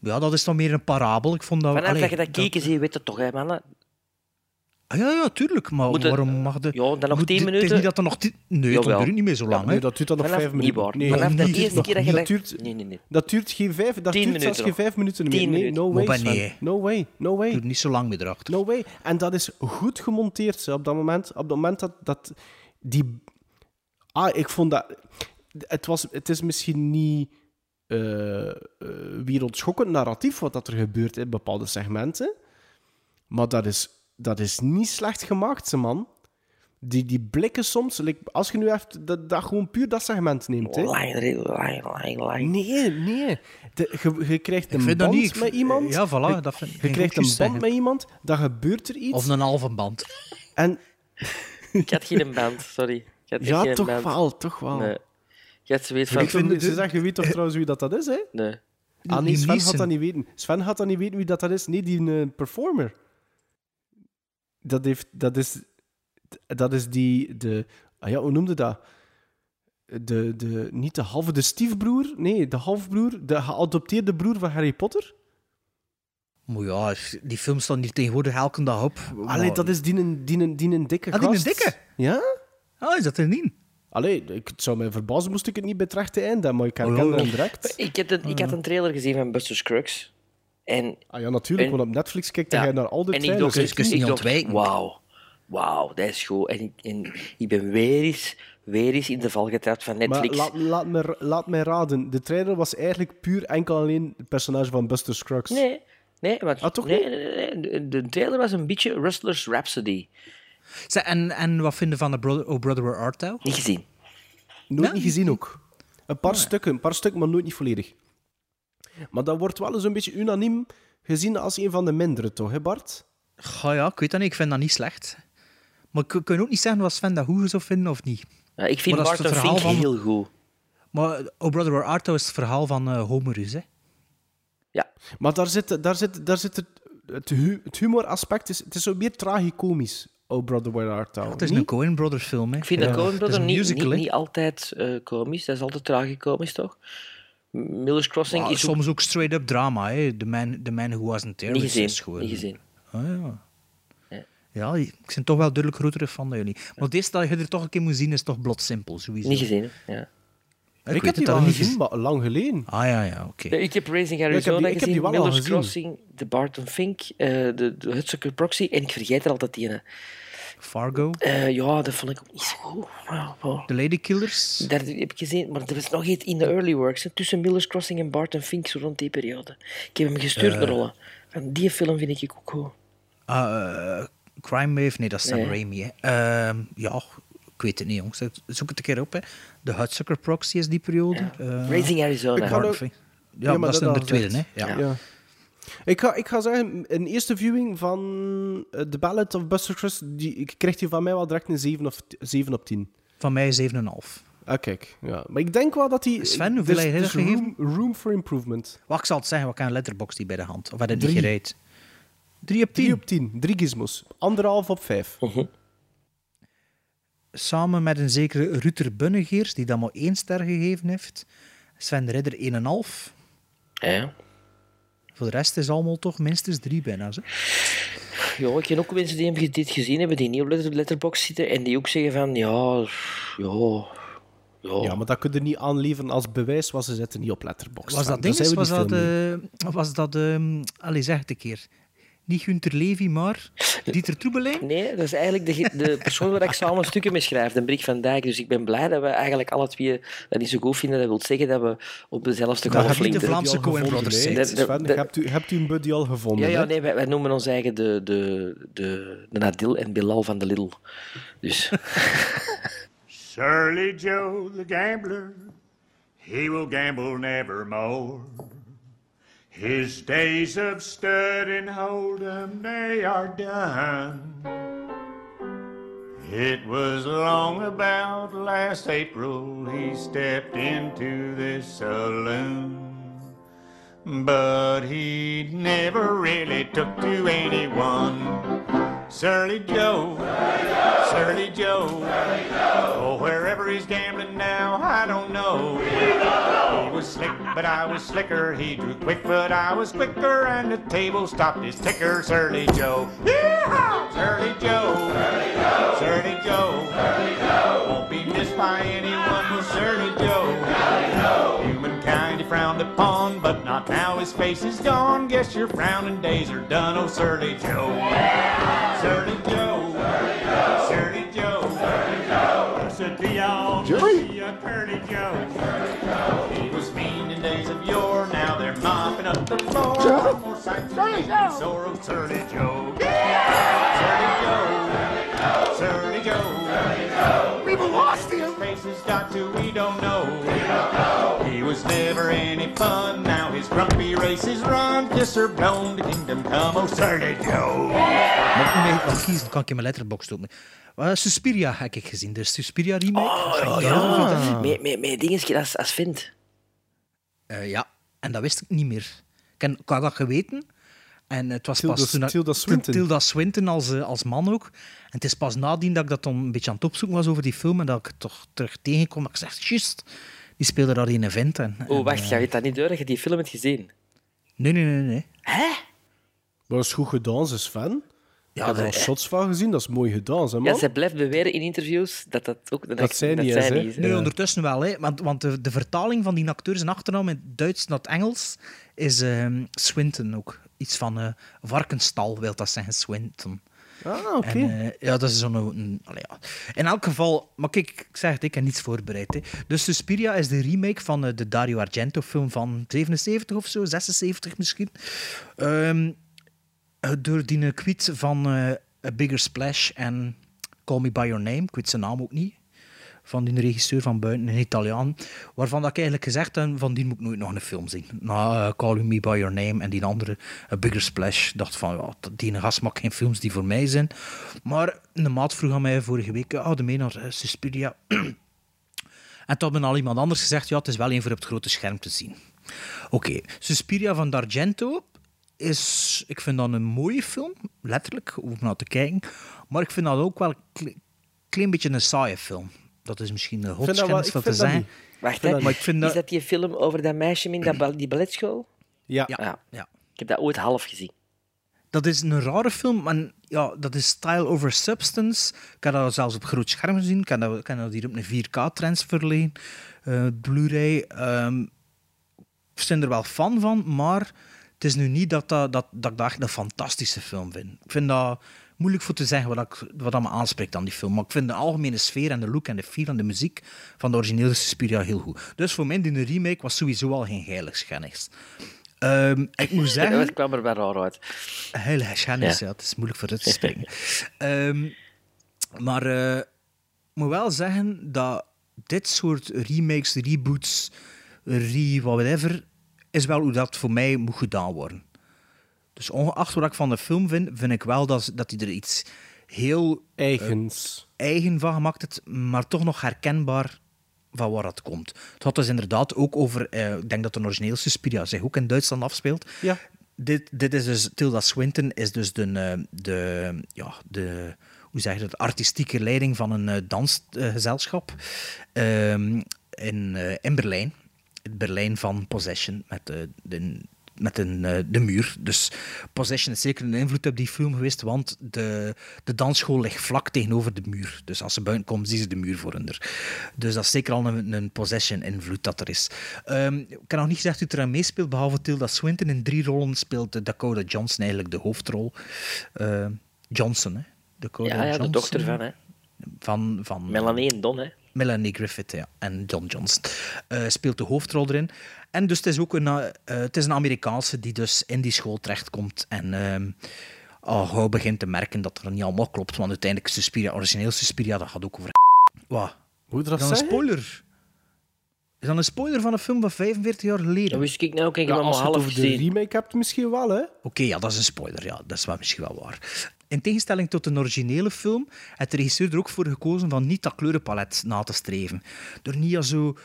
Ja, dat is dan meer een parabel. Ik vond dat... Vanaf allee, dat je dat kijken ziet, weet je toch, hè, mannen? Ah, ja, ja, tuurlijk. Maar Moet het- waarom mag de... Ja, dan nog tien Het minuten. is niet dat er nog... tien- Nee, dat Jawel. duurt niet meer zo lang, Nee, hè. dat duurt dan nog vijf niet minuten. waar. Nee, Vanaf de eerste keer dat je dat dat- duurt, Nee, nee, nee. dat duurt geen vijf, dat Tien duurt minuten zelfs geen vijf minuten meer. Tien Nee, minuten. no way, nee. No way, no way. duurt niet zo lang meer erachter. No way. En dat is goed gemonteerd op dat moment. Op dat moment dat, dat die... Ah, ik vond dat... Het, was, het is misschien niet eh, eh, wereldschokkend narratief wat dat er gebeurt in bepaalde segmenten. Maar dat is, dat is niet slecht gemaakt, ze man. Die, die blikken soms, als je nu even dat, dat gewoon puur dat segment neemt. Hè. Nee, nee. De, je, je krijgt een band niet. Met iemand. Ja, voilà, Je, dat vind- je krijgt een band zeggen. met iemand, dan gebeurt er iets. Of een halve band. En Ik had geen band, sorry. Ik had echt ja, geen toch band. wel, toch wel. Nee. Je zoiets van... Ik vind ze zeggen, je weet toch trouwens wie dat, dat is, hè? Nee. Ah nee, Sven gaat dat niet weten. Sven gaat dat niet weten wie dat, dat is. Nee, die eh, performer. Dat, heeft, dat, is, dat is die... De, ah ja, hoe noemde dat? De, de, niet de halve, de stiefbroer. Nee, de halfbroer. De geadopteerde broer van Harry Potter. Maar ja, die film staan hier tegenwoordig elke dag op. Allee, dat is die, een- die, een- die een dikke Ah, die een dikke? Ja? Ah, is dat er niet? Allee, ik, het zou mij verbazen moest ik het niet bij het rechte einde, maar ik herken ja. hem direct. Ik had, een, ik had een trailer gezien van Buster Scruggs. En, Ah ja, natuurlijk, En- want op Netflix kijkt hij Ja. naar al de en ik trailers. dacht, Dus ik niet dacht, ontwijken. Wauw, wauw, dat is goed. En ik, en ik ben weer eens, weer eens in de val getrapt van Maar Netflix. laat, laat, me, laat mij raden, de trailer was eigenlijk puur enkel alleen het personage van Buster Scruggs. Nee, nee, want, Ah, toch nee, niet? nee, nee, nee. De, de trailer was een beetje Rustlers Rhapsody. Zeg, en, en wat vinden van de Brother, Oh Brother Where Art Thou? Niet gezien. Nooit Ja, niet gezien ook. Een paar stukken, een paar stukken, maar nooit niet volledig. Maar dat wordt wel eens een beetje unaniem gezien als een van de mindere, toch, hè Bart? Goh ja, ik weet dat niet. Ik vind dat niet slecht. Maar ik kan ook niet zeggen of Sven dat goed zou vinden of niet. Ja, ik vind verhaal Fink van- heel goed. Maar Oh Brother Where Art Thou is het verhaal van eh Homerus, hè. Ja, Maar daar zit, daar zit, daar zit het, het humoraspect, is, het is zo meer tragicomisch, Oh Brother, Where Art Thou? Het is Niet? een Coen Brothers film, hè. ik vind Ja. de Coen Het is Brother een niet, niet, niet altijd eh komisch. Dat is altijd tragicomisch, toch? Miller's Crossing Ah, is ook soms ook straight-up drama, hè. The man, the man Who Wasn't There. niet is- gezien. is gewoon- Niet gezien. Ah, ja. Ja. Ja, ik ben toch wel duidelijk grotere fan dan jullie. Maar deze dat je er toch een keer moet zien, is toch blot simpel, sowieso. Niet gezien, hè? ja. Ik, Ik, weet heb die al niet gezien, maar lang geleden. Ah ja, ja, oké. Ik heb Raising ik heb die- Arizona ik heb die gezien, wel al Miller's gezien. Crossing, de Barton Fink, eh, de, de Hudsucker Proxy en ik vergeet er altijd die ene. Fargo, Eh, ja, dat vond ik ook niet zo goed. Wow, wow. The Lady Killers. Dat heb ik gezien, maar er was nog iets in de early works. Hè, tussen Miller's Crossing en Barton Fink, zo rond die periode. Ik heb hem gestuurd Eh. naar rollen. Van die film vind ik ook goed. Ah, eh, Crime Wave, nee, dat is Sam Nee. Raimi. Hè. Ehm, ja, ik weet het niet, jongens. Zoek het een keer op. Hè. De Hudsucker Proxy is die periode. Eh, Raising Arizona. Ik ga Hard ook-. Ja, Ja, dat is de tweede, hè. Ja. Ja. Ik, ga, ik ga zeggen, een eerste viewing van eh, The Ballad of Buster Scruggs, die, ik kreeg die van mij wel direct een 7, of, 7 op 10. Van mij 7,5. Ah, kijk. Ja. Maar ik denk wel dat die... Sven, hoeveel heb je dus room, room for improvement. Wat ik zal het zeggen, wat kan een letterbox die bij de hand? Of had het niet Drie. gereid? 3 op 10. 3 op 10. Drie gizmos. Anderhalf op 5. Samen met een zekere Ruter Bunnegeers, die dat maar één ster gegeven heeft. Sven de Ridder 1,5. Ja. Voor de rest is allemaal toch minstens 3 bijna. Hè? Ja, ik ken ook mensen die hem dit gezien hebben, die niet op letter, Letterboxd zitten en die ook zeggen van, ja, ja, ja. Ja, maar dat kun je niet aanleveren als bewijs, want ze zitten niet op Letterboxd. Was dat ding? We Was dat, veel mee. eh, was dat ehm allee, zeg het een keer. Niet Gunter Levy, maar Dieter Troebelijn? Nee, dat is eigenlijk de, de persoon waar ik samen stukken mee schrijf, de Brik van Dijk. Dus ik ben blij dat we eigenlijk alle twee dat niet zo goed vinden. Dat wil zeggen dat we op dezelfde golf je de liggen. Vlaamse Coen Brothers zijn. Hebt, u, hebt u een buddy al gevonden? Ja, ja, nee, wij, wij noemen ons eigen de, de, de, de Nadil en Bilal van de Lidl. Dus Surly Joe the gambler, he will gamble nevermore. His days of stud and hold'em, they are done. It was long about last April he stepped into this saloon. But he never really took to anyone. Surly Joe, Surly Joe, oh, wherever he's gambling now, I don't know. Was slick, but I was slicker. He drew quick, but I was quicker, and the table stopped his ticker. Surly Joe, Yeehaw! Surly Joe, Surly Joe, Surly Joe. Surly Joe. won't be missed by anyone with Surly Joe. Humankind he frowned upon, but not now. His face is gone. Guess your frowning days are done. Oh, Surly Joe, Yeah! Surly Joe, Surly Joe, Said be all Jerry? be a Curly Joe. Days of yore. Now they're mopping up the floor. Joe? One more sight to make me sore. Oh, Surly Joe, Surly Joe, Surly Joe. We've lost him. His face has got to, we don't know. He was never any fun. Now his grumpy races run. Kiss her blown to kingdom come. Oh, Surly Joe. Maar nee, wat kiezen kan ik in mijn letterbox doen. Uh, Suspiria heb ik gezien, de Suspiria remake. Oh, Ga oh, daarover ja. vertellen? Met, met, met dingetje als, als Vint. Eh, ja, en dat wist ik niet meer. Ik, ken, ik had dat geweten. En het was Tilda- pas toen dat- Tilda Swinton. Tilda Swinton als, eh, als man ook. En het is pas nadien dat ik dat dan een beetje aan het opzoeken was over die film en dat ik het toch terug tegenkom. Dat ik zeg, juist, die speelde daar in een event. En, Oh, en, wacht, eh, ga je dat niet door dat je die film hebt gezien? Nee, nee, nee, nee. Maar dat is goed gedaan, ze is fan. Ja, ik heb er al dat- shots van gezien, dat is mooi gedaan, hè, man. Ja, zij blijft beweren in interviews dat dat ook... Dat zij niet zij is, hè? niet Nee, ondertussen wel, hè. Want, want de, de vertaling van die acteurs en achternaam in Duits naar het Engels is ehm, Swinton ook. Iets van eh varkenstal wil dat zeggen, Swinton. Ah, oké. En, eh, ja, dat is zo'n... ja. In elk geval... Maar kijk, ik zeg het, ik heb niets voorbereid. Hè. Dus Suspiria is de remake van eh, de Dario Argento-film van 77 of zo, 76 misschien. Ehm, eh, door die kwiet van eh, A Bigger Splash en Call Me By Your Name. Ik weet zijn naam ook niet. Van die regisseur van buiten, een Italiaan. Waarvan dat ik eigenlijk gezegd heb, van die moet ik nooit nog een film zien. Na eh, Call Me By Your Name en die andere, A Bigger Splash, dacht van, ja, die gast maakt geen films die voor mij zijn. Maar een maat vroeg aan mij vorige week, ah, de mee naar eh, Suspiria. En toen had al iemand anders gezegd, ja, het is wel een voor op het grote scherm te zien. Oké, Suspiria van D'Argento is, ik vind dat een mooie film, letterlijk, om naar te kijken. Maar ik vind dat ook wel een kle- klein beetje een saaie film. Dat is misschien dat hotschennis ik van te dat niet. Wacht, vind hè. Maar ik vind Is dat... dat die film over dat meisje in dat die balletschool? Ja. ja. ja. Ik heb dat ooit half gezien. Dat is een rare film, maar ja, dat is style over substance. Ik heb dat zelfs op groot scherm gezien. Ik heb dat, dat hier op een 4K-transfer liggen, eh, Blu-ray. Ehm, ik ben er wel fan van, maar is nu niet dat, dat, dat, dat ik dat echt een fantastische film vind. Ik vind dat moeilijk voor te zeggen wat, ik, wat dat me aanspreekt aan die film. Maar ik vind de algemene sfeer en de look en de feel en de muziek van de originele Suspiria heel goed. Dus voor mij, die remake was sowieso al geen heiligschennis. Ehm ik moet zeggen... dat kwam er wel raar uit. Heilige schennis, ja. Ja. het is moeilijk voor het te spreken. Ehm, maar eh, ik moet wel zeggen dat dit soort remakes, reboots, re whatever, is wel hoe dat voor mij moet gedaan worden. Dus ongeacht wat ik van de film vind, vind ik wel dat, dat hij er iets heel Eigens. eh, eigen van gemaakt heeft, maar toch nog herkenbaar van waar dat komt. Het had dus inderdaad ook over, eh, ik denk dat de origineel Suspiria zich ook in Duitsland afspeelt. Ja. Dit, dit is dus, Tilda Swinton is dus de, eh, de, ja, de hoe zeg je dat, artistieke leiding van een dansgezelschap ehm, in, in Berlijn. Het Berlijn van Possession, met, de, de, met een, eh, de muur. Dus Possession is zeker een invloed op die film geweest, want de, de dansschool ligt vlak tegenover de muur. Dus als ze buiten komen, zien ze de muur voor hun. Dus dat is zeker al een, een Possession-invloed dat er is. Ehm, ik heb nog niet gezegd wie er aan meespeelt, behalve Tilda Swinton. In drie rollen speelt eh, Dakota Johnson eigenlijk de hoofdrol. Eh, Johnson, hè? Dakota Ja, ja, de dochter van, hè. Van, van Melanie en Don, hè. Melanie Griffith ja, en John Johnson eh, speelt de hoofdrol erin. En dus het is ook een, eh, het is een Amerikaanse die dus in die school terechtkomt en ehm al gauw begint te merken dat er niet allemaal klopt, want uiteindelijk Suspiria, origineel Suspiria, dat gaat ook over... Wat? Je dat Dan een zeggen? spoiler. Is dat een spoiler van een film van 45 jaar geleden? Dat wist ik nou, kijk, ik Ja, heb hem als al je het half over de remake hebt, misschien wel, hè? Oké, ja, dat is een spoiler. Ja, dat is wel misschien wel waar. In tegenstelling tot de originele film, heeft de regisseur er ook voor gekozen van niet dat kleurenpalet na te streven. Door niet al zo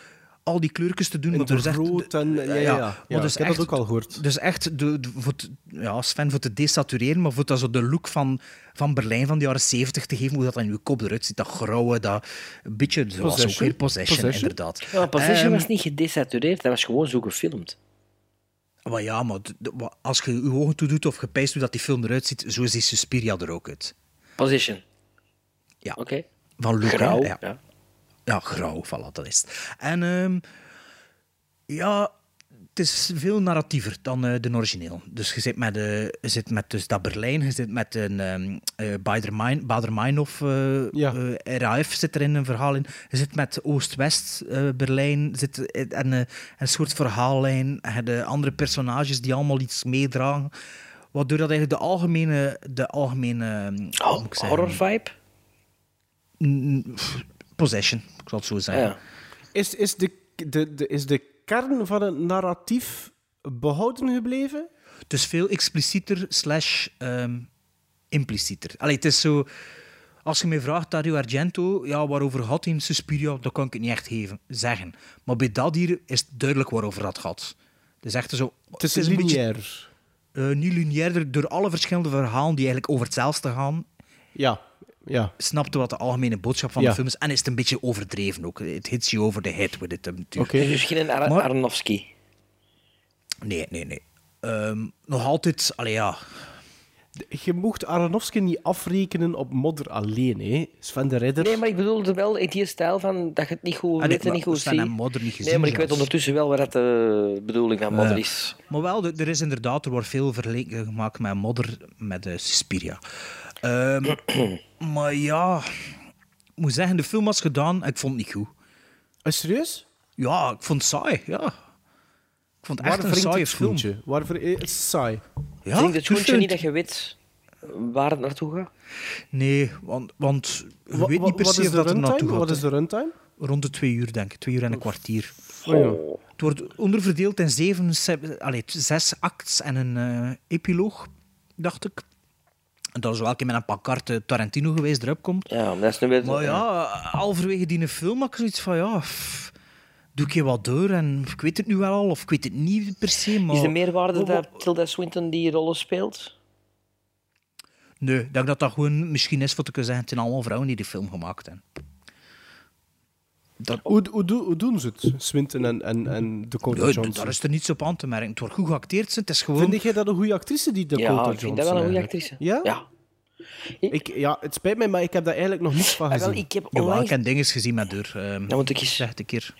al die kleurtjes te doen. In er is echt- rood en... Ja, ja, ja. dus ik heb dat echt- ook al gehoord. Dus echt, de, de- voor te- ja, Sven, voor te desatureren, maar voor dat zo de look van, van Berlijn van de jaren 70 te geven, hoe dat aan je kop eruit ziet, dat grauwe, dat een beetje zoals ook Possession. weer Possession, Possession. inderdaad. Ja, Possession Ehm, was niet gedesatureerd, dat was gewoon zo gefilmd. Maar ja, maar als je je ogen toe doet of je pijst hoe dat die film eruit ziet, zo ziet Suspiria er ook uit. Position. Ja. Oké. Van Luca. Grauw, ja. ja. Ja, grauw, voilà, dat is het. En ehm, ja, het is veel narratiever dan eh, de origineel. Dus je zit met, je zit met dus dat Berlijn, je zit met een um, Bader-Meinhof, eh, eh, RAF zit er in een verhaal in. Je zit met Oost-West eh, Berlijn zit, en een soort verhaallijn. Je hebt de andere personages die allemaal iets meedragen. Waardoor dat eigenlijk de algemene... De algemene ehm, hoe moet ik zeggen? Horror vibe? Mm, pff, Possession, ik zal het zo zeggen. Ja. Is, is, de, de, de, is de kern van het narratief behouden gebleven? Dus veel explicieter slash ehm, implicieter. Allee, het is zo... Als je mij vraagt, Dario Argento, ja, waarover gaat hij in Suspiria, dan kan ik het niet echt geven, zeggen. Maar bij dat hier is het duidelijk waarover dat gaat. Het is echt zo... Het is, een beetje- lineair. eh, niet lineairder, door alle verschillende verhalen die eigenlijk over hetzelfde gaan, Ja, ja. snapte wat de algemene boodschap van Ja. de film is. En is het een beetje overdreven ook. Het hits you over the head with it. natuurlijk. Oké. Dus geen Ar Maar- Aronofsky. Nee, nee, nee. Ehm, nog altijd... Allee, ja... Je mocht Aronofsky niet afrekenen op modder alleen, hè? Sven de Ridder. Nee, maar ik bedoelde wel in die stijl van dat je het niet goed Ah, weet en niet goed Sven ziet. Modder niet gezien Nee, maar ik weet ondertussen wel wat dat de bedoeling van Modder is. Maar wel, er is inderdaad, er wordt veel vergeleken gemaakt met Modder, met de Suspiria. Ehm, maar ja, ik moet zeggen, de film was gedaan, ik vond het niet goed. Is serieus? Ja, ik vond het saai, ja. Ik vond het echt Waar een saaie het film. schoentje? Waar ver- eh, het is saai. Ja, Denk het schoentje niet dat je weet waar het naartoe gaat? Nee, want, want je Wa- weet niet per wat se dat er runtime? naartoe gaat. Wat is de runtime? Rond de twee uur, denk ik. Twee uur en een kwartier. Oh, ja. Het wordt onderverdeeld in zeven, allee, zes acts en een eh, epiloog, dacht ik. Dat is wel keer met een pancarte Tarantino geweest erop komt. Ja, dat is nu weer... Maar ja, halverwege die film had ik zoiets van, ja, pff, doe ik je wat door en ik weet het nu wel al, of ik weet het niet per se, maar... Is de meerwaarde Wa- wa- dat Tilda Swinton die rollen speelt? Nee, ik denk dat dat gewoon misschien is voor te kunnen zeggen, het zijn allemaal vrouwen die die film gemaakt hebben. Dat, Hoe, hoe, doen- hoe doen ze het? Swinton en, en, en Dakota Nee, Johnson. daar is er niets op aan te merken. Het wordt goed geacteerd, het is gewoon... Vind jij dat een goede actrice, die Dakota Ja, Johnson? ik vind dat wel een goede actrice. Ja? Ja. Ik, ja, het spijt mij, maar ik heb daar eigenlijk nog niets van Ah, wel, gezien. ik heb Jawel, onlangs... ik heb dingen gezien met haar. ehm Dan moet ik eens... zeg een keer.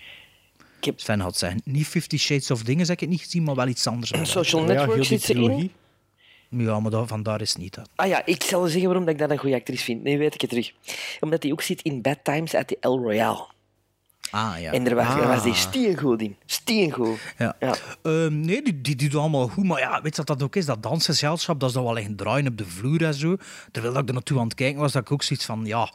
Ik heb- Sven had zeggen. Niet Fifty Shades of Dingen heb ik het niet gezien, maar wel iets anders. Social Ja, Network zit ze in. trilogie. Ja, maar dat, vandaar is het niet. Dat. Ah ja, ik zal zeggen waarom dat ik dat een goede actrice vind. Nu weet ik het terug. Omdat hij ook zit in Bad Times at the El Royale. Ah, ja. En daar was, daar was die Ah. steengoed in. Steengoed. Ja. Ja. Ehm, nee, die, die, die doet allemaal goed. Maar ja, weet je wat dat ook is? Dat dansgezelschap, dat is dan wel echt draaien op de vloer en zo. Terwijl ik er naartoe aan het kijken was, dat ik ook zoiets van, ja...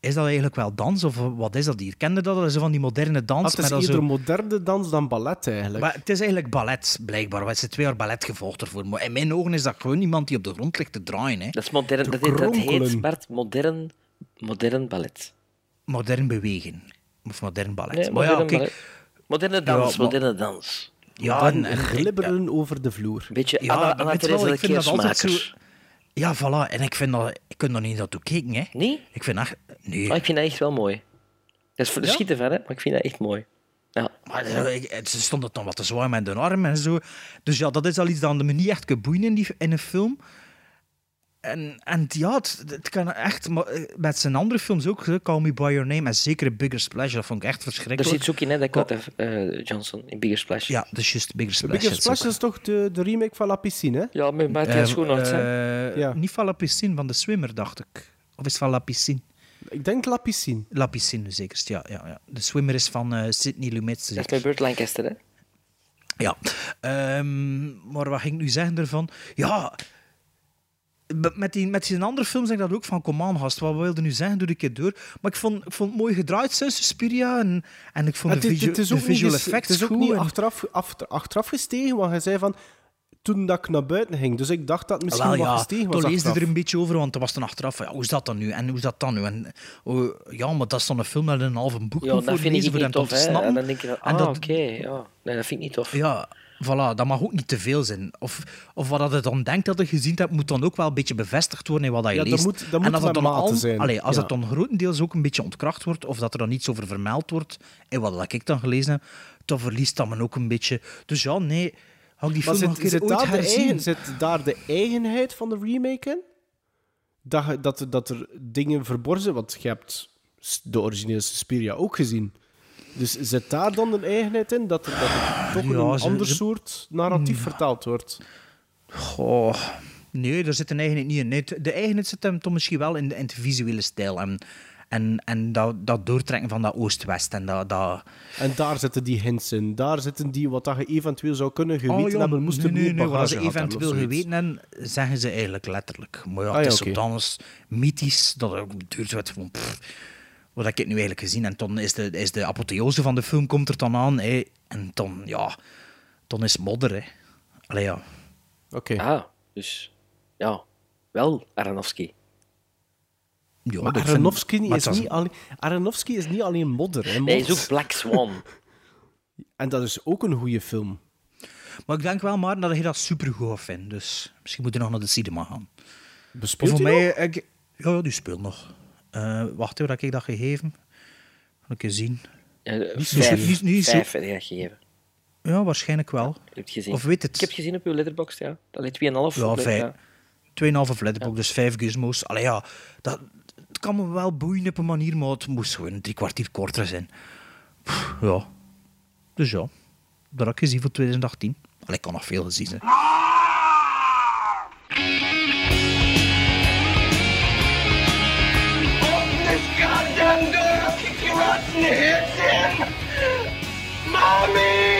Is dat eigenlijk wel dans of wat is dat hier? Kende dat? Dat is zo van die moderne dans. Ah, het is dan eerder zo... moderne dans dan ballet, eigenlijk. Maar het is eigenlijk ballet, blijkbaar. We hebben twee jaar ballet gevolgd ervoor. Maar in mijn ogen is dat gewoon iemand die op de grond ligt te draaien. Hè. Dat is modern. Dat, heet- dat heet, kronkelen. Bart, modern, modern ballet. Modern bewegen. Of modern ballet. Nee, maar ja, kijk. Moderne dans, Ja, maar- moderne dans. ja, en, en en, glibberen over de vloer. Beetje Ja, Anna, Theresa ik vind dat altijd zo- Keersmaker. ja, voilà. En ik vind dat... Ik kan er niet naartoe kijken, hè. Nee? Ik vind echt... Nee. Maar ik vind dat echt wel mooi. Dat is voor de Ja? schieten hè? maar ik vind dat echt mooi. Ja. Maar eh, ze stond het dan wat te zwaar met de arm en zo. Dus ja, dat is al iets dat me niet echt kan boeien in, die, in een film. En, en ja, het, het kan echt... Eh, met zijn andere films ook, hè, Call Me By Your Name en zeker Bigger Splash, dat vond ik echt Daar verschrikkelijk. zit ze ook in, hè, Dakota eh, Johnson, in Bigger Splash. Ja, dat is juist Bigger Splash. Biggest zit ze Splash is toch de, de remake van La Piscine, hè? Ja, met Matthias eh, Ja. Niet van La Piscine, van de Swimmer, dacht ik. Of is het van La Piscine? Ik denk La Piscine. La Piscine, zekerst, ja. ja, ja. De Swimmer is van eh Sidney Lumet. Dat zeker. is met Burt Lancaster, hè. Ja, Ehm, maar wat ging ik nu zeggen ervan? Ja, met die, met die andere films denk ik dat ook van, kom aan gast, wat wilde nu zeggen, doe ik het door. Maar ik vond, ik vond het mooi gedraaid, sinds Suspiria, en, en ik vond Het de, is- visu- het is de ook niet visual effects Het is ook goed niet achteraf, achter- achteraf gestegen, want hij zei van... Toen dat ik naar buiten ging. Dus ik dacht dat het misschien Wel wat ja, gestegen toen was leesde achteraf. er een beetje over, want er was dan achteraf van, ja, hoe is dat dan nu? En hoe is dat dan nu? En, oh, ja, maar dat is dan een film je een halve boek Ja, dat vind ik niet hem tof. te Hè. snappen. En dan denk je, ah, oké, ja. Nee, dat vind ik niet tof. Ja, voilà, dat mag ook niet te veel zijn. Of, of wat je dan denkt dat je gezien hebt, moet dan ook wel een beetje bevestigd worden in wat je Ja, dat leest. moet- dat en als het dan al, zijn. Allee, als Ja. het dan grotendeels ook een beetje ontkracht wordt, of dat er dan iets over vermeld wordt, en wat dat ik dan gelezen heb, dan verliest dat men ook een beetje. Dus ja, nee, had ik die Maar film zit, daar de eigen, zit daar de eigenheid van de remake in? Dat, dat, er- dat er dingen verborgen zijn? Want je hebt de originele Suspiria ook gezien. Dus zit daar dan een eigenheid in? Dat er, dat er toch Ja, een ze- ander ze- soort narratief vertaald wordt? Goh, nee, daar zit een eigenheid niet in. Nee, de eigenheid zit hem toch misschien wel in de, in de visuele stijl. En, en, en dat, dat doortrekken van dat Oost-West. En dat, dat, En daar zitten die hints in. Daar zitten die wat dat je eventueel zou kunnen geweten Oh, ja, hebben. Moest nee, er nee, nee, wat ze eventueel geweten hebben, zeggen ze eigenlijk letterlijk. Maar ja, Ah, het is oké. zodanig mythisch dat het duurt van... pff, wat heb ik nu eigenlijk gezien? En dan is de, is de apotheose van de film komt er dan aan. Hè, en dan, ja, dan is modder. Hè. Allee, ja. Oké. Ah, dus ja, wel Aronofsky. Ja, Maar dat vind- Aronofsky, maar is niet alleen, Aronofsky is niet alleen modder. Hè, Nee, mot. is ook Black Swan. En dat is ook een goede film. Maar ik denk wel maar dat je dat supergoed vindt. Dus misschien moet je nog naar de cinema gaan. Bespeelt voor hij mij, nog? ik, ja, ja, die speelt nog. Eh, wacht even, dat ik dat gegeven. Ga ik eens zien. Ja, zo- vijf, niet- zo- vijf heb je gegeven. Ja, waarschijnlijk wel. Je hebt gezien. Of weet het. Ik heb gezien op uw letterbox, ja. Allee, 2,5. Ja, op- vijf. 2,5 letterbox, dus vijf gizmos. Allee, ja, dat, het kan me wel boeien op een manier, maar het moest gewoon drie kwartier korter zijn. Pff, ja. Dus ja, dat heb ik gezien voor 2018. Allee, ik kan nog veel gezien zijn. Mommy!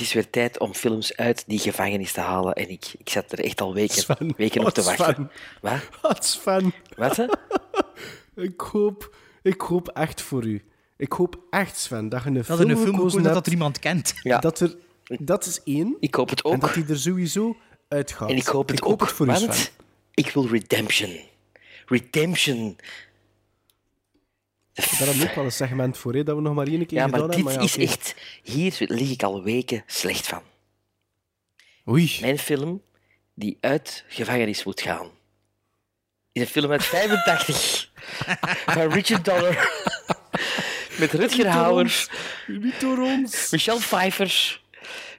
Het is weer tijd om films uit die gevangenis te halen. En ik, ik zat er echt al weken, Sven, weken op te wachten. Sven? Wat? Wat Sven? Wat? hè? Ik hoop, ik hoop echt voor u. Ik hoop echt, Sven, dat je een Dat film er een film gekozen dat er iemand kent. Ja. Dat, er, dat is één. Ik hoop het ook. En dat hij er sowieso uitgaat. En ik hoop het ik hoop ook, het voor u, want Sven. ik wil redemption. Redemption. Daar ook wel een segment voor, hè, dat we nog maar één keer Ja, gedaan maar dit hebben. Maar ja, is echt... Hier lig ik al weken slecht van. Oei. Mijn film die uit gevangenis moet gaan. Is een film uit 85 van Richard Donner. Met Rutger Hauer, Niet door ons. Michelle Pfeiffer,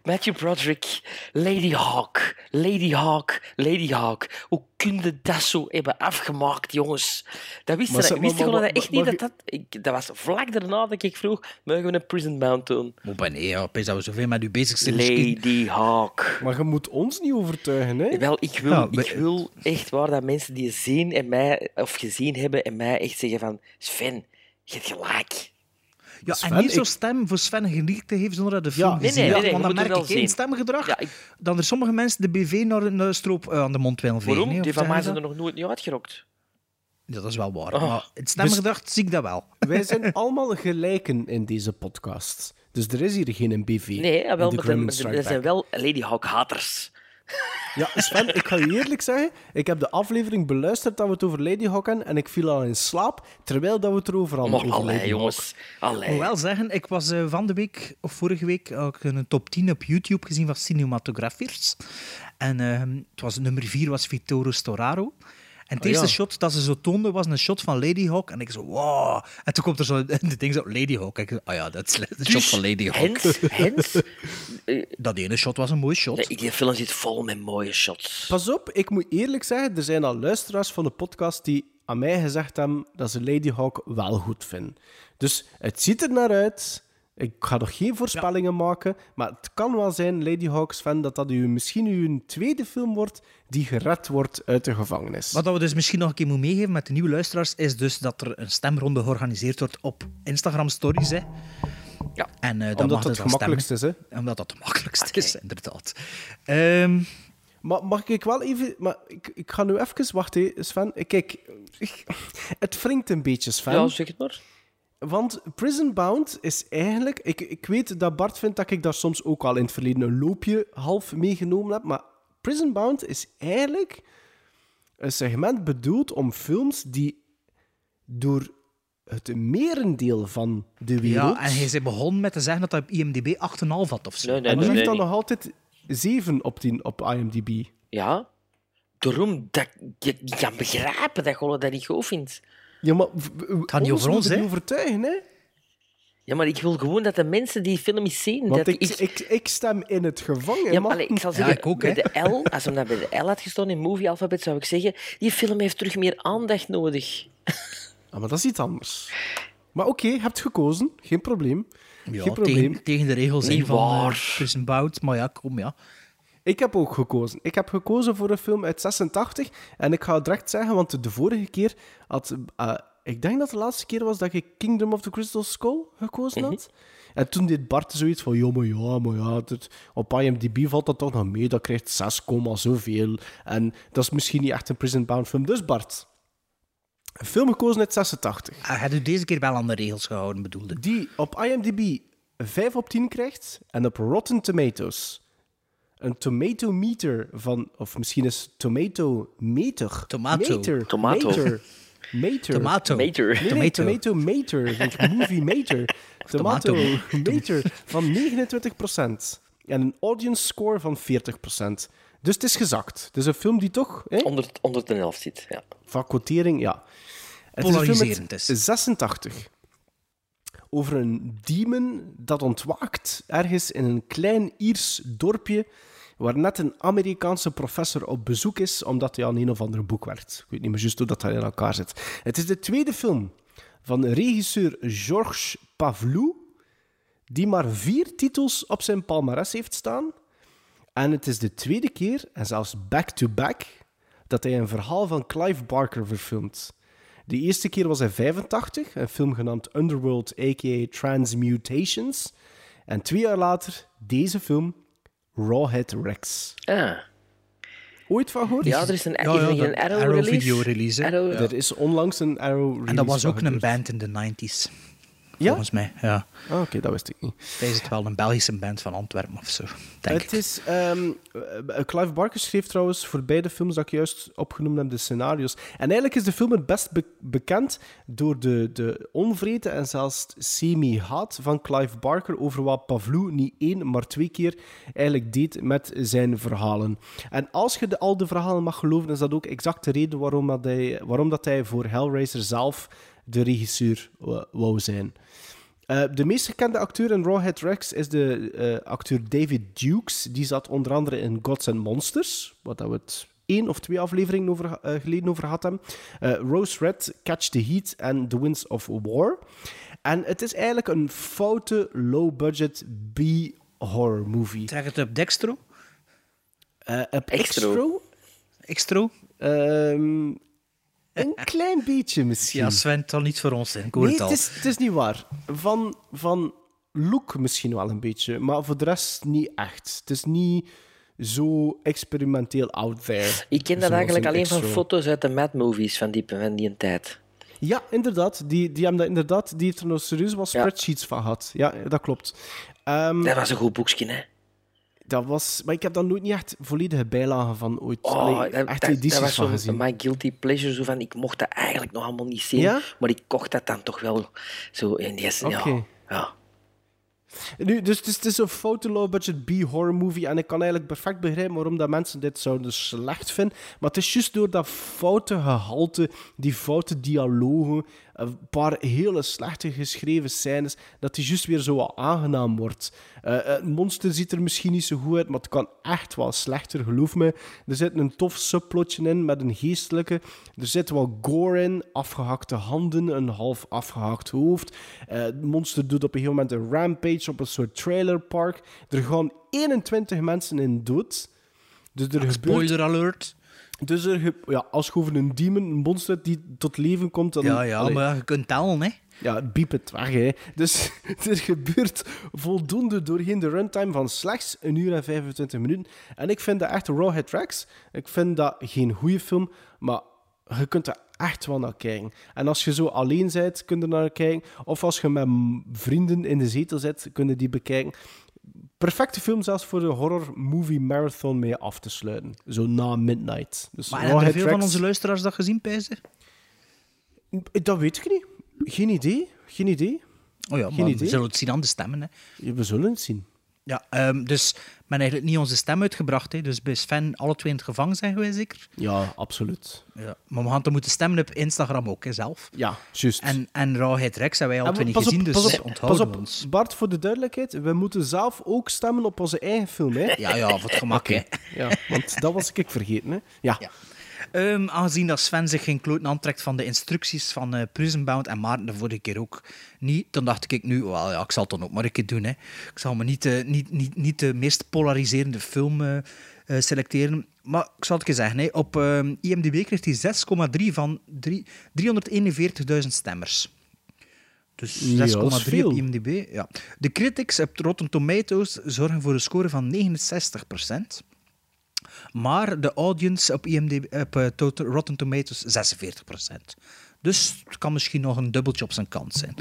Matthew Broderick, Lady Hawk, Lady Hawk, Lady Hawk. Hoe kun je dat zo hebben afgemaakt, jongens? Dat wist Maar maar- gewoon maar- echt maar- niet dat dat... Ik, dat was vlak daarna dat ik vroeg, mogen we een Prison Bound doen? Maar nee, ja, opeens dat we zoveel met u bezig zijn. misschien. Lady Hawk. Maar je moet ons niet overtuigen, hè? Wel, ik wil, Ja, ik wil echt waar dat mensen die zien en mij, of gezien hebben en mij echt zeggen van Sven, je hebt gelijk. Ja, Sven, en niet zo stem voor Sven geliefd te geven zonder dat de film Ja, nee, nee, nee, Want dan merk ik wel geen stemgedrag. Ja, ik- Dan er sommige mensen de BV naar een stroop eh, aan de mond willen vegen. Waarom? Die van mij zijn er nog nooit niet uitgerokt. dat? Dat is wel waar. Oh. Maar het stemgedrag zie ik dat wel. Wij zijn allemaal gelijken in deze podcast. Dus er is hier geen BV. Nee, ja, in wel, maar er, er zijn wel Lady Hawk-haters. Ja, Sven, ik ga je eerlijk zeggen. Ik heb de aflevering beluisterd dat we het over Lady Hawk hadden en ik viel al in slaap terwijl dat we het erover hadden. Maar over allee, Lady jongens. Ik Allee. moet wel zeggen, ik was eh, van de week, of vorige week, ik een top 10 op YouTube gezien van cinematografiers. En ehm, het was, nummer 4 was Vittorio Storaro. En het Oh, eerste ja. shot dat ze zo toonden was een shot van Lady Hawk. En ik zo, wow. En toen komt er zo de ding zo, Lady Hawk. En ik zo, ah ja, dat is de shot van Lady Hawk. Hens, hens. Dat ene shot was een mooi shot. Nee, die film zit vol met mooie shots. Pas op, ik moet eerlijk zeggen, er zijn al luisteraars van de podcast die aan mij gezegd hebben dat ze Lady Hawk wel goed vinden. Dus het ziet er naar uit. Ik ga nog geen voorspellingen maken, maar het kan wel zijn, Lady Hawks fan, dat dat u, misschien uw tweede film wordt die gered wordt uit de gevangenis. Wat we dus misschien nog een keer moeten meegeven met de nieuwe luisteraars, is dus dat er een stemronde georganiseerd wordt op Instagram Stories. Hè. Ja. En, eh, dan Omdat het je het dan gemakkelijkst stemmen. is, hè? Omdat dat het makkelijkst is, inderdaad. Ehm, Maar mag ik wel even... Maar ik, ik ga nu even... Wacht, hè, Sven. Kijk, ik- het wringt een beetje, Sven. Ja, zeg het maar. Want Prison Bound is eigenlijk... Ik, ik weet dat Bart vindt dat ik daar soms ook al in het verleden een loopje half meegenomen heb, maar Prison Bound is eigenlijk een segment bedoeld om films die door het merendeel van de wereld... ja, en hij is begonnen met te zeggen dat hij op IMDb 8,5 had of zo. Nee, nee, en nu nee, heeft niet. nog altijd 7 op 10 op IMDb. Ja. Daarom dat je niet kan begrijpen dat je dat niet goed vindt. Ja, maar... Het gaat niet over ons, hè? overtuigen, hè? Ja, maar ik wil gewoon dat de mensen die film eens zien. Want dat ik, ik, ik stem in het gevangen, Ja, man. maar allee, ik zal zeggen, bij de L, als hem dat bij de L had gestaan in Movie Alphabet, zou ik zeggen, die film heeft terug meer aandacht nodig. Ah, maar dat is iets anders. Maar oké, je hebt gekozen. Geen probleem. Ja, Geen probleem. tegen, tegen de regels Niet in van waar. uh, Prison Bound. Maar ja, kom ja. Ik heb ook gekozen. Ik heb gekozen voor een film uit 86. En ik ga het direct zeggen, want de vorige keer had... eh, ik denk dat de laatste keer was dat ik Kingdom of the Crystal Skull gekozen had. En toen deed Bart zoiets van, ja, maar ja, maar ja, op IMDb valt dat toch nog mee. Dat krijgt 6, zoveel. En dat is misschien niet echt een Prison Bound film. Dus Bart, een film gekozen uit 86. Hij had u deze keer wel aan de regels gehouden, bedoelde. Die op IMDb 5 op 10 krijgt en op Rotten Tomatoes een tomato meter van, of misschien is tomato meter. Tomato. Meter. Tomato. Meter. Meter. Tomato. Meter. Nee, nee, Tomato. tomato meter. like movie meter. Tomato Tomato. meter van 29%. En een audience score van 40%. Dus het is gezakt. Het is een film die toch... Hè, Onder, onder de helft zit, ja. van quotering, ja. Het is een film Polariserend uit is. 86. Over een demon dat ontwaakt ergens in een klein Iers dorpje waar net een Amerikaanse professor op bezoek is omdat hij aan een of ander boek werkt. Ik weet niet meer juist hoe dat in elkaar zit. Het is de tweede film van regisseur Georges Pavlou, die maar vier titels op zijn palmarès heeft staan. En het is de tweede keer, en zelfs back-to-back, dat hij een verhaal van Clive Barker verfilmt. De eerste keer was in 85, een film genaamd Underworld, a.k.a. Transmutations. En twee jaar later deze film, Rawhead Rex. Ah. Ooit van gehoord? Ja, er is een, Ja, ja, een Arrow, Arrow release. video release. Arrow- Ja. Er is onlangs een Arrow release En dat was ook een band in de 90s. Ja? Volgens mij, ja. Ah, Oké, dat wist ik niet. Hij is het wel een Belgische band van Antwerpen of zo, denk Het ik. is, ehm, eh, Clive Barker schreef trouwens voor beide films dat ik juist opgenoemd heb, de scenario's. En eigenlijk is de film het best be- bekend door de, de onvrede en zelfs semi-haat van Clive Barker over wat Pavlou niet één, maar twee keer eigenlijk deed met zijn verhalen. En als je de, al de verhalen mag geloven, is dat ook exact de reden waarom, dat hij, waarom dat hij voor Hellraiser zelf de regisseur wou zijn. Eh, de meest gekende acteur in Rawhead Rex is de eh, acteur David Dukes. Die zat onder andere in Gods and Monsters, wat dat we het één of twee afleveringen over, eh, geleden over. Eh, Rose Red, Catch the Heat en The Winds of War. En het is eigenlijk een foute, low-budget B-horror movie. Zeg het op Dextro? Eh, op Extro. Extro? Extro? Een klein beetje misschien. Ja, Sven, het al niet voor ons zijn. Ik hoor Nee, het al. het is, het is niet waar. Van, van look misschien wel een beetje, maar voor de rest niet echt. Het is niet zo experimenteel out there. Ik ken dat eigenlijk een alleen van foto's uit de Mad Movies van die, van die tijd. Ja, inderdaad. Die, die hebben dat inderdaad. Die heeft er nog serieus wat Ja. spreadsheets van gehad. Ja, dat klopt. Ehm, Dat was een goed boekje, hè? Dat was, maar ik heb daar nooit niet echt volledige bijlagen van ooit. Oh, echt dat, edities dat was van zo'n gezien. my guilty pleasure. Zo van, ik mocht dat eigenlijk nog allemaal niet zien, Ja? maar ik kocht dat dan toch wel zo in die... Oké. Ja, ja. Nu, dus het is, het is een foute low-budget B-horror movie. En ik kan eigenlijk perfect begrijpen waarom dat mensen dit zouden slecht vinden. Maar het is juist door dat foute gehalte, die foute dialogen, een paar hele slechte geschreven scènes, dat die juist weer zo wat aangenaam wordt. Eh, het monster ziet er misschien niet zo goed uit, maar het kan echt wel slechter, geloof me. Er zit een tof subplotje in met een geestelijke. Er zit wel gore in, afgehakte handen, een half afgehakt hoofd. Eh, het monster doet op een gegeven moment een rampage op een soort trailerpark. Er gaan 21 mensen in dood. Dus er gebeurt... Spoiler alert. Dus er, ja, als je over een demon, een monster die tot leven komt, dan... Ja, ja, Allee. maar je kunt tellen, hè. Ja, biep het weg, hè. Dus er gebeurt voldoende doorheen de runtime van slechts een uur en 25 minuten. En ik vind dat echt Rawhead Tracks. Ik vind dat geen goede film, maar je kunt er echt wel naar kijken. En als je zo alleen bent, kun je er naar kijken. Of als je met vrienden in de zetel zit, kun je die bekijken. Perfecte film zelfs voor de horror movie marathon mee af te sluiten. Zo na midnight. Dus Maar hebben veel van onze luisteraars dat gezien, Pijzer? Dat weet ik niet. Geen idee. Geen idee. Oh ja, Geen maar idee. we zullen het zien aan de stemmen, hè. Ja, We zullen het zien. Ja, ehm, dus hebben eigenlijk niet onze stem uitgebracht. Hè. Dus bij Sven alle twee in het gevangen, zeggen wij zeker? Ja, absoluut. Ja. Maar we gaan dan moeten stemmen op Instagram ook, hè, zelf. Ja, juist. En, en Rauwheid Rex hebben wij alle twee niet op, gezien, dus pas op, onthouden pas op, we ons. Bart, voor de duidelijkheid, we moeten zelf ook stemmen op onze eigen film, hè? Ja, ja, voor het gemak, hè. Ja, want dat was ik vergeten, hè? Ja. Ehm, aangezien dat Sven zich geen kloten aantrekt van de instructies van Prisonbound en Maarten de vorige keer ook niet, dan dacht ik nu, wel ja, ik zal het dan ook maar een keer doen. Hè. Ik zal me niet, de- niet, niet, niet de meest polariserende film eh, selecteren. Maar ik zal het je zeggen, hè. op ehm, IMDb kreeg hij 6,3 van drie- 341.000 stemmers. Dus 6,3 Ja, dat is op. IMDb. Ja. De critics op Rotten Tomatoes zorgen voor een score van 69%. Maar de audience op, IMDb, op eh, Rotten Tomatoes 46%. Dus het kan misschien nog een dubbeltje op zijn kant zijn.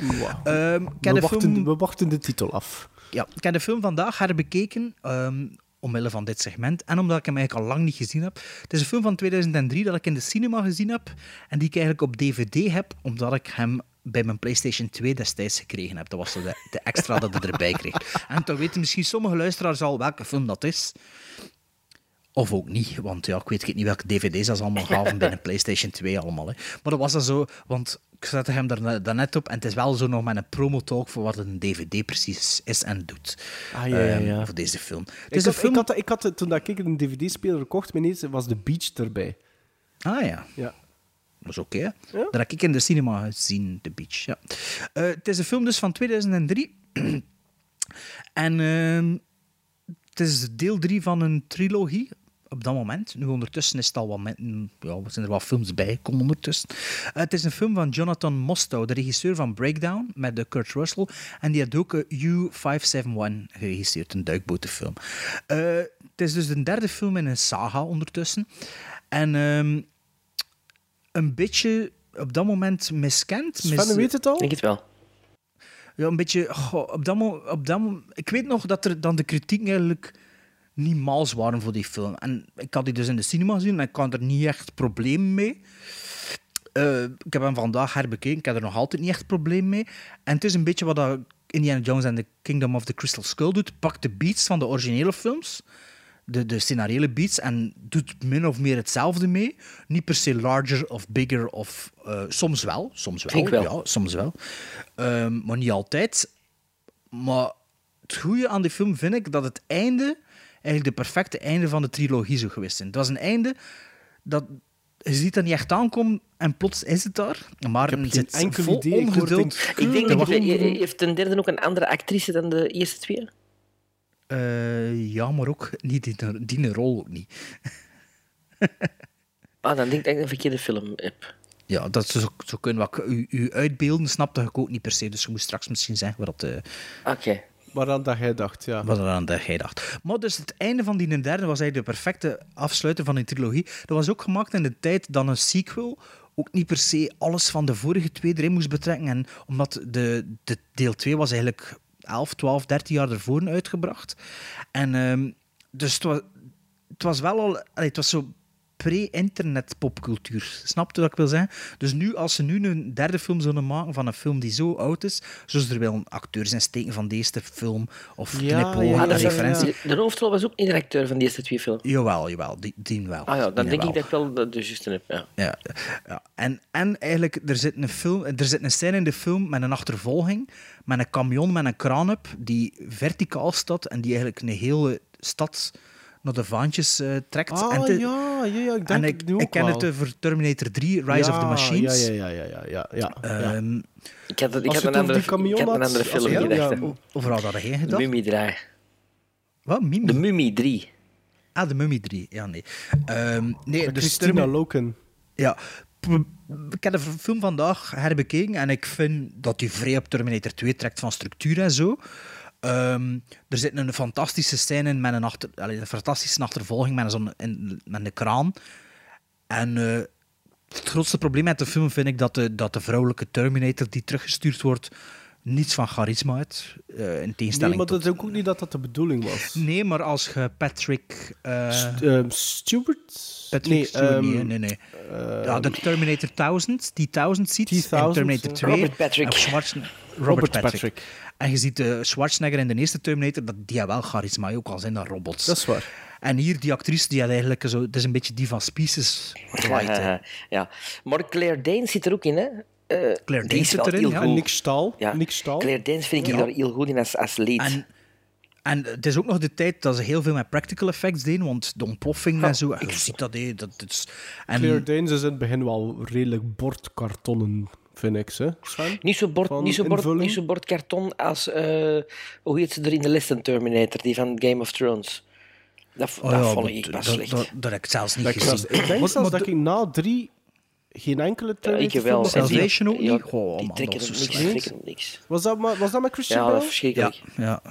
Ehm, We wachten, film- we wachten de titel af. ja, ik heb de film vandaag herbekeken, ehm omwille van dit segment, en omdat ik hem eigenlijk al lang niet gezien heb. Het is een film van 2003 dat ik in de cinema gezien heb, en die ik eigenlijk op DVD heb, omdat ik hem bij mijn PlayStation 2 destijds gekregen heb. Dat was de, de extra dat ik erbij kreeg. En dan weten misschien sommige luisteraars al welke film dat is. Of ook niet, want ja, ik weet niet welke dvd's dat ze allemaal gaven bij een PlayStation 2 allemaal. Hè. Maar dat was dan zo, want ik zette hem daar daarnet op en het is wel zo nog met een promo-talk voor wat een dvd precies is en doet. Ah, ja, ja, Ehm, ja. voor deze film. Het Ik is had, een film... ik had, ik had, toen dat ik een dvd-speler kocht, ineens was de Beach erbij. Ah ja. Ja. Dat is oké. hè. Dat heb ik in de cinema gezien, The Beach. Ja. Eh, het is een film dus van 2003. en ehm, het is deel 3 van een trilogie op dat moment. Nu ondertussen is het al wat... met- Ja, er zijn er wat films bij ondertussen. Eh, het is een film van Jonathan Mostow, de regisseur van Breakdown, met de Kurt Russell. En die had ook eh, U-571 geregisseerd, een duikbotenfilm. Eh, het is dus de derde film in een saga ondertussen. En... ehm, een beetje op dat moment miskend. Sven, weet het al? Denk het wel. Ja, een beetje... goh, op dat mo- op dat ik weet nog dat er dan de kritiek eigenlijk niet mals waren voor die film. En ik had die dus in de cinema gezien en ik had er niet echt probleem mee. Eh, ik heb hem vandaag herbekeken. Ik heb er nog altijd niet echt probleem mee. En het is een beetje wat dat Indiana Jones en The Kingdom of the Crystal Skull doet. Pakt de beats van de originele films, de, de scenariële beats, en doet min of meer hetzelfde mee. Niet per se larger of bigger, of eh, soms wel. Soms wel, wel. Ja, soms wel. Ehm, maar niet altijd. Maar het goede aan die film vind ik dat het einde eigenlijk de perfecte einde van de trilogie zou geweest zijn. Het was een einde dat je ziet dat niet echt aankomen en plots is het daar. Maar het zit enkel vol idee. Ik ongeduld. Ik denk dat je, heeft de derde ook een andere actrice dan de eerste twee? Eh, ja, maar ook niet die, die rol ook niet. Ah, dan denk ik dat ik een verkeerde film heb. Ja, dat zou zo kunnen wat u, u uitbeelden, snapte ik ook niet per se. Dus je moet straks misschien zeggen wat, dat, eh, Oké. Waaraan dat jij dacht, ja. wat eraan dat jij dacht. Maar dus het einde van die derde was eigenlijk de perfecte afsluiten van die trilogie. Dat was ook gemaakt in de tijd dat een sequel ook niet per se alles van de vorige twee erin moest betrekken. En omdat de, de deel 2 was eigenlijk 11, 12, 13 jaar ervoor uitgebracht. En ehm, dus het was, het was wel al... het was zo pre-internet popcultuur. Snap je wat ik wil zeggen? Dus nu, als ze nu een derde film zouden maken van een film die zo oud is, zoals er wel acteurs in steken van deze film, of Ja, knipogen, ja, referentie. De hoofdrol was ook niet de acteur van die eerste twee films. Jawel, jawel, die, die wel. Ah ja, dan denk wel. ik dat wel de, de juiste heb. Ja. Ja, ja. En, en eigenlijk, er zit, een film, er zit een scène in de film met een achtervolging, met een camion met een kraan op, die verticaal staat en die eigenlijk een hele stad naar de vaantjes eh, trekt. Ah, en te- ja, ja, ja, ik denk en het ik, nu ook ik ken wel. het over Terminator 3, Rise of the Machines. Ja, ja, ja, ja, ja, ja, ja. Ehm, Ik had, ik je een het over andere, ik had een andere als film gedacht. ja, Overal dat De gedacht? Mummy 3. Wat? Mimi? De Mummy 3. Ah, de Mummy 3. Ja, nee. Ehm, nee, dus Christina Termi- Loken. Ja. Ik heb de film vandaag herbekeken en ik vind dat die vrij op Terminator 2 trekt van structuur en zo. Ehm, er zit een fantastische scène in met een, achter, een fantastische achtervolging met een, zo'n- in- met een kraan. En eh, het grootste probleem met de film vind ik dat de, dat de vrouwelijke Terminator die teruggestuurd wordt niets van charisma heeft. eh, in Nee, tegenstelling maar tot... dat is ook niet dat dat de bedoeling was. Nee, maar als je Patrick... eh, St- ehm, Stewart? Patrick nee, Stewart, ehm, nee, nee, nee. ja, de Terminator 1000, die 1000 ziet, in 1000, Terminator eh, 2. Robert Patrick. Robert, Robert Patrick. Patrick. En je ziet de Schwarzenegger in de eerste Terminator, dat, die wel charisma, ook al zijn dat robots. Dat is waar. En hier, die actrice, die had eigenlijk zo... Het is een beetje die van Species light, hè. ja. Maar Claire Danes zit er ook in, hè? Eh, Claire Danes zit erin, heel ja. goed. En Nick Stahl. Ja. Nick Stahl. Claire Danes vind ik Ja. daar heel goed in als, als lead. En, en het is ook nog de tijd dat ze heel veel met practical effects deden, want de ontploffing en zo, je ziet dat, hè, dat is... En, Claire Danes is in het begin wel redelijk bordkartonnen, vind ik ze. Sven? Niet zo, bord, Van niet, zo bord, niet zo bordkarton als, eh, hoe heet ze er in de Listen Terminator, die van Game of Thrones. Dat, Oh dat ja, vond ik pas dat, slecht. dat, dat heb ik zelfs niet Dat ik, gezien. zelfs, ik denk zelfs dat ik na drie geen enkele Ja, ik Terminator wel. die- gezien. Salvation ook ja, niet? Die trekken niks, niks. Was dat, was dat met Christian Ja, Bale? is verschrikkelijk. Ja, ja.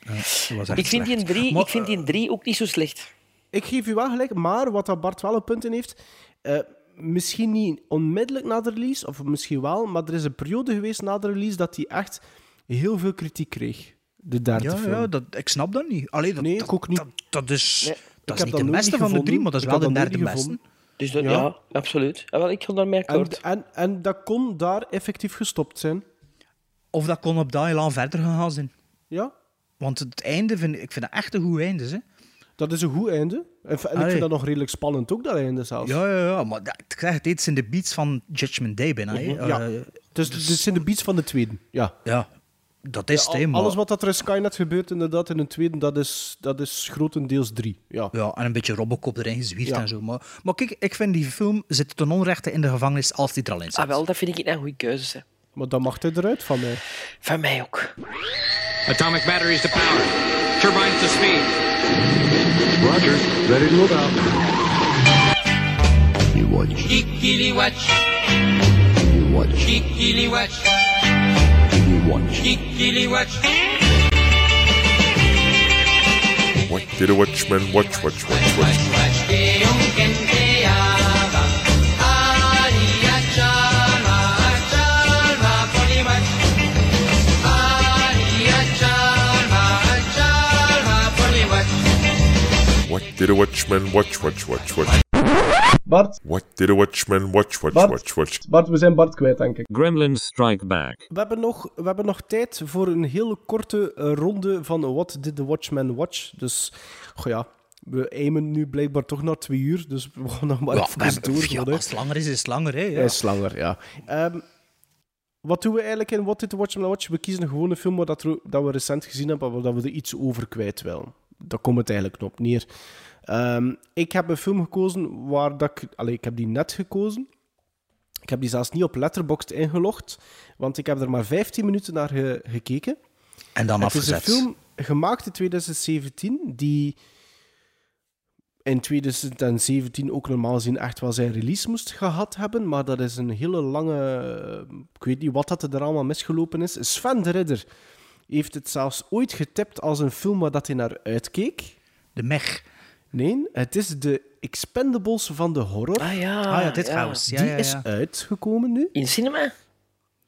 Ja, was Ik vind, die in drie, Maar- ik vind die in drie ook niet zo slecht. Ik geef u wel gelijk, maar wat dat Bart wel een punt in heeft... eh, misschien niet onmiddellijk na de release, of misschien wel, maar er is een periode geweest na de release dat hij echt heel veel kritiek kreeg. De derde Ja, film. ja dat, ik snap dat niet. Allee, dat, Nee, ik dat, ook niet. Dat, dat is, Nee. dat Ik is heb niet dat de beste van de drie, maar dat is Ik wel de derde beste. Dus dat, Ja. ja. absoluut. Ja, wel, ik ga daarmee En, akkoord. en, en dat kon daar effectief gestopt zijn. Of dat kon op dat elan verder gegaan zijn. Ja, Want het einde, vind, ik vind dat echt een goed einde. Hè? Dat is een goed einde. En, en ik vind dat nog redelijk spannend, ook dat einde zelfs. Ja, ja, ja, maar dat, het, dit zijn de beats van Judgment Day bijna. hè. Mhm, ja. Dus dit zijn de beats van de tweede. Ja. ja, dat is Ja, al- maar- Alles wat dat er in Skynet gebeurt, inderdaad, in een tweede, dat is, dat is grotendeels drie. Ja. Ja, en een beetje Robocop erin gezwierd Ja. en zo. Maar, maar kijk, ik vind die film zit ten onrechte in de gevangenis als die er al in zit. Ah, wel, dat vind ik een goede keuze. Hè. Maar dan mag hij eruit van mij. Van mij ook. Atomic batteries to power. Turbines to speed. Roger. Ready to move out. You watch. Kikili watch. You watch. Kikili watch. You watch. Kikili watch. What did a watchman watch, watch, watch, watch? What did a watchman watch, watch, watch, watch? Bart, What did a watchman watch, watch, Bart. watch, watch? Bart, we zijn Bart kwijt, denk ik. Gremlins Strike Back. We hebben, nog, we hebben nog tijd voor een hele korte ronde van What Did the Watchman Watch? Dus, goh ja, we aimen nu blijkbaar toch naar twee uur, dus we gaan nog maar Ja, even maar- door. ja, als het langer is, is het langer. Hè, ja. Hij is langer, ja. Ehm, wat doen we eigenlijk in What Did the Watchman Watch? We kiezen een gewone film waar dat, dat we recent gezien hebben, maar dat we er iets over kwijt willen. Daar komt het eigenlijk op neer. Ehm, ik heb een film gekozen waar dat ik... Allee, ik heb die net gekozen. Ik heb die zelfs niet op Letterboxd ingelogd, want ik heb er maar 15 minuten naar ge- gekeken. En dan Het is afgezet. een film gemaakt in 2017, die in 2017 ook normaal gezien echt wel zijn release moest gehad hebben. Maar dat is een hele lange... Ik weet niet wat dat er allemaal misgelopen is. Sven de Ridder heeft het zelfs ooit getipt als een film waar dat hij naar uitkeek. De Mech. Nee, het is de Expendables van de horror. Ah ja. Ah ja, dit. Ja, die ja, ja. is uitgekomen nu. In cinema?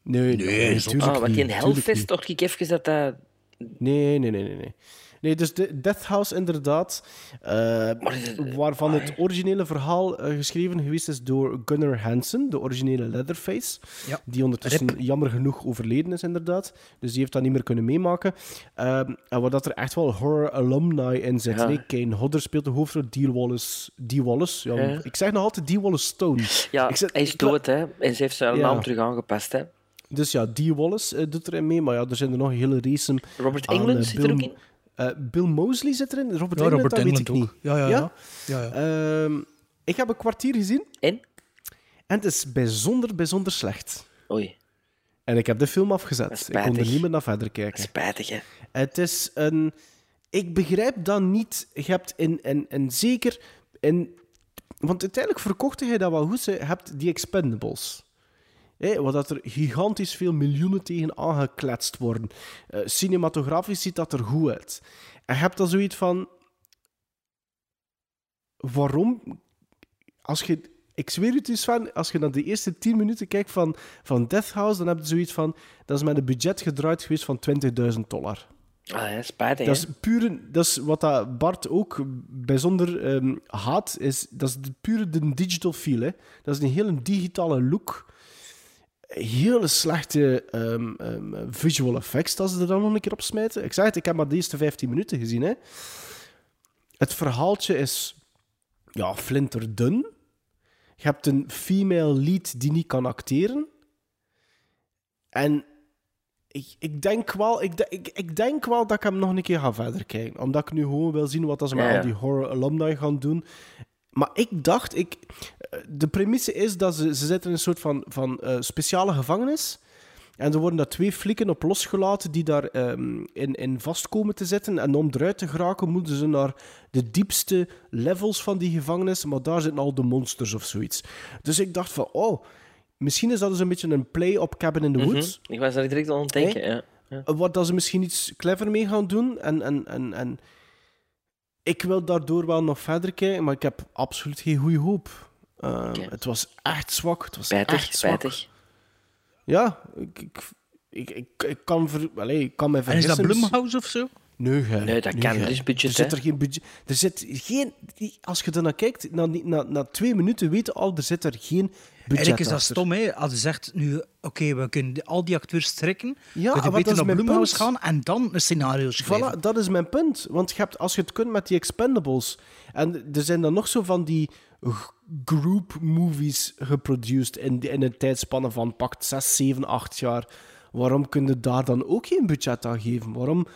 Nee, nee, Nee, natuurlijk Ah, want niet, in Hellfest dacht ik even dat dat... Nee, nee, nee, nee. nee. Nee, dus de Death House inderdaad, eh, waarvan het originele verhaal eh, geschreven geweest is door Gunnar Hansen, de originele Leatherface, Ja. die ondertussen jammer genoeg overleden is inderdaad. Dus die heeft dat niet meer kunnen meemaken. Ehm, en waar dat er echt wel horror alumni in zit. Ja. Nee, Kane Hodder speelt de hoofdrol, Dee Wallace. Dee Wallace? Ja, Ja. Ik zeg nog altijd Dee Wallace Stone. Ja, Ik zeg- hij is dood, hè. En ze heeft zijn naam terug aangepast, hè. Dus ja, Dee Wallace eh, doet erin mee, maar ja, er zijn er nog een hele race. Robert Englund eh, zit er ook in? Eh, Bill Mosley zit erin. Robert Ja, Englund, Robert dat weet ik ook. niet. Ja, ja, ja. Ja, ja. Ehm, ik heb een kwartier gezien. En? En het is bijzonder, bijzonder slecht. Oei. En ik heb de film afgezet. Ik kon er niet meer naar verder kijken. Spijtig, hè. Het is een... Ik begrijp dat niet. Je hebt in... in, in zeker in... Want uiteindelijk verkochte hij dat wel goed. Je hebt die Expendables. Hé, wat dat er gigantisch veel miljoenen tegen aangekletst worden. Eh, cinematografisch ziet dat er goed uit. En je hebt dan zoiets van... Waarom... Als je... Ik zweer het dus van, als je naar de eerste 10 minuten kijkt van, van Death House, dan heb je zoiets van... Dat is met een budget gedraaid geweest van 20.000 dollar. Ah, ja, spijtig, Dat is pure, dat is wat dat Bart ook bijzonder ehm, haat, is, dat is de pure de digital feel. Hè. Dat is een hele digitale look. Hele slechte ehm, visual effects dat ze er dan nog een keer op smijten. Ik zeg het, ik heb maar de eerste 15 minuten gezien. Hè. Het verhaaltje is ja, flinterdun. Je hebt een female lead die niet kan acteren. En ik, ik, denk wel, ik, ik, ik denk wel dat ik hem nog een keer ga verder kijken. Omdat ik nu gewoon wil zien wat ze met Ja, ja. al die horror alumni gaan doen. Maar ik dacht, ik, eh, de premisse is dat ze, ze zitten in een soort van, van eh, speciale gevangenis. En er worden daar twee flikken op losgelaten die daar ehm, in, in vast komen te zitten. En om eruit te geraken moeten ze naar de diepste levels van die gevangenis. Maar daar zitten al de monsters of zoiets. Dus ik dacht van, oh, misschien is dat dus een beetje een play op Cabin in the Mhm. Woods. Ik was daar direct aan het denken, ja. ja. Wat dat ze misschien iets clever mee gaan doen. En, en, en, en ik wil daardoor wel nog verder kijken, maar ik heb absoluut geen goede hoop. Ehm, Het was echt zwak. Het was Spijtig, echt zwak. spijtig. Ja, ik, ik, ik, ik, ik kan, ver, allee, ik kan me En is vergissen. dat Blumhouse of zo? Nee. Nee, dat kan. hè. Er is budget, Er zit er geen budget. Er zit geen. die- Als je er naar kijkt, na, na, na twee minuten weten al, er zit er geen Eigenlijk is dat stom, hè? Als je zegt, nu, oké, we kunnen al die acteurs trekken, Ja, we beter naar punt. gaan en dan een scenario schrijven. Voilà, dat is mijn punt. Want je hebt, als je het kunt met die Expendables. En er zijn dan nog zo van die group movies geproduced in, in een tijdspanne van pakt 6, 7, 8 jaar. Waarom kun je daar dan ook geen budget aan geven? Waarom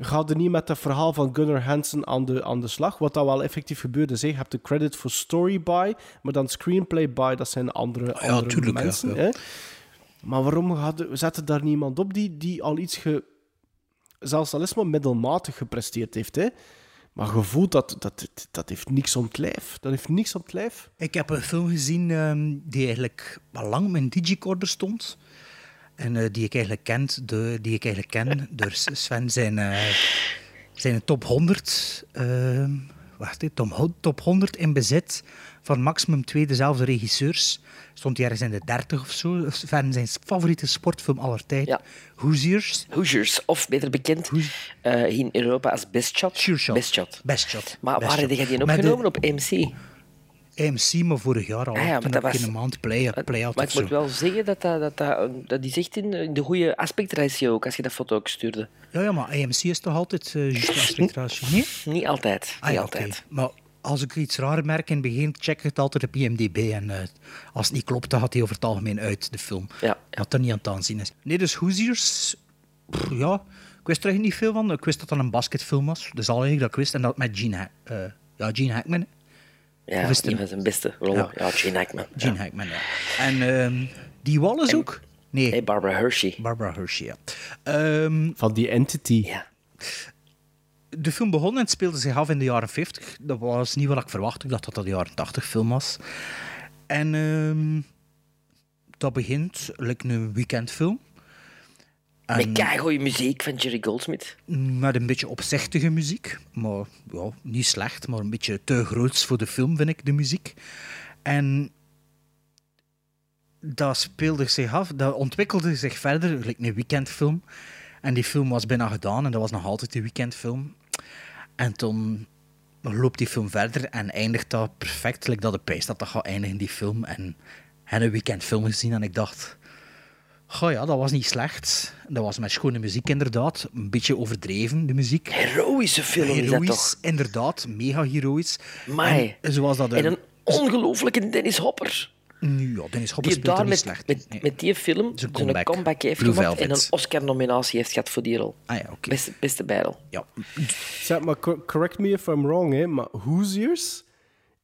ga je niet met het verhaal van Gunnar Hansen aan de, aan de slag? Wat dat wel effectief gebeurde. Zeg, je hebt de credit voor story by, maar dan screenplay by, dat zijn andere, ja, andere tuurlijk, mensen. ja. Hè? Maar waarom gaat de- zetten daar niemand op die, die al iets ge, zelfs al is maar middelmatig gepresteerd heeft. Hè? Maar je voelt dat, dat, dat heeft niks om het lijf. Dat heeft niks om het lijf. Ik heb een film gezien ehm, die eigenlijk al lang op mijn digicorder stond. En eh, die ik eigenlijk kent, de, die ik eigenlijk ken door Sven zijn, eh, zijn top 100. ehm, wacht, top, top 100 in bezit van maximum twee dezelfde regisseurs. Stond hij ergens in de 30 of zo. Sven zijn favoriete sportfilm aller tijd. Ja. Hoosiers. Hoosiers, of beter bekend eh, in Europa als Best Shot. Sure Shot. Best Shot. Best Shot. Maar Best waar heb jij die de- opgenomen? Op MC? AMC, maar vorig jaar al. Ah ja, maar dat was- in een maand play, play out Maar ik moet wel zeggen dat dat, dat, dat, dat is echt in, de goede aspectratio ook, als je dat foto ook stuurde. Ja, ja, maar AMC is toch altijd uh, juist aspectratio, nee? Niet altijd. Ah, niet ja, altijd. Maar als ik iets raar merk in het begin, check ik het altijd op IMDb. En eh, als het niet klopt, dan gaat hij over het algemeen uit, de film. Ja. Wat er niet aan het aanzien is. Nee, dus Hoosiers... pff, ja, ik wist er eigenlijk niet veel van. Ik wist dat dat een basketfilm was. Dat is al eigenlijk dat ik wist. En dat met Gene, eh, ja, Gene Hackman. Ja, Of is een van zijn beste rollen. Ja, Gene Hackman. Gene Hackman, ja. En ehm, die Wallace ook? Nee. Hey, Barbara Hershey. Barbara Hershey, ja. Ehm, Van die entity. Ja. de film begon en het speelde zich af in de jaren 50. Dat was niet wat ik verwachtte. Ik dacht dat dat de jaren 80 film was. En ehm, dat begint like een weekendfilm. En Met goede muziek van Jerry Goldsmith. met een beetje opzichtige muziek. Maar ja, niet slecht, maar een beetje te groots voor de film, vind ik, de muziek. En dat speelde zich af, dat ontwikkelde zich verder, like een weekendfilm. En die film was bijna gedaan en dat was nog altijd een weekendfilm. En toen loopt die film verder en eindigt dat perfect. Like dat de pijs dat dat gaat eindigen, die film. En heb een weekend film gezien en ik dacht... Goh ja, dat was niet slecht. Dat was met schone muziek inderdaad. Een beetje overdreven, de muziek. Heroïsche film is dat Heroïs, toch? inderdaad. Mega heroïs. Mai. En zoals dat... En een ongelooflijke Dennis Hopper. Nu, ja, Dennis Hopper Die speelt daar er niet met, slecht. met, met die film zijn comeback. comeback, heeft Blue gemaakt en een Oscar-nominatie heeft gehad voor die rol. Ah ja, oké. Beste, beste bijrol. Ja. Zeg maar, cor- correct me if I'm wrong, hè, maar Hoosiers,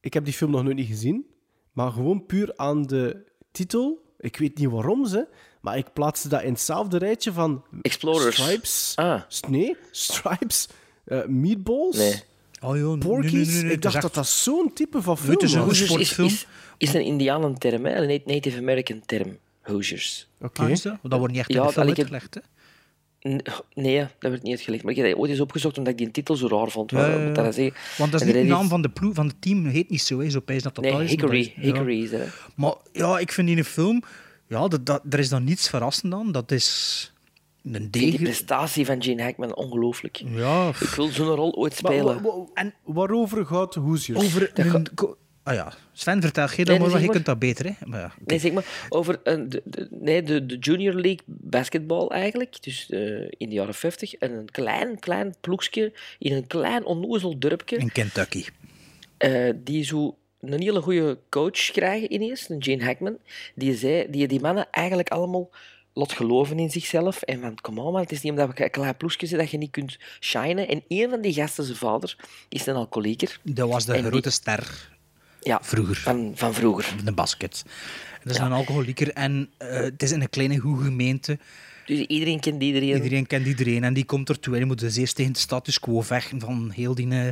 ik heb die film nog nooit niet gezien, maar gewoon puur aan de titel, ik weet niet waarom ze, maar ik plaatste dat in hetzelfde rijtje van Explorers. Stripes, Ah. Nee, Stripes, eh, Meatballs, Nee. Oh joh, nee, Porky's. nee, nee, nee, ik dacht is dat dat zo'n type van film is was. Hoosiers is, is, is een Indianenterm, hè? een Native American term. Hoosiers. Oké. Ah, is dat? Dat wordt niet echt in Ja, de film ik heb- uitgelegd, hè? Nee, dat werd niet uitgelegd. Maar ik heb dat ooit eens opgezocht omdat ik die titel zo raar vond. Ja, Waarom ja, moet ja. dat zeggen? Want dat is niet de naam van de, ploeg, van het team, heet niet zo, hè. zo pijs dat dat Nee, is, Hickory. dat is- ja. Hickory is dat, hè. Maar ja, ik vind in een film, ja, dat, dat, er is dan niets verrassend aan. Dat is een vind die prestatie van Gene Hackman ongelooflijk. Ja, Ik wil zo'n rol ooit Maar spelen. En- waarover gaat Hoosiers? over een... Ah ja, Sven, vertel dat Nee, maar, want je kunt dat beter, hè. Maar ja. Nee, zeg maar, over een, de, de- nee, de, de Junior League basketbal eigenlijk, dus eh, in de jaren 50, en een klein, klein ploegje in een klein onnozel dorpje, In Kentucky. eh, die zo een hele goede coach krijgen ineens, een Gene Hackman, die zei, die die mannen eigenlijk allemaal laat geloven in zichzelf en van, kom on man, het is niet omdat we een klein ploegje zijn dat je niet kunt shinen. En een van die gasten, zijn vader, is een alcoholieker. Dat was de die- grote ster Ja, vroeger. van, van vroeger. de basket. Dat is Ja. een alcoholieker en eh, het is in een kleine goede gemeente. Dus iedereen kent iedereen. Iedereen kent iedereen en die komt ertoe. En die moet dus eerst tegen de status quo vechten van heel die... eh,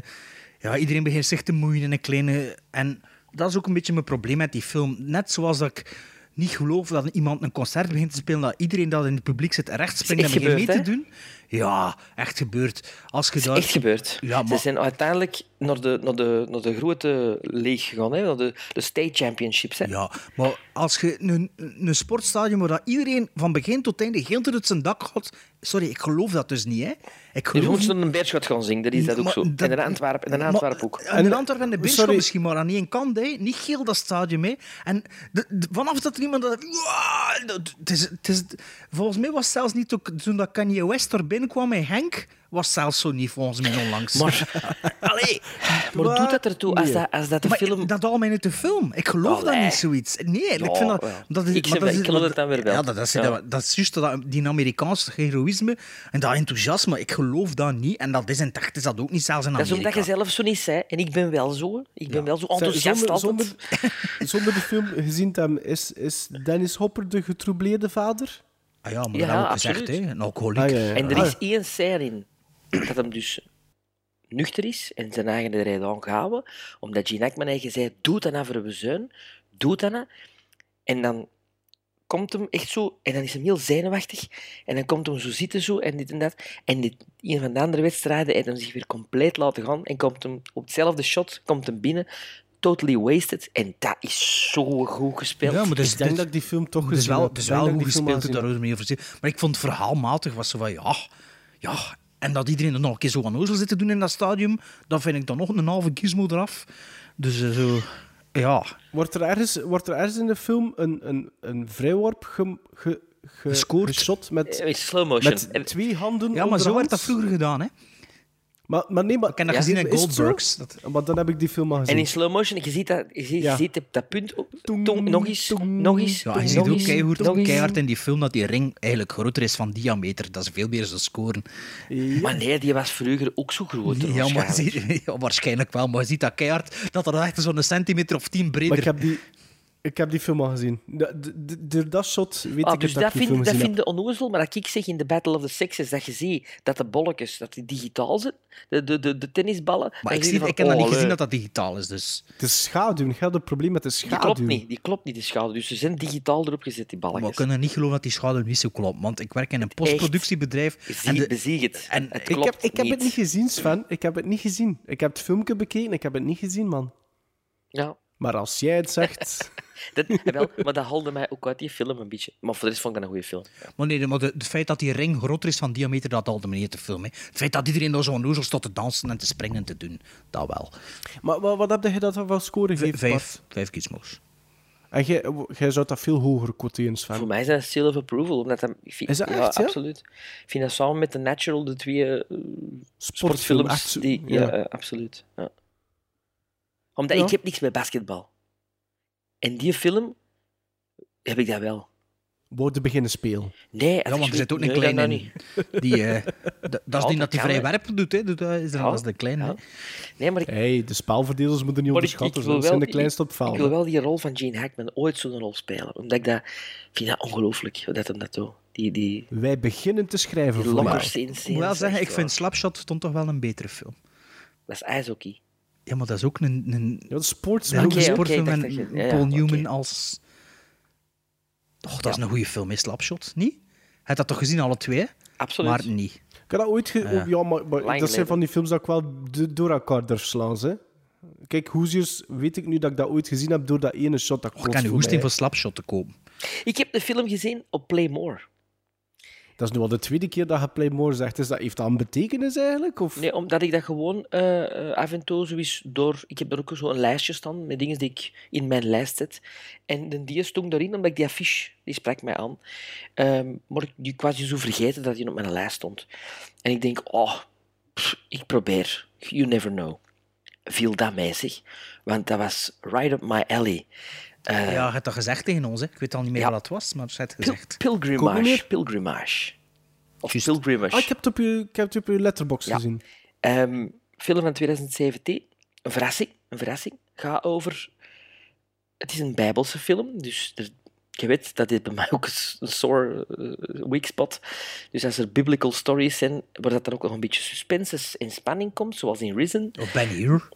ja, iedereen begint zich te moeien in een kleine... En dat is ook een beetje mijn probleem met die film. Net zoals dat ik niet geloof dat iemand een concert begint te spelen, dat iedereen dat in het publiek zit recht springt en begint mee te doen. Ja, echt gebeurd. Als je Het is daar... echt gebeurd. Ja, Ze maar- zijn uiteindelijk naar de, naar de, naar de grote league gegaan, hè? naar de, de state championships. Hè? Ja, maar als je een, een sportstadion waar dat iedereen van begin tot einde heel uit zijn dak gaat... Sorry, ik geloof dat dus niet, hè. Ik Je geloof moet niet- zo'n een beerschot gaan zingen, dat is dat ook Maar zo. dat- En in Antwerpen, en in Antwerpen ook. En in Antwerpen en de Beerschot misschien, maar aan één kant. Hè. Niet geel dat stadion mee. En de, de- vanaf dat er iemand... Dat, het is, het is, volgens mij was het zelfs niet ook toen dat Kanye West er binnenkwam met Henk, was zelfs zo niet volgens mij onlangs. Maar, Allee, maar wat? doet dat ertoe als dat, als dat de Maar film... dat al mij niet de film. Ik geloof dat niet, zoiets. Nee, ik Ja, vind dat... ja. dat is, Ik maar dat is- ik geloof maar- het dan weer wel. Ja, dat, dat, is, Ja. dat, dat is juist dat, die Amerikaanse heroïsme en dat enthousiasme. Ik geloof dat niet. En dat is in het echt is dat ook niet, zelfs in Dat is Amerika. omdat je zelf zo niet zei. En ik ben wel zo. Ik ben wel zo enthousiast zonder, zonder, zonder de film gezien te hebben, is, is Dennis Hopper de getroubleerde vader? Ah ja, maar Ja, dat heb ik gezegd, absoluut. hè. Een alcoholieker. Ah, ja, ja. En er Ah, is één scène in dat hem dus nuchter is en zijn eigen rijden aangehouden, omdat Gene Hackman heeft gezegd, doe dat nou voor een bezuin, doe dat nou. En dan komt hem echt zo, en dan is hem heel zenuwachtig, en dan komt hem zo zitten zo, en dit en dat. En dit, een van de andere wedstrijden heeft hem zich weer compleet laten gaan, en komt hem op hetzelfde shot, komt hem binnen, totally wasted, en dat is zo goed gespeeld. Ja, maar dus, ik denk dus- dat ik die film toch is gezien wel, heb. het is denk wel dat goed gespeeld, gezien daar hoor je mee over. Maar ik vond het verhaalmatig was zo van ja, ja. En dat iedereen er nog een keer zo aan ozel zit te doen in dat stadium, dan vind ik dan nog een halve gizmo eraf. Dus eh, zo, ja. Wordt er ergens, wordt er ergens in de film een, een, een vrijworp ge, ge, ge- Gescoord? geschot met, In slow motion. met twee handen Ja, maar zo werd dat vroeger gedaan, hè. Maar, maar nee, maar... Ik heb dat Ja, gezien in? Goldbergs. Dat, Maar dan heb ik die film al gezien. En in slow motion, je ziet dat, je ziet, je ziet dat punt op, tong, nog eens, nog eens, ja, je nog ziet ook keihard, nog eens. keihard in die film dat die ring eigenlijk groter is van diameter. Dat is veel meer zo scoren. Maar nee, die was vroeger ook zo groot. Ja, maar zie- ja, waarschijnlijk wel. Maar je ziet dat keihard, dat er echt zo'n centimeter of tien breder... Maar ik heb die, ik heb die film al gezien. De, de, de- door dat shot weet Ah, ik dus het dat dat ik die vind, dat gezien vind je onnozel, maar dat ik zeg in de Battle of the Sexes, dat je ziet dat de bolletjes, dat die digitaal zijn, de, de, de, de tennisballen. Maar ik, zie je van, ik heb dat oh, niet gezien leuk. dat dat digitaal is, dus... Het is schaduw. Ik had een probleem met de Die schaduw. klopt niet, die klopt niet, de schade. Dus ze zijn digitaal erop gezet, die Maar we kunnen niet geloven dat die schade niet zo klopt. Want ik werk in een postproductiebedrijf. Bezie, En de, het. en het Ik klopt heb, ik heb het niet gezien, Sven. Ik heb het niet gezien. Ik heb het filmpje bekeken. Ik heb het niet gezien, man. Ja. Maar als jij het zegt... Dat, jawel, maar dat haalde mij ook uit die film een beetje. Maar voor de rest vond ik dat een goede film. Maar nee, maar het feit dat die ring groter is van diameter, dat haalde me niet te film. Hè. Het feit dat iedereen door zo'n oezel stond te dansen en te springen en te doen, dat wel. Maar, maar wat heb je dat van score gegeven? Vijf, Bart? vijf gizmos. En jij, zou dat veel hoger quoteren, Sven. Voor mij is dat een seal of approval. Omdat dat, ik vind, Is dat ja, echt, ja? absoluut. Ik vind dat samen met The Natural de twee eh, Sportfilm, sportfilms die... Ja, ja. eh, absoluut. Ja. Omdat Ja. ik heb niks met basketbal. En die film heb ik dat wel. Worden beginnen spelen. Nee, Ja, want er zit ook een nee, dat klein nou in. niet. Die, eh, dat is Ja, die dat dat die vrij hè. doet. Hè. Dat is er Ja. als de kleine. Nee, maar ik, Hey, de spelverdelers moeten niet ik, onderschatten. ik Dat zijn wel, de kleinste op ik, wil wel die rol van Gene Hackman ooit zo'n rol spelen. Omdat ik dat... Vind dat ongelooflijk, dat hem dat doet. Die, die, Wij beginnen te schrijven die voor Ik moet wel zeggen, ik vind. Slapshot stond toch wel een betere film. Dat is ijshockey. Ja, maar dat is ook een, een, Ja, dat is sportfilm en je- ja, Paul. Newman als... Och, dat is een goede film, hè, Slapshot. Niet? Hij had dat toch gezien, alle twee? Absoluut. Maar niet. Ik heb dat ooit... Ge... Ja. ja, maar, dat zijn van die films dat ik wel door elkaar durf slaan. Hè. Kijk, Hoesiers weet ik nu dat ik dat ooit gezien heb door dat ene shot dat ik kan voor hoesting voor Slapshot te kopen. Ik heb de film gezien op Playmore. Dat is nu al de tweede keer dat je Playmore zegt. Is dat, heeft dat een betekenis eigenlijk? Of? Nee, omdat ik dat gewoon eh, af en toe zo eens door... Ik heb er ook zo een lijstje staan met dingen die ik in mijn lijst zet. En de die stond daarin, omdat ik die affiche, die sprak mij aan. Ehm, maar ik, was je zo vergeten dat die op mijn lijst stond. En ik denk, oh, ik probeer. You never know. Viel dat mij, zeg. Want dat was right up my alley. Eh, ja, je hebt dat gezegd tegen ons. Hè. Ik weet al niet meer ja. wat het was, maar je hebt Pil- gezegd. Pilgrimage. Pilgrimage. Of Juist. pilgrimage. Ah, ik heb het op je, ik heb het op je letterbox Ja. gezien. Ehm, film van 2017. Een verrassing. Een verrassing. Gaat over... Het is een bijbelse film, dus er, je weet, dat is bij mij ook een sore eh, weak spot. Dus als er biblical stories zijn, waar dat dan ook nog een beetje suspense en spanning komt, zoals in Risen. Of Ben Hur.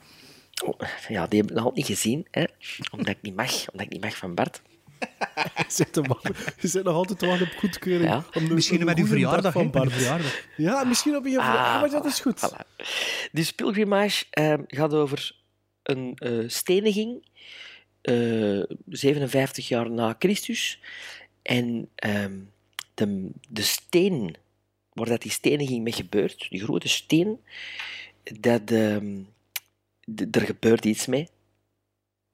Oh, ja, die heb ik nog niet gezien, hè, omdat ik niet mag, omdat ik niet mag van Bart. Je zit, te wachten- je zit nog altijd te wachten op goedkeuring. Ja. Om de- Misschien om met uw verjaardag. van Bart. verjaardag. Ja, misschien op je verjaardag. Ah, maar dat is goed. Voilà. Dus Pilgrimage ehm, gaat over een eh, steniging, eh, 57 jaar na Christus. En ehm, de, de steen waar dat die steniging mee gebeurt, die grote steen, dat, ehm, er gebeurt iets mee.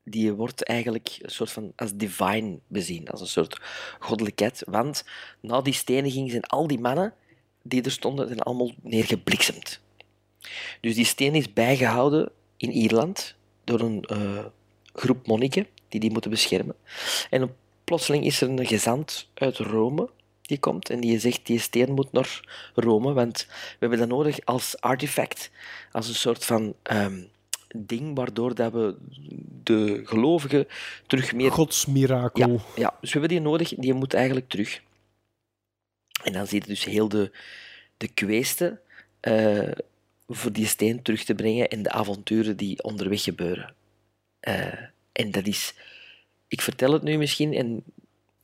Die wordt eigenlijk een soort van als divine bezien, als een soort goddelijkheid. Want na die steniging zijn al die mannen die er stonden, zijn allemaal neergebliksemd. Dus die steen is bijgehouden in Ierland door een eh, groep monniken die die moeten beschermen. En plotseling is er een gezant uit Rome die komt en die zegt die steen moet naar Rome, want we hebben dat nodig als artefact, als een soort van ehm, ding waardoor dat we de gelovigen terug meer Godsmirakel. ja, ja, dus we hebben die nodig. Die moet eigenlijk terug. En dan zie je dus heel de, de kweesten eh, voor die steen terug te brengen en de avonturen die onderweg gebeuren. Eh, en dat is... Ik vertel het nu misschien en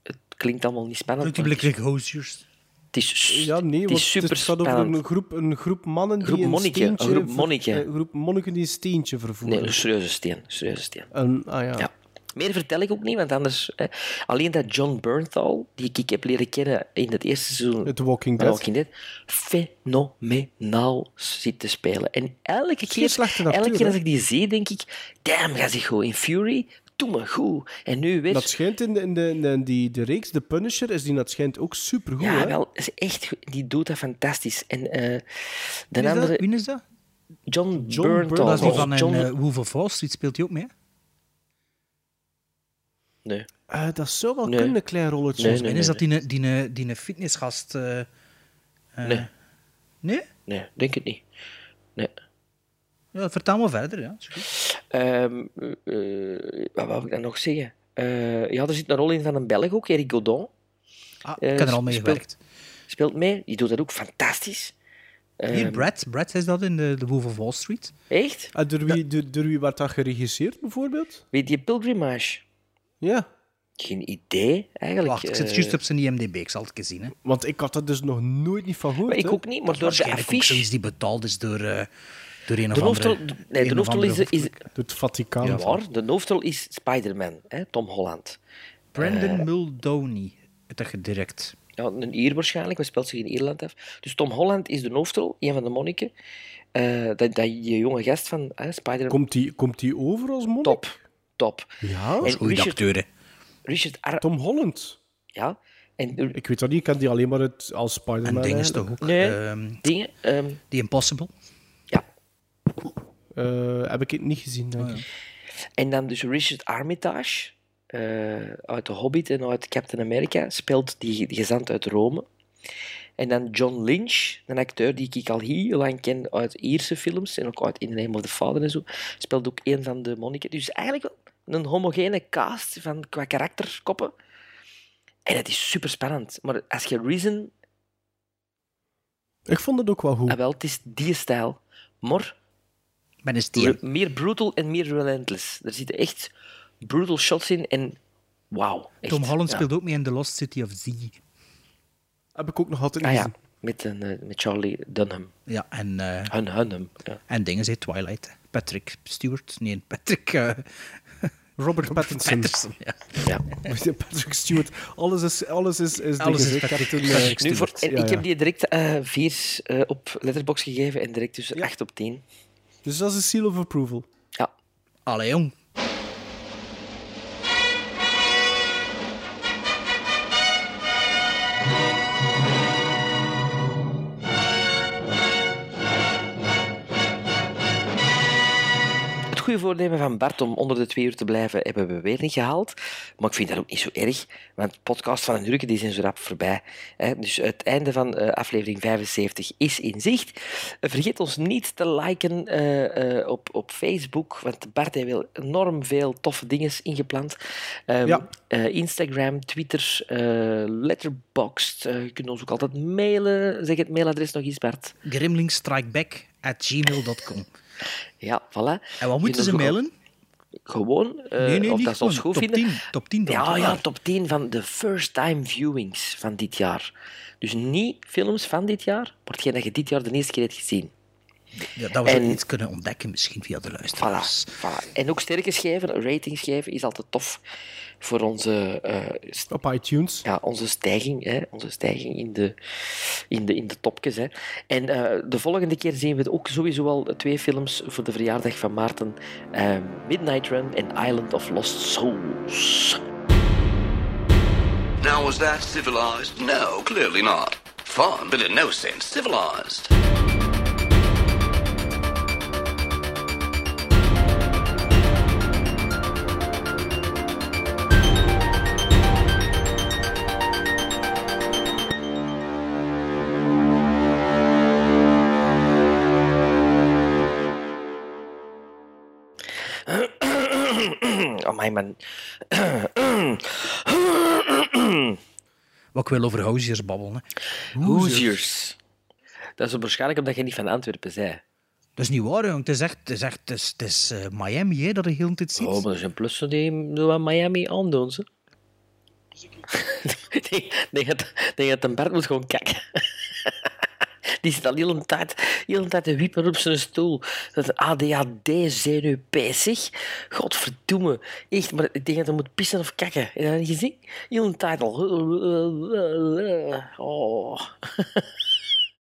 het klinkt allemaal niet spannend, het is, like Hoziers. Het is, Ja, nee, het is super het gaat over een groep, een groep mannen die een monniken, een steentje... groep monniken. Een groep monniken die een steentje vervoeren. Nee, een serieuze steen. Een serieuze steen. Een- ah ja. Ja. Meer vertel ik ook niet, want anders... Hè, alleen dat John Bernthal, die ik heb leren kennen in het eerste seizoen Het Walking Dead. Walking Dead, fenomenaal zit te spelen. En elke keer, acteur, elke keer als ik die zie, denk ik... Damn, ga zich goed. In Fury, doe me goed. En nu weer... Dat schijnt in, de, in, de, in de- die, de reeks, The Punisher, is die dat schijnt ook supergoed, ja, hè? wel, is echt, goed. die doet dat fantastisch. En eh, de Wie is dat? andere... Wie is dat? John, John Bernthal. Dat is die of van John... een, eh, Wolf of Wall Street. Speelt hij ook mee? Nee. Eh, dat zou wel Nee. kunnen, een klein rolletje. Nee, En nee, is dat die, die, die, die fitnessgast? eh, eh, Nee. Nee? Nee, denk het niet. Nee. Ja, vertel maar verder. Ja. is goed. Ehm, eh, wat wou ik dan nog zeggen? Eh, ja, er zit een rol in van een Belg ook, Eric Godon. Ah, Eh, ik heb er al mee speelt- gewerkt. Speelt mee, die doet dat ook fantastisch. Hier, Brad. Brad is dat in de, de Wolf of Wall Street. Echt? En door wie, door, door wie werd dat geregisseerd, bijvoorbeeld? Weet je Pilgrimage? Ja. Geen idee, eigenlijk. Wacht, ik zit Eh, juist op zijn IMDb. Ik zal het eens zien. Hè. Want ik had er dus nog nooit niet van gehoord. maar ik ook niet, maar door de Waarschijnlijk ook affiche... zoiets die betaald is door, eh door een de hoofdrol, andere- nee, de hoofdrol is, is Het Vaticaan. ja, waar, de hoofdrol is Spider-Man, hè, Tom Holland. Brandon Eh, Muldowney. Dat je direct. Ja, een Ier waarschijnlijk, maar speelt zich in Ierland af. Dus Tom Holland is de hoofdrol, een van de monniken. Eh, dat, dat je jonge gast van hè, Spider-Man. Komt die, komt die over als monnik? Top, top. Ja, En Goeie Richard- acteur, hè. Richard Ar- Tom Holland. Ja. En, Ik weet dat niet, ik ken die alleen maar het, als En Spider-Man. dingen is toch ook. Nee. ehm, dingen, ehm, The Impossible. Eh, heb ik het niet gezien, denk Oh, ik. En dan dus Richard Armitage, eh, uit The Hobbit en uit Captain America, speelt die, die gezant uit Rome. En dan John Lynch, een acteur die ik al heel lang ken uit Ierse films en ook uit In the Name of the Father en zo, speelt ook een van de monniken. Dus eigenlijk wel een homogene cast van, qua karakterkoppen. En het is super spannend. Maar als je Reason... Ik vond het ook wel goed. Ah, wel, het is die stijl. Maar Ben een steen. meer brutal en meer relentless. Er zitten echt brutal shots in en wauw. echt. Tom Holland Ja. speelt ook mee in The Lost City of Z. Heb ik ook nog altijd Ah niet ja, gezien. met, een, eh, met Charlie Dunham. Ja, en, eh, Hun, Hunham. Ja. en dingen zei Twilight. Patrick Stewart. Nee, Patrick... eh, Robert Pattinson. Patterson, ja. Ja. Patrick Stewart. Alles is, alles is, is, Alles is Captain, Nu voor, en Ja, ik ja. heb die direct eh vier eh, op Letterbox gegeven en direct dus 8 op 10. Dus dat is een seal of approval. Ja. Allee, jong. Goede voornemen van Bart om onder de twee uur te blijven hebben we weer niet gehaald. Maar ik vind dat ook niet zo erg, want podcast van een Urke die zijn zo rap voorbij. Hè. Dus het einde van eh, aflevering 75 is in zicht. Vergeet ons niet te liken eh, eh, op, op Facebook, want Bart heeft wel enorm veel toffe dingen ingepland. Ehm, Ja. eh, Instagram, Twitter, Letterboxd. Je kunt ons ook altijd mailen. Zeg het mailadres nog eens, Bart. Grimlingstrikeback at gmail.com. Ja, voilà. En wat moeten ze mailen? Gewoon, Nee, nee, of dat ze ons goed Top vinden. 10, top 10 dan, Ja, ja, top 10 van de first time viewings van dit jaar. Dus niet films van dit jaar, maar hetgeen dat je dit jaar de eerste keer hebt gezien. Ja, dat we En- iets kunnen ontdekken, misschien via de luisteraars. Voilà, voilà. En ook sterke schrijven, ratings geven, is altijd tof voor onze, eh, Op iTunes. ja, onze stijging, hè, onze stijging in de, in de, in de topjes. Hè. En eh, de volgende keer zien we ook sowieso al twee films voor de verjaardag van Maarten. eh, Midnight Run en Island of Lost Souls. Now, was that civilized? No, clearly not. Fun, but in no sense civilized. Oh my man. Wat ik wil over Hoziers babbelen. Hè. Hoosiers. Dat is waarschijnlijk omdat je niet van Antwerpen bent. Dat is niet waar, jong. Het is echt, het is, echt, het is, het is eh, Miami hè, dat je heel tijd ziet. Oh, maar er zijn plussen die die aan Miami aandoen. Ze. Ik denk dat, denk dat een Bert moet gewoon kijken. Die zit al heel een tijd, heel een tijd te wiepen op zijn stoel. Dat ADHD-zenuwpijsig. Godverdomme. Echt, maar ik denk dat hij moet pissen of kakken. Dat niet gezien? Heel een tijd al. Oh.